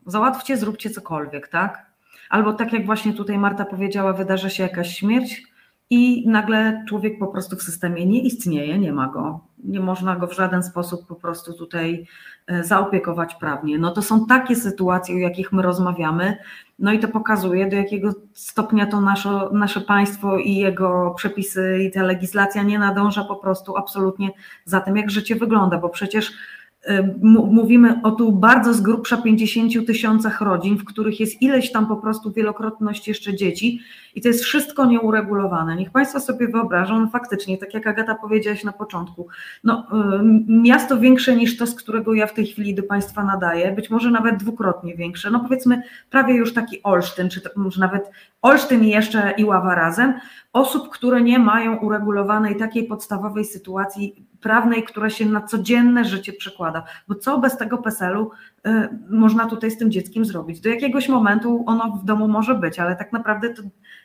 Załatwcie, zróbcie cokolwiek, tak? Albo tak jak właśnie tutaj Marta powiedziała, wydarzy się jakaś śmierć i nagle człowiek po prostu w systemie nie istnieje, nie ma go. Nie można go w żaden sposób po prostu tutaj e, zaopiekować prawnie. No to są takie sytuacje, o jakich my rozmawiamy, no i to pokazuje, do jakiego stopnia to nasze, nasze państwo i jego przepisy i ta legislacja nie nadąża po prostu absolutnie za tym, jak życie wygląda, bo przecież Mówimy o tu bardzo z grubsza 50 tysiącach rodzin, w których jest ileś tam po prostu wielokrotność jeszcze dzieci i to jest wszystko nieuregulowane. Niech Państwo sobie wyobrażą, no faktycznie, tak jak Agata powiedziałaś na początku, no, miasto większe niż to, z którego ja w tej chwili do Państwa nadaję, być może nawet dwukrotnie większe, no powiedzmy prawie już taki Olsztyn, czy może nawet Olsztyn i jeszcze razem, osób, które nie mają uregulowanej takiej podstawowej sytuacji prawnej, która się na codzienne życie przekłada. Bo co bez tego PESEL-u y, można tutaj z tym dzieckiem zrobić? Do jakiegoś momentu ono w domu może być, ale tak naprawdę to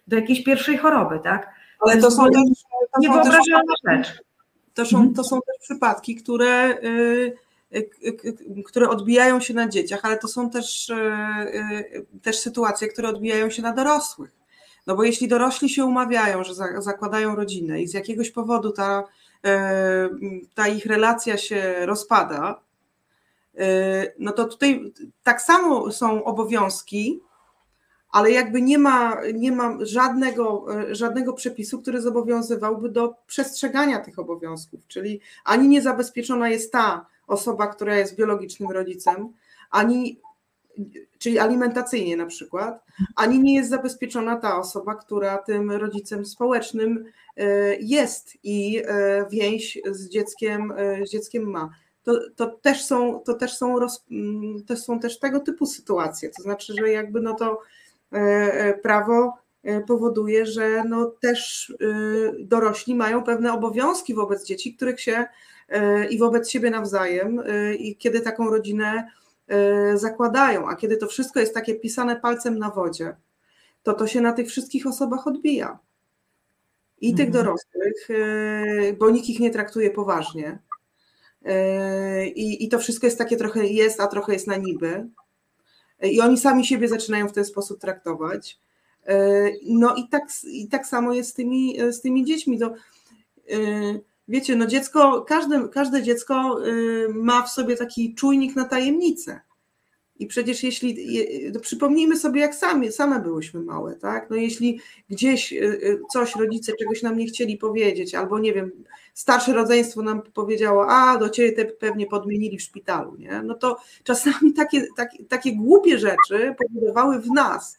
do jakiejś pierwszej choroby, tak?
Ale to są też, to
niewyobrażalna rzecz.
to są,
Mhm.
to są też przypadki, które, y, y, y, które odbijają się na dzieciach, ale to są też, y, y, też sytuacje, które odbijają się na dorosłych. No bo jeśli dorośli się umawiają, że za, zakładają rodzinę i z jakiegoś powodu ta, y, ta ich relacja się rozpada, y, no to tutaj tak samo są obowiązki, ale jakby nie ma, nie ma żadnego, e, żadnego przepisu, który zobowiązywałby do przestrzegania tych obowiązków, czyli ani nie zabezpieczona jest ta osoba, która jest biologicznym rodzicem, ani czyli alimentacyjnie na przykład, ani nie jest zabezpieczona ta osoba, która tym rodzicem społecznym e, jest i e, więź z dzieckiem, e, z dzieckiem ma. To, to, też są, to, też są roz, mm, to są też tego typu sytuacje. To znaczy, że jakby no to prawo powoduje, że no też dorośli mają pewne obowiązki wobec dzieci, których się i wobec siebie nawzajem, i kiedy taką rodzinę zakładają, a kiedy to wszystko jest takie pisane palcem na wodzie, to to się na tych wszystkich osobach odbija. I tych
Mhm.
dorosłych, e, bo nikt ich nie traktuje poważnie. E, I, I to wszystko jest takie trochę jest, a trochę jest na niby. I oni sami siebie zaczynają w ten sposób traktować. No i tak, i tak samo jest z tymi, z tymi dziećmi. To, e, wiecie, no dziecko, każde, każde dziecko e, ma w sobie taki czujnik na tajemnicę. I przecież jeśli, je- no przypomnijmy sobie, jak sami, same byłyśmy małe, tak? No jeśli gdzieś e, e, coś rodzice czegoś nam nie chcieli powiedzieć, albo nie wiem, starsze rodzeństwo nam powiedziało, a do ciebie te pewnie podmienili w szpitalu, nie? No to czasami takie, takie, takie głupie rzeczy powodowały w nas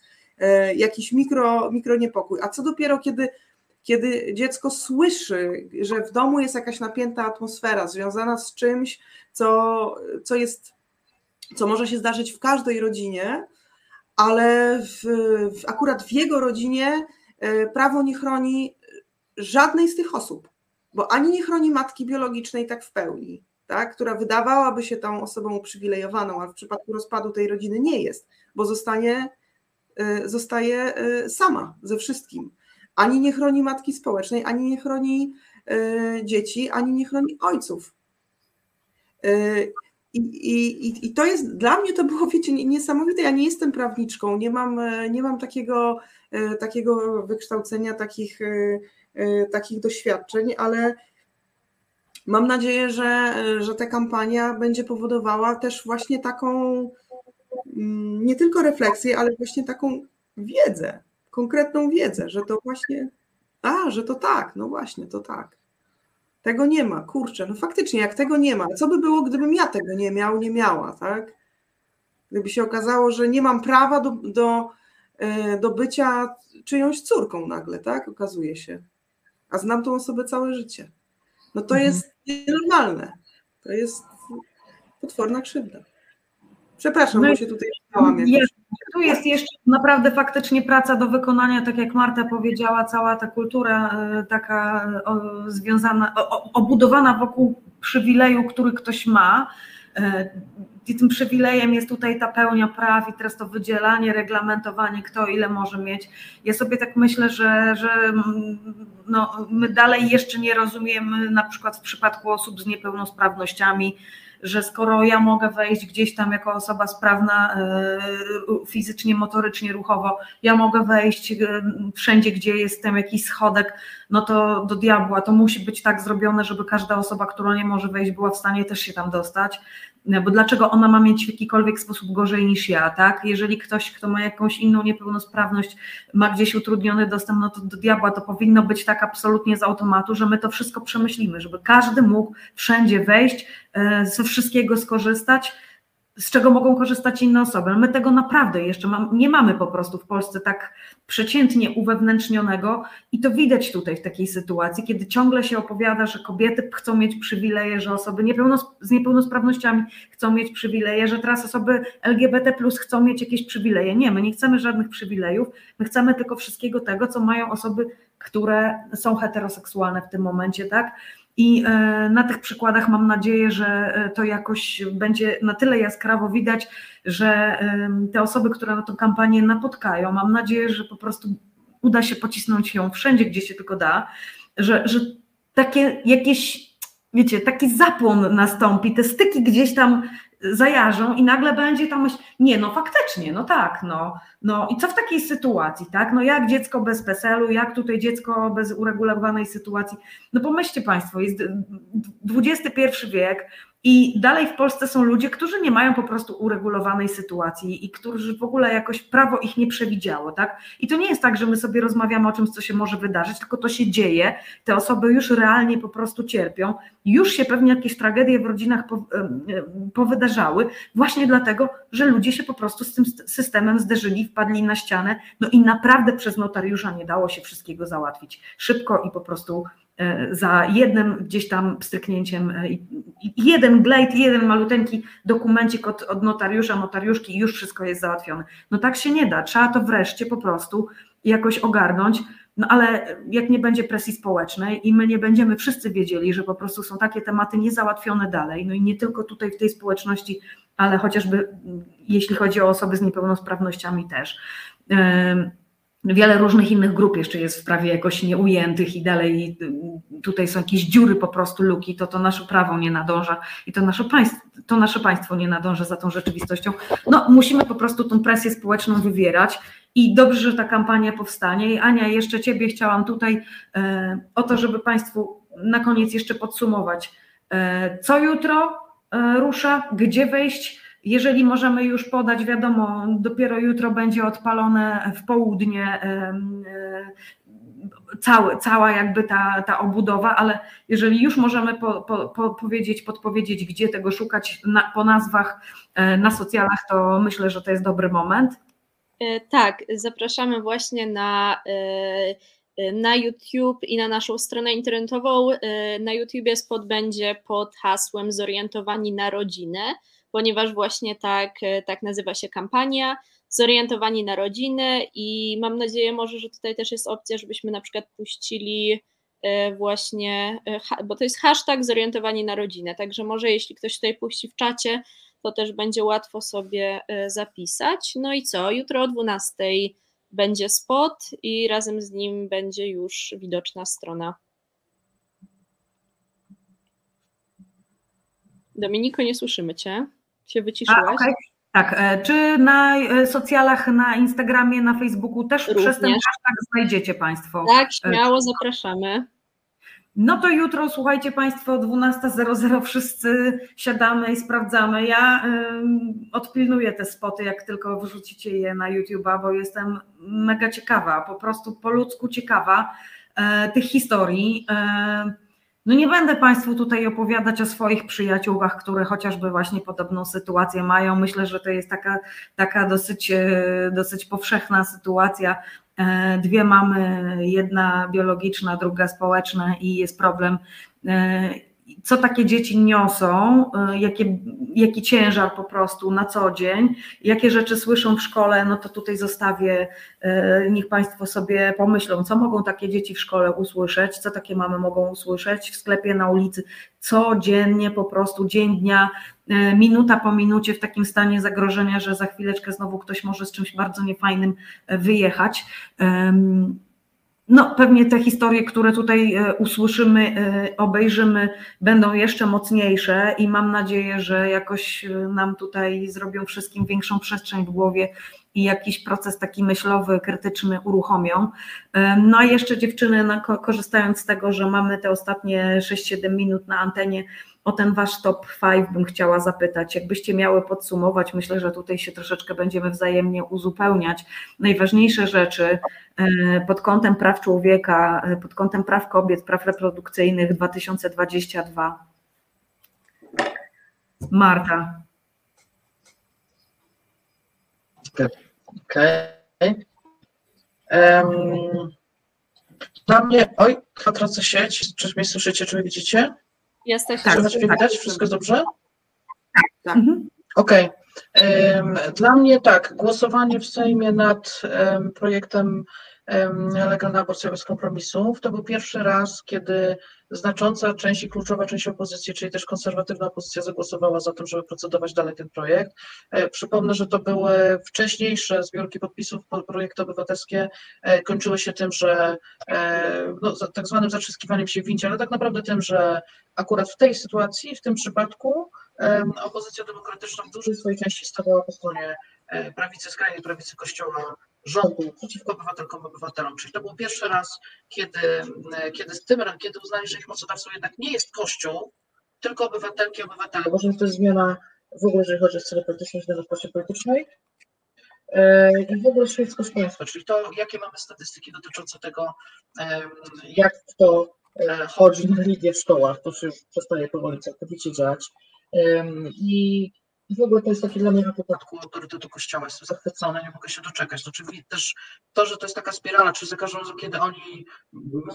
jakiś mikro, mikro niepokój. A co dopiero, kiedy, kiedy dziecko słyszy, że w domu jest jakaś napięta atmosfera związana z czymś, co, co jest, co może się zdarzyć w każdej rodzinie, ale w, w, akurat w jego rodzinie e, prawo nie chroni żadnej z tych osób, bo ani nie chroni matki biologicznej tak w pełni, tak, która wydawałaby się tą osobą uprzywilejowaną, a w przypadku rozpadu tej rodziny nie jest, bo zostanie, y, zostaje y, sama ze wszystkim. Ani nie chroni matki społecznej, ani nie chroni y, dzieci, ani nie chroni ojców. Y, I, i, I to jest dla mnie to było, wiecie, nie- niesamowite. Ja nie jestem prawniczką, nie mam, e, nie mam takiego, e, takiego wykształcenia, takich, e, e, takich doświadczeń, ale mam nadzieję, że, że ta kampania będzie powodowała też właśnie taką mm, nie tylko refleksję, ale właśnie taką wiedzę, konkretną wiedzę, że to właśnie, a, że to tak, no właśnie, to tak. Tego nie ma, kurczę, no faktycznie, jak tego nie ma, co by było, gdybym ja tego nie miał, nie miała, tak? Gdyby się okazało, że nie mam prawa do, do, e, do bycia czyjąś córką nagle, tak? Okazuje się. A znam tą osobę całe życie. No to
Mhm.
jest nienormalne. To jest potworna krzywda. Przepraszam,
No
bo się tutaj stałam.
Tu jest jeszcze naprawdę faktycznie praca do wykonania, tak jak Marta powiedziała, cała ta kultura e, taka o, związana, obudowana wokół przywileju, który ktoś ma. I tym przywilejem jest tutaj ta pełnia praw i teraz to wydzielanie, reglamentowanie, kto ile może mieć. Ja sobie tak myślę, że, że mm, no, my dalej jeszcze nie rozumiemy, na przykład w przypadku osób z niepełnosprawnościami, że skoro ja mogę wejść gdzieś tam jako osoba sprawna e, fizycznie, motorycznie, ruchowo, ja mogę wejść e, wszędzie, gdzie jest tam jakiś schodek, no to do diabła to musi być tak zrobione, żeby każda osoba, która nie może wejść, była w stanie też się tam dostać. Bo dlaczego ona ma mieć w jakikolwiek sposób gorzej niż ja, tak? Jeżeli ktoś, kto ma jakąś inną niepełnosprawność, ma gdzieś utrudniony dostęp, no to do diabła to powinno być tak absolutnie z automatu, że my to wszystko przemyślimy, żeby każdy mógł wszędzie wejść, e, ze wszystkiego skorzystać, z czego mogą korzystać inne osoby. My tego naprawdę jeszcze mam, nie mamy po prostu w Polsce tak przeciętnie uwewnętrznionego i to widać tutaj w takiej sytuacji, kiedy ciągle się opowiada, że kobiety chcą mieć przywileje, że osoby z niepełnosprawnościami chcą mieć przywileje, że teraz osoby LGBT plus chcą mieć jakieś przywileje. Nie, my nie chcemy żadnych przywilejów, my chcemy tylko wszystkiego tego, co mają osoby, które są heteroseksualne w tym momencie, tak? I e, na tych przykładach mam nadzieję, że e, to jakoś będzie na tyle jaskrawo widać, że em, te osoby, które na tę kampanię napotkają, mam nadzieję, że po prostu uda się pocisnąć ją wszędzie, gdzie się tylko da, że, że takie jakieś, wiecie, taki zapłon nastąpi, te styki gdzieś tam zajarzą i nagle będzie tam myśl, nie no faktycznie, no tak, no, no i co w takiej sytuacji, tak, no jak dziecko bez PESEL-u, jak tutaj dziecko bez uregulowanej sytuacji, no pomyślcie Państwo, jest XXI wiek, i dalej w Polsce są ludzie, którzy nie mają po prostu uregulowanej sytuacji i którzy w ogóle jakoś prawo ich nie przewidziało, tak? I to nie jest tak, że my sobie rozmawiamy o czymś, co się może wydarzyć, tylko to się dzieje, te osoby już realnie po prostu cierpią, już się pewnie jakieś tragedie w rodzinach powydarzały, właśnie dlatego, że ludzie się po prostu z tym systemem zderzyli, wpadli na ścianę, no i naprawdę przez notariusza nie dało się wszystkiego załatwić. Szybko i po prostu za jednym gdzieś tam stryknięciem, e, jeden glejt, jeden maluteńki dokumencik od, od notariusza, notariuszki i już wszystko jest załatwione. No tak się nie da, trzeba to wreszcie po prostu jakoś ogarnąć, no ale jak nie będzie presji społecznej i my nie będziemy wszyscy wiedzieli, że po prostu są takie tematy niezałatwione dalej, no i nie tylko tutaj w tej społeczności, ale chociażby jeśli chodzi o osoby z niepełnosprawnościami też wiele różnych innych grup jeszcze jest w prawie jakoś nieujętych i dalej tutaj są jakieś dziury po prostu, luki, to to nasze prawo nie nadąża i to nasze państwo, to nasze państwo nie nadąża za tą rzeczywistością. No musimy po prostu tą presję społeczną wywierać i dobrze, że ta kampania powstanie. I Ania, jeszcze Ciebie chciałam tutaj e, o to, żeby Państwu na koniec jeszcze podsumować, e, co jutro e, rusza, gdzie wejść, jeżeli możemy już podać, wiadomo, dopiero jutro będzie odpalone w południe e, cały, cała jakby ta, ta obudowa, ale jeżeli już możemy po, po, po powiedzieć, podpowiedzieć, gdzie tego szukać na, po nazwach e, na socjalach, to myślę, że to jest dobry moment.
E, tak, zapraszamy właśnie na, na YouTube i na naszą stronę internetową. Na YouTubie spot będzie pod hasłem Zorientowani na rodzinę ponieważ właśnie tak, e, tak nazywa się kampania, zorientowani na rodzinę i mam nadzieję może, że tutaj też jest opcja, żebyśmy na przykład puścili e, właśnie, e, bo to jest hashtag zorientowani na rodzinę, także może jeśli ktoś tutaj puści w czacie, to też będzie łatwo sobie zapisać. No i co, jutro o 12 będzie spot i razem z nim będzie już widoczna strona. Dominiko, nie słyszymy Cię się wyciszyłaś. A, okay.
Tak, e, czy na e, socjalach, na Instagramie, na Facebooku też Również. przez ten hashtag znajdziecie Państwo?
Tak, śmiało zapraszamy.
No to jutro, słuchajcie Państwo, 12.00 wszyscy siadamy i sprawdzamy. Ja y, odpilnuję te spoty, jak tylko wrzucicie je na YouTube'a, bo jestem mega ciekawa, po prostu po ludzku ciekawa y, tych historii. Y, no nie będę Państwu tutaj opowiadać o swoich przyjaciółkach, które chociażby właśnie podobną sytuację mają. Myślę, że to jest taka, taka dosyć, e, dosyć powszechna sytuacja. E, dwie mamy, jedna biologiczna, druga społeczna i jest problem e, co takie dzieci niosą, y, jaki ciężar po prostu na co dzień, jakie rzeczy słyszą w szkole, no to tutaj zostawię, y, niech Państwo sobie pomyślą, co mogą takie dzieci w szkole usłyszeć, co takie mamy mogą usłyszeć w sklepie, na ulicy, codziennie po prostu, dzień dnia, y, minuta po minucie w takim stanie zagrożenia, że za chwileczkę znowu ktoś może z czymś bardzo niefajnym wyjechać no, pewnie te historie, które tutaj e, usłyszymy, e, obejrzymy, będą jeszcze mocniejsze i mam nadzieję, że jakoś e, nam tutaj zrobią wszystkim większą przestrzeń w głowie i jakiś proces taki myślowy, krytyczny uruchomią. No a jeszcze dziewczyny, korzystając z tego, że mamy te ostatnie 6-7 minut na antenie, o ten wasz top 5 bym chciała zapytać. Jakbyście miały podsumować, myślę, że tutaj się troszeczkę będziemy wzajemnie uzupełniać. Najważniejsze rzeczy e, pod kątem praw człowieka, e, pod kątem praw kobiet, praw reprodukcyjnych 2022. Marta.
Okej. Okay. Um, dla mnie, oj, tracę sieć. Czy mnie słyszycie, czy mnie widzicie?
Jesteśmy.
Tak, mnie widać? Wszystko dobrze? Tak. Mhm. Okej. Okay. Dla mnie tak, głosowanie w Sejmie nad projektem legalna aborcja bez kompromisów to był pierwszy raz, kiedy znacząca część i kluczowa część opozycji, czyli też konserwatywna opozycja zagłosowała za tym, żeby procedować dalej ten projekt. Przypomnę, że to były wcześniejsze zbiorki podpisów pod projekty obywatelskie, kończyły się tym, że no, tak zwanym zatrzyskiwaniem się w ale tak naprawdę tym, że akurat w tej sytuacji, w tym przypadku opozycja demokratyczna w dużej swojej części stawała po stronie prawicy, skrajnej prawicy kościoła rządu przeciwko obywatelkom, obywatelom. Czyli to był pierwszy raz, kiedy, kiedy z tym, kiedy uznali, że ich mocodawcą jednak nie jest Kościół, tylko obywatelki, obywatele. Może to jest zmiana w ogóle, jeżeli chodzi o scenę polityczną, zmiana w politycznej i w ogóle świeckość państwa, czyli to, jakie mamy statystyki dotyczące tego, jak to chodzi na religię w szkołach, to się przestaje powoli całkowicie dziać. I i w ogóle to jest taki dla mnie na popadku autorytetu Kościoła. Jestem zachwycony, nie mogę się doczekać. Znaczy też to, że to jest taka spirala, czyli za każdym razem, kiedy oni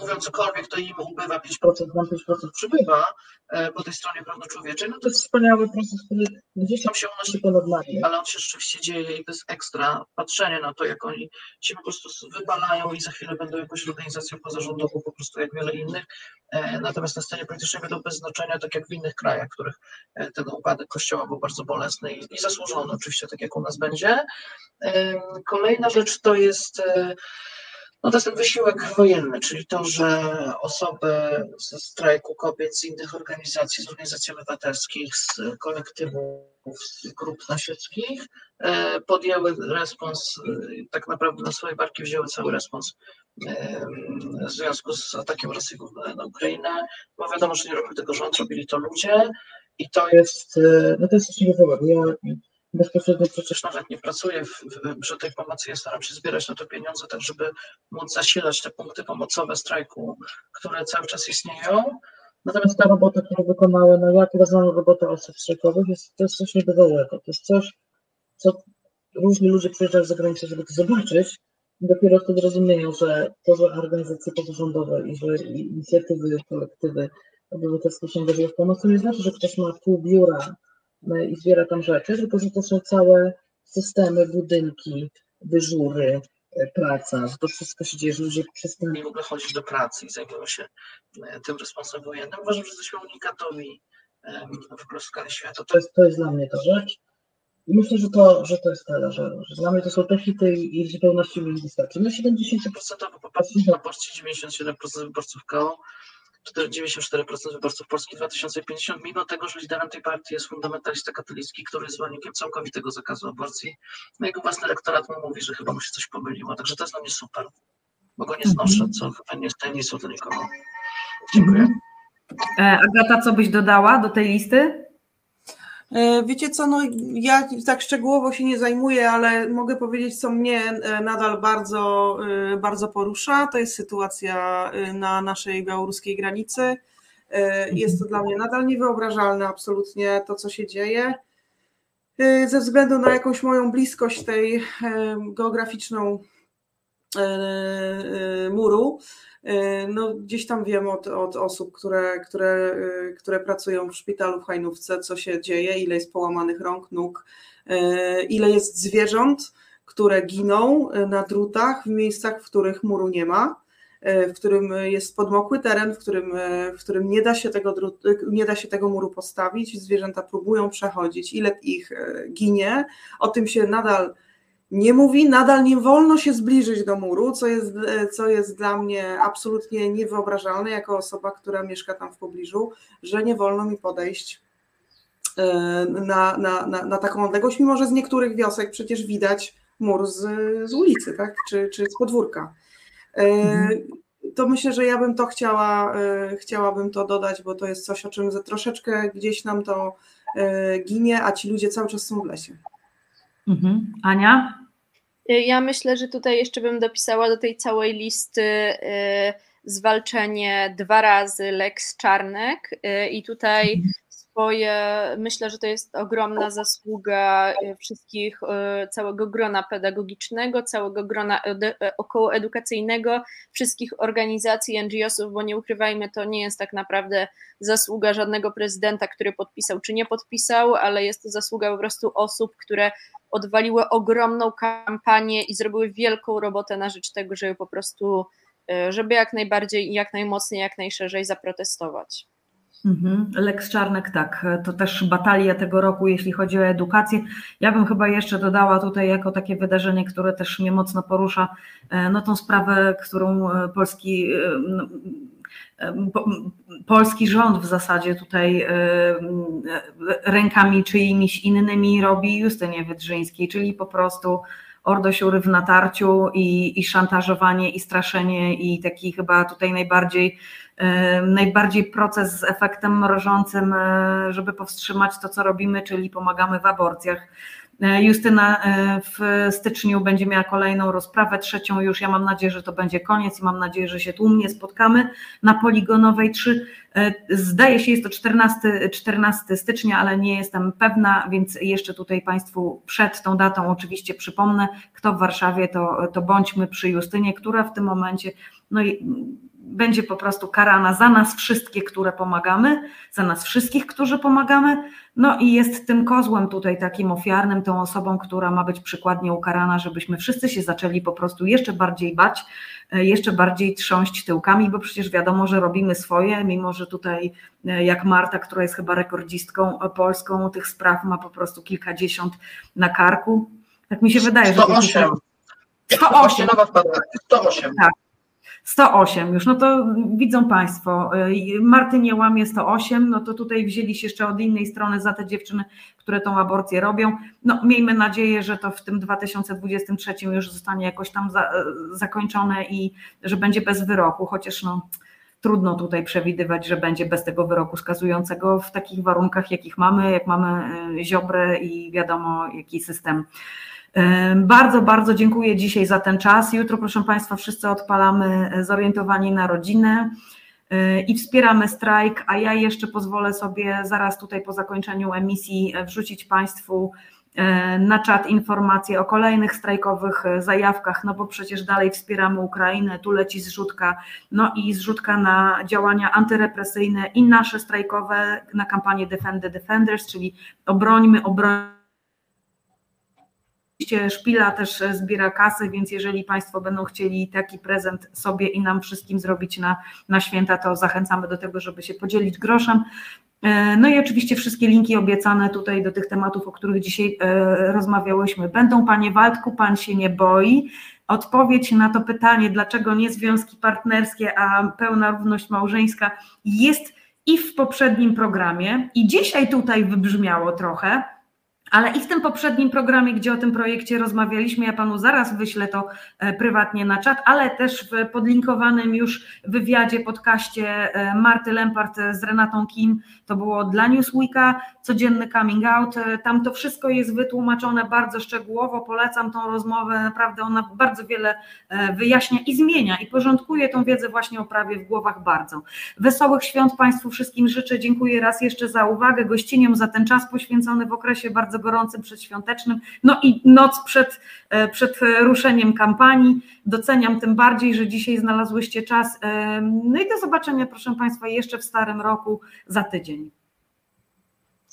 mówią cokolwiek, to im ubywa 5%, nam 5% przybywa e, po tej stronie prawnoczłowieczej, no to jest wspaniały proces, który gdzieś tam się unosi ponad nami, ale on się rzeczywiście dzieje i to jest ekstra patrzenie na to, jak oni się po prostu wybalają i za chwilę będą jakąś organizacją pozarządową, po prostu jak wiele innych. E, natomiast na scenie politycznej będą bez znaczenia, tak jak w innych krajach, w których e, ten upadek Kościoła był bardzo bolesny i, i zasłużony oczywiście, tak jak u nas będzie. Kolejna rzecz to jest no to jest ten wysiłek wojenny, czyli to, że osoby ze strajku kobiet, z innych organizacji, z organizacji obywatelskich, z kolektywów, z grup nasiedzkich e, podjęły respons, e, tak naprawdę na swoje barki wzięły cały respons w związku z atakiem Rosji na Ukrainę, bo wiadomo, że nie robił tego rząd, robili to ludzie, i to jest, e, no to jest coś niezwykłego. Ja bezpośrednio przecież nawet nie pracuję w, w, przy tej pomocy, ja staram się zbierać na to pieniądze, tak żeby móc zasilać te punkty pomocowe strajku, które cały czas istnieją. Natomiast ta robota, którą wykonały, no ja tyle znam robotę osób strajkowych, jest, to jest coś niebywałego. To jest coś, co różni ludzie przyjeżdżają z zagranicy, żeby to zobaczyć, dopiero wtedy rozumieją, że to, że organizacje pozarządowe i że inicjatywy, kolektywy obywatelskie się angażuje w pomoc, to nie znaczy, że ktoś ma pół biura no i zbiera tam rzeczy, tylko że to są całe systemy, budynki, dyżury, e, praca, że to wszystko się dzieje, że ludzie przestali w ogóle chodzić do pracy i zajmują się e, tym responsem wojennym. Uważam, że jesteśmy unikatowi w skali świata. To jest, to jest dla mnie ta rzecz. I myślę, że to, że to jest tyle, że, że dla mnie to są te hity i w zupełności mi wystarczy. No 70% popatrzcie na Polsce, 97% wyborców KO, 94% wyborców Polski 2050, mimo tego, że liderem tej partii jest fundamentalista katolicki, który jest zwolennikiem całkowitego zakazu aborcji. No jego własny elektorat mu mówi, że chyba mu się coś pomyliło. Także to jest dla mnie super, bo go nie znoszę, co chyba nie jest tajemnicą dla nikogo. Dziękuję.
E, Agata, co byś dodała do tej listy?
E, wiecie co, no ja tak szczegółowo się nie zajmuję, ale mogę powiedzieć, co mnie e, nadal bardzo, e, bardzo porusza. To jest sytuacja na naszej białoruskiej granicy. Jest to dla mnie nadal niewyobrażalne absolutnie to, co się dzieje. Ze względu na jakąś moją bliskość tej geograficzną muru, no, gdzieś tam wiem od, od osób, które, które, e, które pracują w szpitalu w Hajnówce, co się dzieje, ile jest połamanych rąk, nóg, e, ile jest zwierząt, które giną na drutach w miejscach, w których muru nie ma, w którym jest podmokły teren, w którym, w którym nie, da się tego nie da się tego muru postawić, zwierzęta próbują przechodzić, ile ich ginie, o tym się nadal nie mówi, nadal nie wolno się zbliżyć do muru, co jest, co jest dla mnie absolutnie niewyobrażalne, jako osoba, która mieszka tam w pobliżu, że nie wolno mi podejść e, na, na, na, na taką odległość, mimo że z niektórych wiosek przecież widać mur z, z ulicy, tak? czy, czy z podwórka. E, mhm. To myślę, że ja bym to chciała, e, chciałabym to dodać, bo to jest coś, o czym troszeczkę gdzieś nam to ginie, a ci ludzie cały czas są w lesie.
Mhm. Ania?
Y, ja myślę, że tutaj jeszcze bym dopisała do tej całej listy y, zwalczenie dwa razy Lex Czarnek y, i tutaj myślę, że to jest ogromna zasługa e, wszystkich, e, całego grona pedagogicznego, całego grona e, około edukacyjnego, wszystkich organizacji NGO-sów, bo nie ukrywajmy, to nie jest tak naprawdę zasługa żadnego prezydenta, który podpisał czy nie podpisał, ale jest to zasługa po prostu osób, które odwaliły ogromną kampanię i zrobiły wielką robotę na rzecz tego, żeby po prostu żeby jak najbardziej, jak najmocniej, jak najszerzej zaprotestować.
Mhm. Lex Czarnek, tak, to też batalia tego roku, jeśli chodzi o edukację. Ja bym chyba jeszcze dodała tutaj jako takie wydarzenie, które też mnie mocno porusza, e, no tą sprawę, którą e, polski, e, no, po, polski rząd w zasadzie tutaj rękami czyimiś innymi robi Justynie Wydrzyńskiej, czyli po prostu ordosiury w natarciu i, i szantażowanie i straszenie i taki chyba tutaj najbardziej najbardziej proces z efektem mrożącym, e, żeby powstrzymać to, co robimy, czyli pomagamy w aborcjach. E, Justyna e, w styczniu będzie miała kolejną rozprawę, trzecią już. Ja mam nadzieję, że to będzie koniec i mam nadzieję, że się tłumnie spotkamy na Poligonowej 3. Zdaje się, jest to 14, 14 stycznia, ale nie jestem pewna, więc jeszcze tutaj Państwu przed tą datą oczywiście przypomnę, kto w Warszawie, to, to bądźmy przy Justynie, która w tym momencie no i będzie po prostu karana za nas wszystkie, które pomagamy, za nas wszystkich, którzy pomagamy. No i jest tym kozłem tutaj takim ofiarnym, tą osobą, która ma być przykładnie ukarana, żebyśmy wszyscy się zaczęli po prostu jeszcze bardziej bać, e, jeszcze bardziej trząść tyłkami, bo przecież wiadomo, że robimy swoje, mimo że tutaj e, jak Marta, która jest chyba rekordzistką polską, tych spraw ma po prostu kilkadziesiąt na karku. Tak mi się wydaje,
108.
że. 108. 108.
108.
Tak. 108 już, no to widzą Państwo, y, Marty nie łamie 108, no to tutaj wzięli się jeszcze od innej strony za te dziewczyny, które tą aborcję robią. No miejmy nadzieję, że to w tym 2023 już zostanie jakoś tam za, zakończone i że będzie bez wyroku, chociaż no trudno tutaj przewidywać, że będzie bez tego wyroku skazującego w takich warunkach, jakich mamy, jak mamy y, Ziobrę i wiadomo jaki system bardzo, bardzo dziękuję dzisiaj za ten czas. Jutro, proszę Państwa, wszyscy odpalamy e, zorientowani na rodzinę e, i wspieramy strajk, a ja jeszcze pozwolę sobie zaraz tutaj po zakończeniu emisji e, wrzucić Państwu na czat informacje o kolejnych strajkowych zajawkach, no bo przecież dalej wspieramy Ukrainę, tu leci zrzutka, no i zrzutka na działania antyrepresyjne i nasze strajkowe na kampanię Defend the Defenders, czyli obrońmy, obrońmy Oczywiście Szpila też e, zbiera kasę, więc jeżeli Państwo będą chcieli taki prezent sobie i nam wszystkim zrobić na, na święta, to zachęcamy do tego, żeby się podzielić groszem. E, no i oczywiście wszystkie linki obiecane tutaj do tych tematów, o których dzisiaj e, rozmawiałyśmy, będą. Panie Waldku, Pan się nie boi. Odpowiedź na to pytanie, dlaczego nie związki partnerskie, a pełna równość małżeńska jest i w poprzednim programie, i dzisiaj tutaj wybrzmiało trochę, ale i w tym poprzednim programie, gdzie o tym projekcie rozmawialiśmy, ja panu zaraz wyślę to e, prywatnie na czat, ale też w podlinkowanym już wywiadzie, podcaście e, Marty Lempart z Renatą Kim, to było dla Newsweeka, codzienny coming out. E, tam to wszystko jest wytłumaczone bardzo szczegółowo. Polecam tą rozmowę, naprawdę ona bardzo wiele wyjaśnia i zmienia i porządkuje tą wiedzę właśnie o prawie w głowach bardzo. Wesołych świąt Państwu wszystkim życzę. Dziękuję raz jeszcze za uwagę, gościniom za ten czas poświęcony w okresie bardzo gorącym, przedświątecznym, no i noc przed, e, przed ruszeniem kampanii. Doceniam tym bardziej, że dzisiaj znalazłyście czas. E, no i do zobaczenia, proszę Państwa, jeszcze w starym roku za tydzień.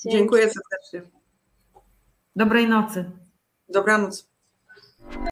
Dziękuję serdecznie.
Dobrej nocy.
Dobranoc.